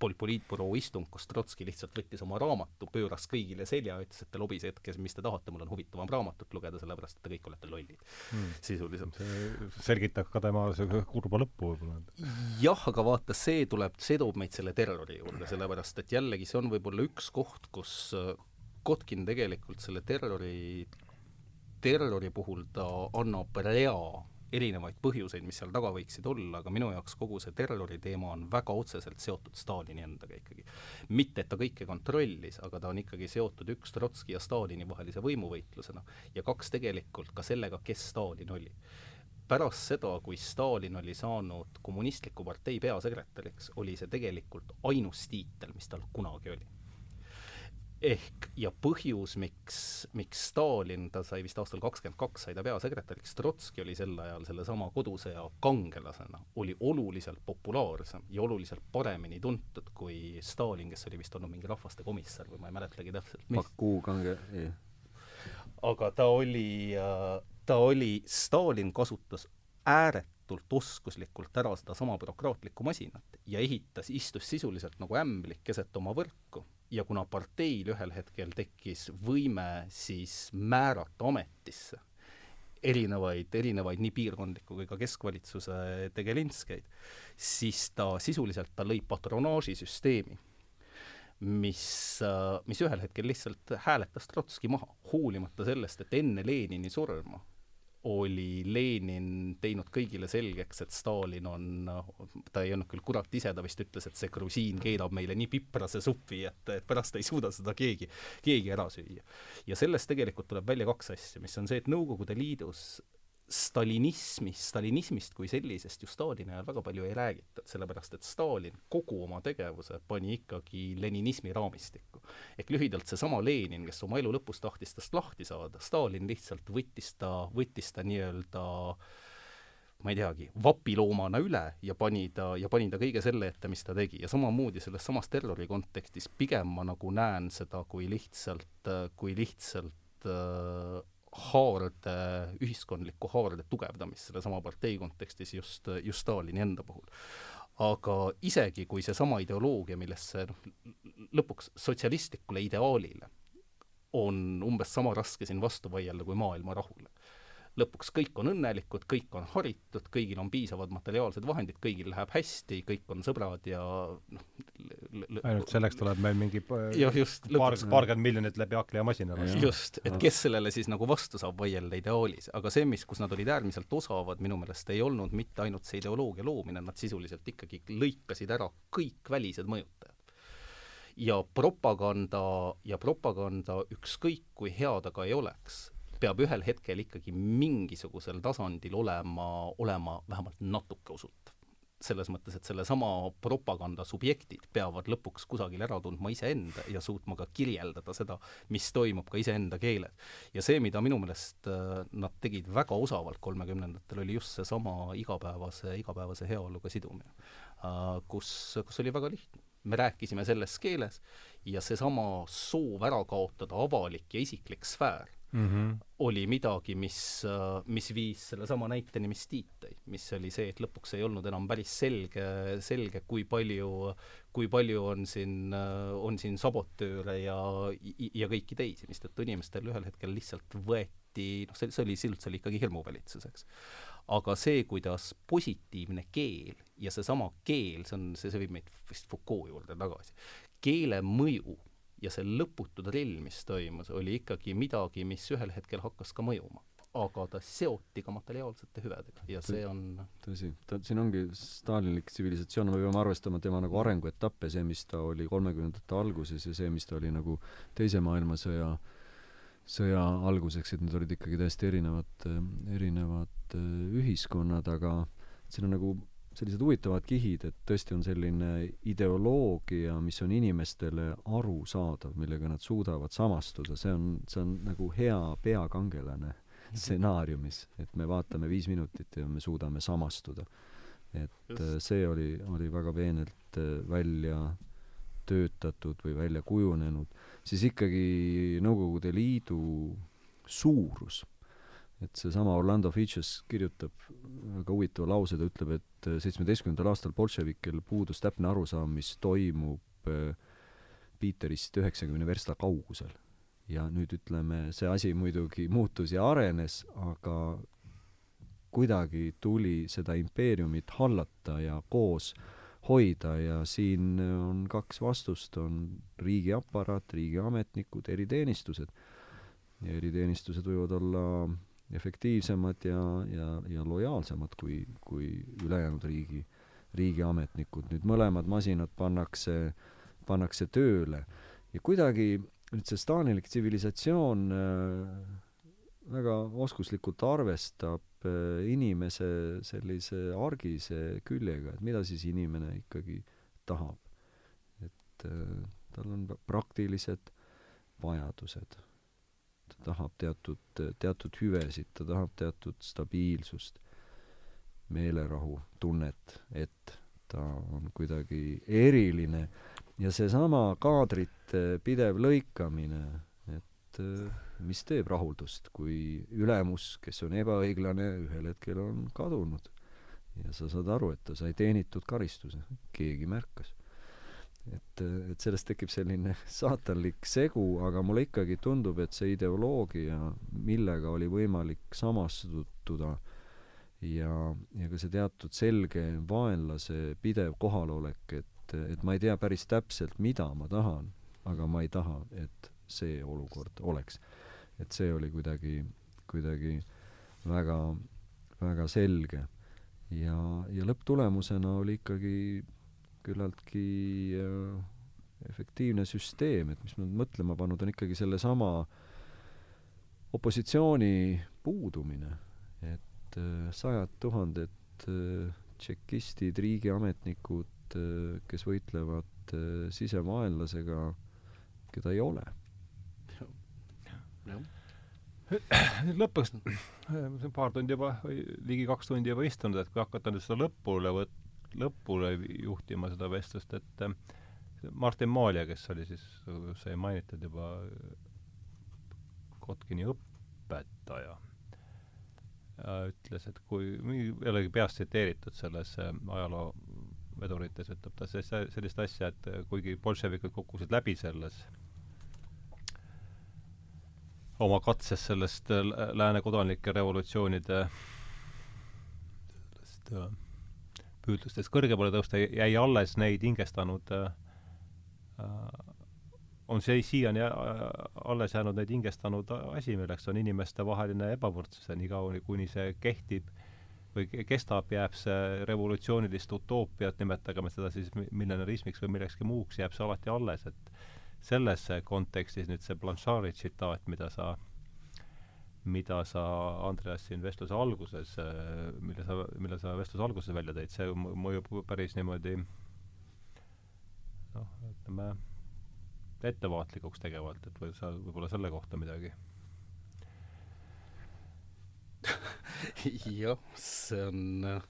pol-, poliitbüroo istung, kus Trotski lihtsalt võttis oma raamatu, pööras kõigile selja, ütles, et te lobised, kes, mis te tahate, mul on huvitavam raamatut lugeda, sellepärast et te kõik olete lollid hmm. sisuliselt. see selgitab ka tema kurba lõppu võib-olla. jah, aga vaata, see tuleb, see toob meid selle terrori juurde, sellepärast et jällegi see on võib-olla üks koht, kus äh, Kotkin tegelikult selle terrori, terrori puhul ta annab rea erinevaid põhjuseid, mis seal taga võiksid olla, aga minu jaoks kogu see terrori teema on väga otseselt seotud Stalini endaga ikkagi. mitte, et ta kõike kontrollis, aga ta on ikkagi seotud üks Trotski ja Stalini vahelise võimuvõitlusena. ja kaks tegelikult ka sellega, kes Stalin oli. pärast seda, kui Stalin oli saanud kommunistliku partei peasekretäriks, oli see tegelikult ainus tiitel, mis tal kunagi oli ehk ja põhjus, miks, miks Stalin, ta sai vist aastal kakskümmend kaks, sai ta peasekretäriks, Trotski oli sel ajal sellesama kodusõja kangelasena, oli oluliselt populaarsem ja oluliselt paremini tuntud kui Stalin, kes oli vist olnud mingi rahvaste komissar või ma ei mäletagi täpselt, mis. Baku kange, ei. aga ta oli, ta oli, Stalin kasutas ääretult oskuslikult ära sedasama bürokraatlikku masinat ja ehitas, istus sisuliselt nagu ämblik keset oma võrku ja kuna parteil ühel hetkel tekkis võime siis määrata ametisse erinevaid, erinevaid nii piirkondliku kui ka keskvalitsuse tegelinskeid, siis ta sisuliselt, ta lõi patronaažisüsteemi, mis, mis ühel hetkel lihtsalt hääletas Trotski maha, hoolimata sellest, et enne Lenini surma oli Lenin teinud kõigile selgeks, et Stalin on, ta ei olnud küll kurat ise, ta vist ütles, et see grusiin keedab meile nii piprase supi, et, et pärast ei suuda seda keegi, keegi ära süüa. ja sellest tegelikult tuleb välja kaks asja, mis on see, et Nõukogude Liidus stalinismist, stalinismist kui sellisest ju Stalini ajal väga palju ei räägitud, sellepärast et Stalin kogu oma tegevuse pani ikkagi leninismi raamistikku. ehk lühidalt seesama Lenin, kes oma elu lõpus tahtis tast lahti saada, Stalin lihtsalt võttis ta, võttis ta nii-öelda ma ei teagi, vapiloomana üle ja pani ta, ja pani ta kõige selle ette, mis ta tegi ja samamoodi selles samas terrori kontekstis pigem ma nagu näen seda kui lihtsalt, kui lihtsalt äh, haarde, ühiskondliku haarde tugevdamist sellesama partei kontekstis just, just Stalini enda puhul. aga isegi, kui seesama ideoloogia, millesse noh, lõpuks sotsialistlikule ideaalile on umbes sama raske siin vastu vaielda kui maailma rahule lõpuks kõik on õnnelikud, kõik on haritud, kõigil on piisavad materiaalsed vahendid, kõigil läheb hästi, kõik on sõbrad ja noh ainult selleks tuleb meil mingi jah, just, paar, paarkümmend miljonit läbi akli ja masina lasta. just, et kes sellele siis nagu vastu saab vaielda ideaalis, aga see, mis, kus nad olid äärmiselt osavad, minu meelest ei olnud mitte ainult see ideoloogia loomine, nad sisuliselt ikkagi lõikasid ära kõik välised mõjutajad. Ja propaganda ja propaganda, ükskõik kui hea ta ka ei oleks, peab ühel hetkel ikkagi mingisugusel tasandil olema, olema vähemalt natuke usutav. selles mõttes, et sellesama propaganda subjektid peavad lõpuks kusagil ära tundma iseenda ja suutma ka kirjeldada seda, mis toimub ka iseenda keeles. ja see, mida minu meelest äh, nad tegid väga osavalt kolmekümnendatel, oli just seesama igapäevase, igapäevase heaoluga sidumine, äh, kus, kus oli väga lihtne me rääkisime selles keeles ja seesama soov ära kaotada avalik ja isiklik sfäär mm -hmm. oli midagi, mis, mis viis sellesama näiteni, mis Tiit tõi, mis oli see, et lõpuks ei olnud enam päris selge, selge, kui palju, kui palju on siin, on siin sabotööre ja, ja kõiki teisi, mistõttu inimestel ühel hetkel lihtsalt võeti, noh, see, see oli, sisuliselt see oli ikkagi hirmuvalitsus, eks aga see, kuidas positiivne keel ja seesama keel, see on, see, see viib meid vist Foucault juurde tagasi, keele mõju ja see lõputu drill, mis toimus, oli ikkagi midagi, mis ühel hetkel hakkas ka mõjuma. aga ta seoti ka materiaalsete hüvedega ja see on tõsi, ta, siin ongi stalinlik tsivilisatsioon, me peame arvestama tema nagu arenguetappe, see, mis ta oli kolmekümnendate alguses ja see, mis ta oli nagu Teise maailmasõja sõja alguseks, et need olid ikkagi täiesti erinevad, erinevad ühiskonnad, aga siin on nagu sellised huvitavad kihid, et tõesti on selline ideoloogia, mis on inimestele arusaadav, millega nad suudavad samastuda, see on, see on nagu hea peakangelane stsenaariumis, et me vaatame viis minutit ja me suudame samastuda. et Just. Äh, see oli, oli väga peenelt äh, välja töötatud või välja kujunenud, siis ikkagi Nõukogude Liidu suurus et seesama Orlando Fitches kirjutab väga huvitava lause, ta ütleb, et seitsmeteistkümnendal aastal bolševikel puudus täpne arusaam, mis toimub äh, Piiterist üheksakümne versta kaugusel. ja nüüd ütleme, see asi muidugi muutus ja arenes, aga kuidagi tuli seda impeeriumit hallata ja koos hoida ja siin on kaks vastust, on riigiaparaat, riigiametnikud, eriteenistused. ja eriteenistused võivad olla efektiivsemad ja, ja, ja lojaalsemad kui, kui ülejäänud riigi, riigiametnikud. nüüd mõlemad masinad pannakse, pannakse tööle ja kuidagi nüüd see staanilik tsivilisatsioon äh, väga oskuslikult arvestab äh, inimese sellise argise küljega, et mida siis inimene ikkagi tahab. et äh, tal on praktilised vajadused tahab teatud, teatud hüvesid, ta tahab teatud stabiilsust, meelerahu, tunnet, et ta on kuidagi eriline. Ja seesama kaadrite pidev lõikamine, et mis teeb rahuldust, kui ülemus, kes on ebaõiglane, ühel hetkel on kadunud. Ja sa saad aru, et ta sai teenitud karistuse, keegi märkas et, et sellest tekib selline saatanlik segu, aga mulle ikkagi tundub, et see ideoloogia, millega oli võimalik samastuda ja, ja ka see teatud selge vaenlase pidev kohalolek, et, et ma ei tea päris täpselt, mida ma tahan, aga ma ei taha, et see olukord oleks. et see oli kuidagi, kuidagi väga, väga selge. ja, ja lõpptulemusena oli ikkagi küllaltki äh, efektiivne süsteem, et mis mind mõtlema pannud, on ikkagi sellesama opositsiooni puudumine, et äh, sajad tuhanded äh, tšekistid, riigiametnikud, kes võitlevad sisemaenlasega, keda ei ole. lõpuks, paar tundi juba, ligi kaks tundi juba istunud, et kui hakata nüüd seda lõpule võt-, lõpule juhtima seda vestlust, et äh, Martin Maalja, kes oli siis, sai mainitud juba, Kotkini õpetaja, ütles, et kui, jällegi peast tsiteeritud selles äh, ajaloovedurites, ütleb ta sellist asja, et kuigi bolševikud kukkusid läbi selles oma katses sellest äh, lääne kodanlike revolutsioonide sellest püüdlustest kõrgemale tõusta, jäi alles neid hingestanud äh, äh on see siiani äh, alles jäänud neid hingestanud asi, milleks on inimestevaheline ebavõrdsus ja niikaua, kuni see kehtib või kestab, jääb see revolutsioonilist utoopiat, nimetagem seda siis millenarismiks või millekski muuks, jääb see alati alles, et selles kontekstis nüüd see Blanchard'i tsitaat, mida sa mida sa, Andreas, siin vestluse alguses, äh, mille sa, mille sa vestluse alguses välja tõid, see mõjub päris niimoodi noh, ütleme, ettevaatlikuks tegevalt, et või sa võib-olla selle kohta midagi? Jah, see on äh,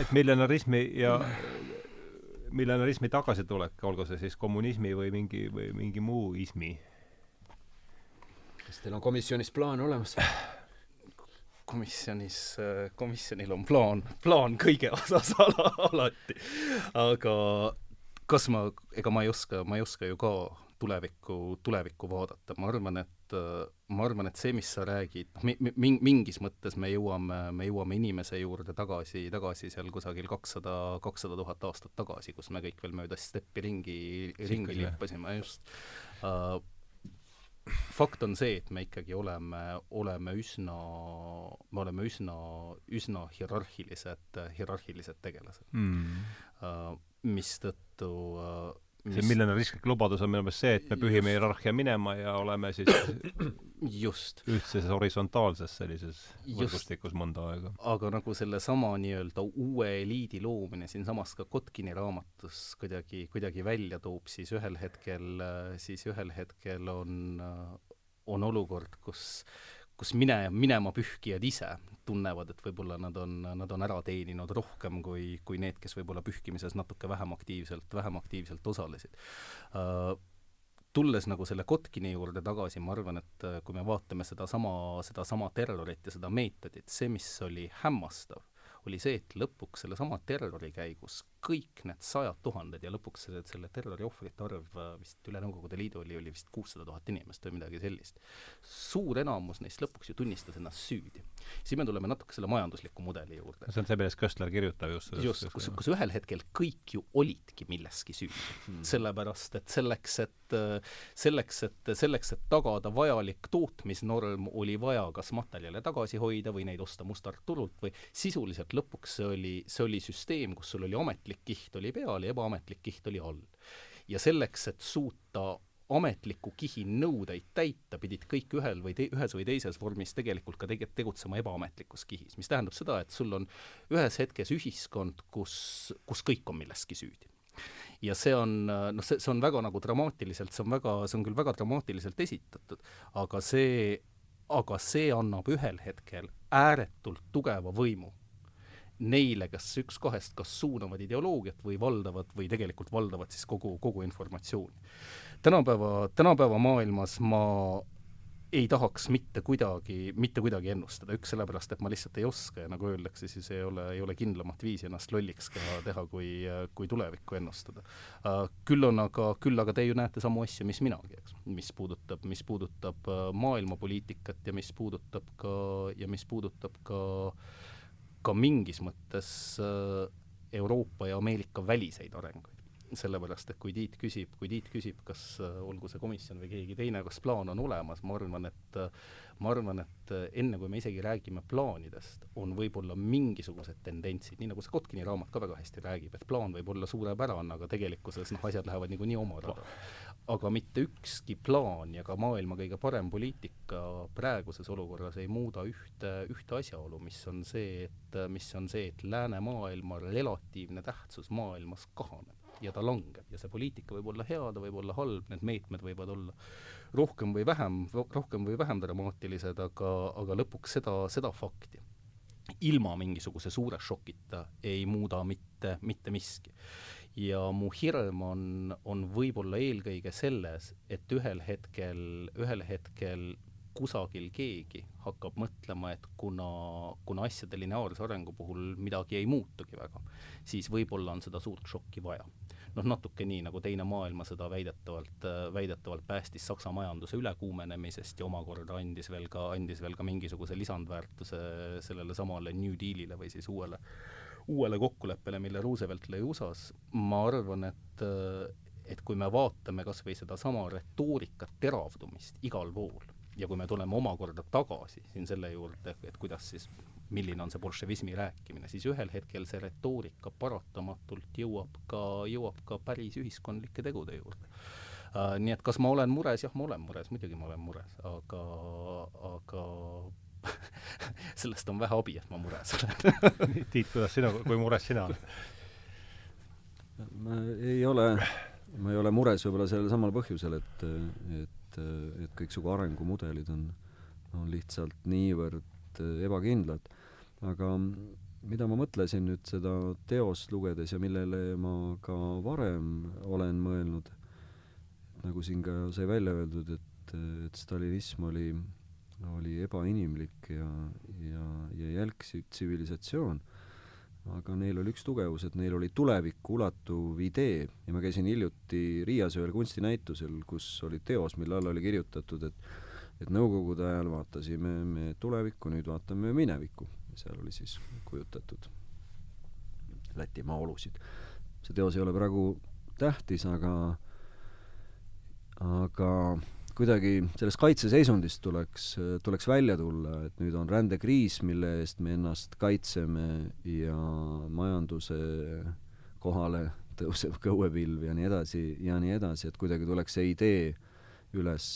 et millenarismi ja millenarismi tagasitulek, olgu see siis kommunismi või mingi, või mingi muu ismi kas teil on komisjonis plaan olemas? komisjonis, komisjonil on plaan, plaan kõige osas ala, alati. aga kas ma, ega ma ei oska, ma ei oska ju ka tulevikku, tulevikku vaadata, ma arvan, et ma arvan, et see, mis sa räägid, mi-, mi-, mingis mõttes me jõuame, me jõuame inimese juurde tagasi, tagasi seal kusagil kakssada, kakssada tuhat aastat tagasi, kus me kõik veel mööda steppi ringi, ringi lippasime, just uh, fakt on see, et me ikkagi oleme, oleme üsna, me oleme üsna, üsna hierarhilised, hierarhilised tegelased. Mm.. Uh, mistõttu uh, see miljonäristlik lubadus on minu meelest see, et me pühime hierarhia minema ja oleme siis just. ühtses horisontaalses sellises võrgustikus mõnda aega. aga nagu sellesama nii-öelda uue eliidi loomine siinsamas ka Kotkini raamatus kuidagi, kuidagi välja toob, siis ühel hetkel, siis ühel hetkel on, on olukord, kus kus mine, minema pühkijad ise tunnevad, et võib-olla nad on, nad on ära teeninud rohkem kui, kui need, kes võib-olla pühkimises natuke vähem aktiivselt, vähem aktiivselt osalesid. Uh, tulles nagu selle Kotkini juurde tagasi, ma arvan, et kui me vaatame sedasama, sedasama terrorit ja seda meetodit, see, mis oli hämmastav, oli see, et lõpuks sellesama terrori käigus kõik need sajad tuhanded ja lõpuks selle, selle terrori ohvrite arv äh, vist üle Nõukogude Liidu oli, oli vist kuussada tuhat inimest või midagi sellist. suur enamus neist lõpuks ju tunnistas ennast süüdi. siis me tuleme natuke selle majandusliku mudeli juurde. see on see, millest Köstler kirjutab just. just, kus, kus ühel hetkel kõik ju olidki milleski süüdi hmm.. sellepärast, et selleks, et selleks, et selleks, et tagada vajalik tootmisnorm, oli vaja kas materjale tagasi hoida või neid osta mustalt turult või sisuliselt lõpuks see oli, see oli süsteem, kus sul oli ametlik ametlik kiht oli peal ja ebaametlik kiht oli all. ja selleks, et suuta ametliku kihi nõudeid täita, pidid kõik ühel või te-, ühes või teises vormis tegelikult ka tege-, tegutsema ebaametlikus kihis, mis tähendab seda, et sul on ühes hetkes ühiskond, kus, kus kõik on milleski süüdi ja see on, noh, see, see on väga nagu dramaatiliselt, see on väga, see on küll väga dramaatiliselt esitatud, aga see, aga see annab ühel hetkel ääretult tugeva võimu neile, kes üks kahest kas suunavad ideoloogiat või valdavad või tegelikult valdavad siis kogu, kogu informatsiooni. tänapäeva, tänapäeva maailmas ma ei tahaks mitte kuidagi, mitte kuidagi ennustada, üks sellepärast, et ma lihtsalt ei oska ja nagu öeldakse, siis ei ole, ei ole kindlamat viisi ennast lolliks ka teha, kui, kui tulevikku ennustada. Küll on aga, küll aga te ju näete samu asju, mis minagi, eks, mis puudutab, mis puudutab maailmapoliitikat ja mis puudutab ka, ja mis puudutab ka äh, ka mingis mõttes äh, Euroopa ja Ameerika väliseid arenguid. sellepärast, et kui Tiit küsib, kui Tiit küsib, kas äh, olgu see komisjon või keegi teine, kas plaan on olemas, ma arvan, et äh, ma arvan, et enne kui me isegi räägime plaanidest, on võib-olla mingisugused tendentsid, nii nagu see Kotkini raamat ka väga hästi räägib, et plaan võib olla suurepärane, aga tegelikkuses noh, asjad lähevad niikuinii oma rada aga mitte ükski plaan ja ka maailma kõige parem poliitika praeguses olukorras ei muuda ühte, ühte asjaolu, mis on see, et, mis on see, et läänemaailma relatiivne tähtsus maailmas kahaneb ja ta langeb. Ja see poliitika võib olla hea, ta võib olla halb, need meetmed võivad olla rohkem või vähem, rohkem või vähem dramaatilised, aga, aga lõpuks seda, seda fakti. Ilma mingisuguse suure šokita ei muuda mitte, mitte miski ja mu hirm on, on võib-olla eelkõige selles, et ühel hetkel, ühel hetkel kusagil keegi hakkab mõtlema, et kuna, kuna asjade lineaarse arengu puhul midagi ei muutugi väga, siis võib-olla on seda suurt šokki vaja. noh, natuke nii, nagu Teine maailmasõda väidetavalt, väidetavalt päästis Saksa majanduse ülekuumenemisest ja omakorda andis veel ka, andis veel ka mingisuguse lisandväärtuse sellele samale New Dealile või siis uuele uuele kokkuleppele, mille Roosevelt lõi USA-s, ma arvan, et et kui me vaatame kas või sedasama retoorika teravdumist igal pool ja kui me tuleme omakorda tagasi siin selle juurde, et kuidas siis, milline on see bolševismi rääkimine, siis ühel hetkel see retoorika paratamatult jõuab ka, jõuab ka päris ühiskondlike tegude juurde uh,. Nii et kas ma olen mures, jah, ma olen mures, muidugi ma olen mures, aga, aga sellest on vähe abi, et ma mures olen Tiit, kuidas sina, kui mures sina oled? ma ei ole, ma ei ole mures võib-olla sellel samal põhjusel, et, et, et kõiksugu arengumudelid on, on lihtsalt niivõrd ebakindlad. aga mida ma mõtlesin nüüd seda teost lugedes ja millele ma ka varem olen mõelnud, nagu siin ka sai välja öeldud, et, et stalinism oli oli ebainimlik ja, ja, ja jälk tsivilisatsioon. aga neil oli üks tugevus, et neil oli tulevikku ulatuv idee ja ma käisin hiljuti Riias ühel kunstinäitusel, kus oli teos, mille alla oli kirjutatud, et et nõukogude ajal vaatasime me tulevikku, nüüd vaatame minevikku. seal oli siis kujutatud Lätimaa olusid. see teos ei ole praegu tähtis, aga aga kuidagi sellest kaitseseisundist tuleks, tuleks välja tulla, et nüüd on rändekriis, mille eest me ennast kaitseme ja majanduse kohale tõuseb kõuepilv ja nii edasi ja nii edasi, et kuidagi tuleks see idee üles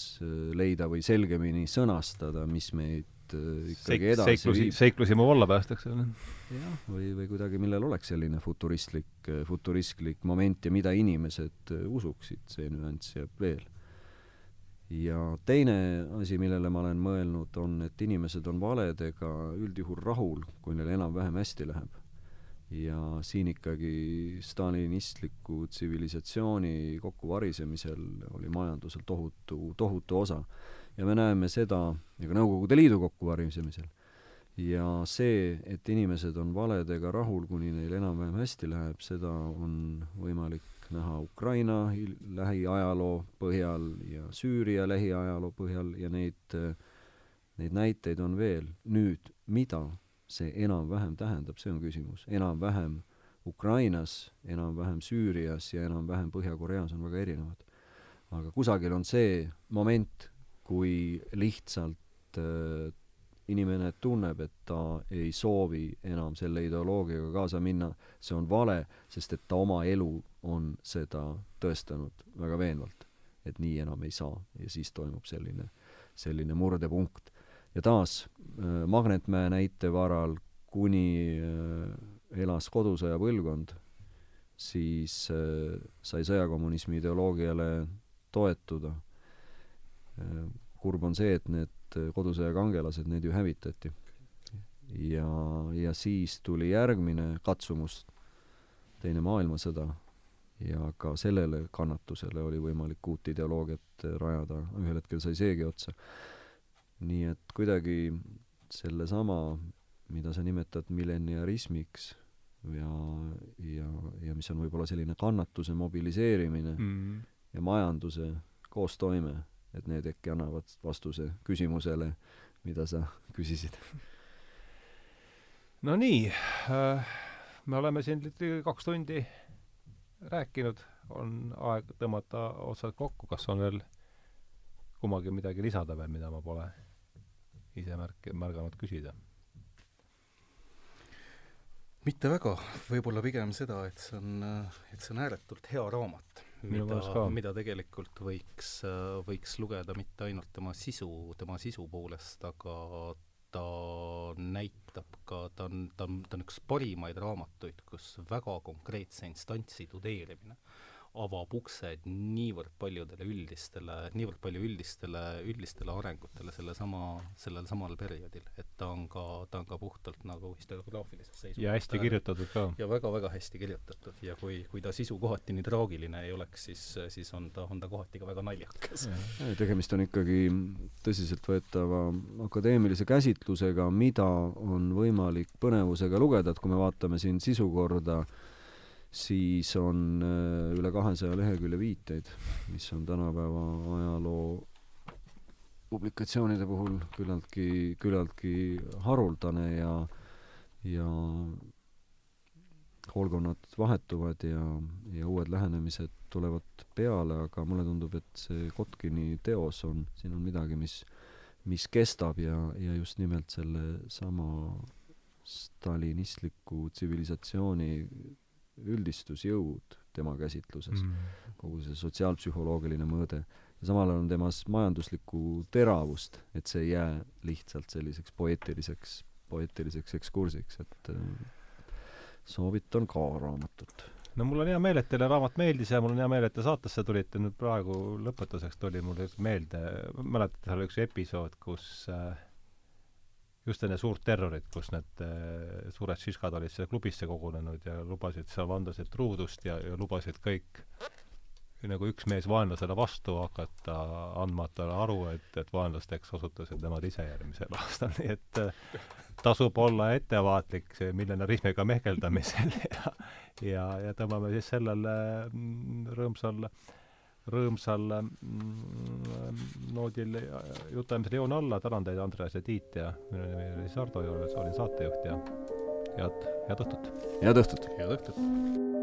leida või selgemini sõnastada, mis meid ikkagi Seik, edasi seiklusi, seiklusi mu valla päästaks. jah, või, või kuidagi, millel oleks selline futuristlik, futuristlik moment ja mida inimesed usuksid, see nüanss jääb veel ja teine asi, millele ma olen mõelnud, on, et inimesed on valedega üldjuhul rahul, kui neil enam-vähem hästi läheb. ja siin ikkagi stalinistliku tsivilisatsiooni kokkuvarisemisel oli majandusel tohutu, tohutu osa. ja me näeme seda ja ka Nõukogude Liidu kokkuvarisemisel. ja see, et inimesed on valedega rahul, kuni neil enam-vähem hästi läheb, seda on võimalik näha Ukraina lähiajaloo põhjal ja Süüria lähiajaloo põhjal ja neid, neid näiteid on veel. nüüd, mida see enam-vähem tähendab, see on küsimus. enam-vähem Ukrainas, enam-vähem Süürias ja enam-vähem Põhja-Koreas on väga erinevad. aga kusagil on see moment, kui lihtsalt äh, inimene tunneb, et ta ei soovi enam selle ideoloogiaga kaasa minna, see on vale, sest et ta oma elu on seda tõestanud väga veenvalt, et nii enam ei saa ja siis toimub selline, selline murdepunkt. ja taas äh, Magnetmäe näite varal, kuni äh, elas kodusõja põlvkond, siis äh, sai sõjakommunismi ideoloogiale toetuda. kurb on see, et need kodusõja kangelased, need ju hävitati. ja, ja siis tuli järgmine katsumus, Teine maailmasõda, ja ka sellele kannatusele oli võimalik uut ideoloogiat rajada, ühel hetkel sai seegi otsa. nii et kuidagi sellesama, mida sa nimetad milleniarismiks ja, ja, ja mis on võib-olla selline kannatuse mobiliseerimine mm. ja majanduse koostoime, et need äkki annavad vastuse küsimusele, mida sa küsisid. no nii äh,, me oleme siin kaks tundi rääkinud, on aeg tõmmata otsad kokku, kas on veel kummagi midagi lisada veel, mida ma pole ise märk-, märganud küsida? mitte väga, võib-olla pigem seda, et see on, et see on ääretult hea raamat, mida, mida tegelikult võiks, võiks lugeda mitte ainult tema sisu, tema sisu poolest, aga ta näitab ka, ta on, ta on, ta on üks parimaid raamatuid, kus väga konkreetse instantsi tudeerimine avab uksed niivõrd paljudele üldistele, niivõrd palju üldistele, üldistele arengutele sellesama, sellel samal perioodil, et ta on ka, ta on ka puhtalt nagu historiograafilises seisukohast. ja hästi kirjutatud ka. ja väga-väga hästi kirjutatud ja kui, kui ta sisu kohati nii traagiline ei oleks, siis, siis on ta, on ta kohati ka väga naljakas. tegemist on ikkagi tõsiseltvõetava akadeemilise käsitlusega, mida on võimalik põnevusega lugeda, et kui me vaatame siin sisukorda, siis on äh, üle kahesaja lehekülje viiteid, mis on tänapäeva ajaloo publikatsioonide puhul küllaltki, küllaltki haruldane ja, ja koolkonnad vahetuvad ja, ja uued lähenemised tulevad peale, aga mulle tundub, et see Kotkini teos on, siin on midagi, mis, mis kestab ja, ja just nimelt selle sama stalinistliku tsivilisatsiooni üldistusjõud tema käsitluses mm., kogu see sotsiaalpsühholoogiline mõõde, ja samal ajal on temas majanduslikku teravust, et see ei jää lihtsalt selliseks poeetiliseks, poeetiliseks ekskursiks, et äh, soovitan ka raamatut. no mul on hea meel, et teile raamat meeldis ja mul on hea meel, et te saatesse tulite, nüüd praegu lõpetuseks tuli mulle meelde, mäletate, seal oli üks episood, kus äh, just enne suurt terrorit, kus need äh, suured šiškad olid sinna klubisse kogunenud ja lubasid seal vandasid truudust ja, ja lubasid kõik nagu üks mees vaenlasele vastu hakata, andmata aru, et, et vaenlasteks osutusid nemad ise järgmisel aastal, nii et äh, tasub olla ettevaatlik millenarismiga mehkeldamisel ja ja, ja tõmbame siis sellele mm, rõõmsal äh, rõõmsal mm, noodil jutamisele joone alla, tänan teid, Andreas ja Tiit ja minu nimi oli Sardo Joones, olin saatejuht ja head, head õhtut! head õhtut! head õhtut!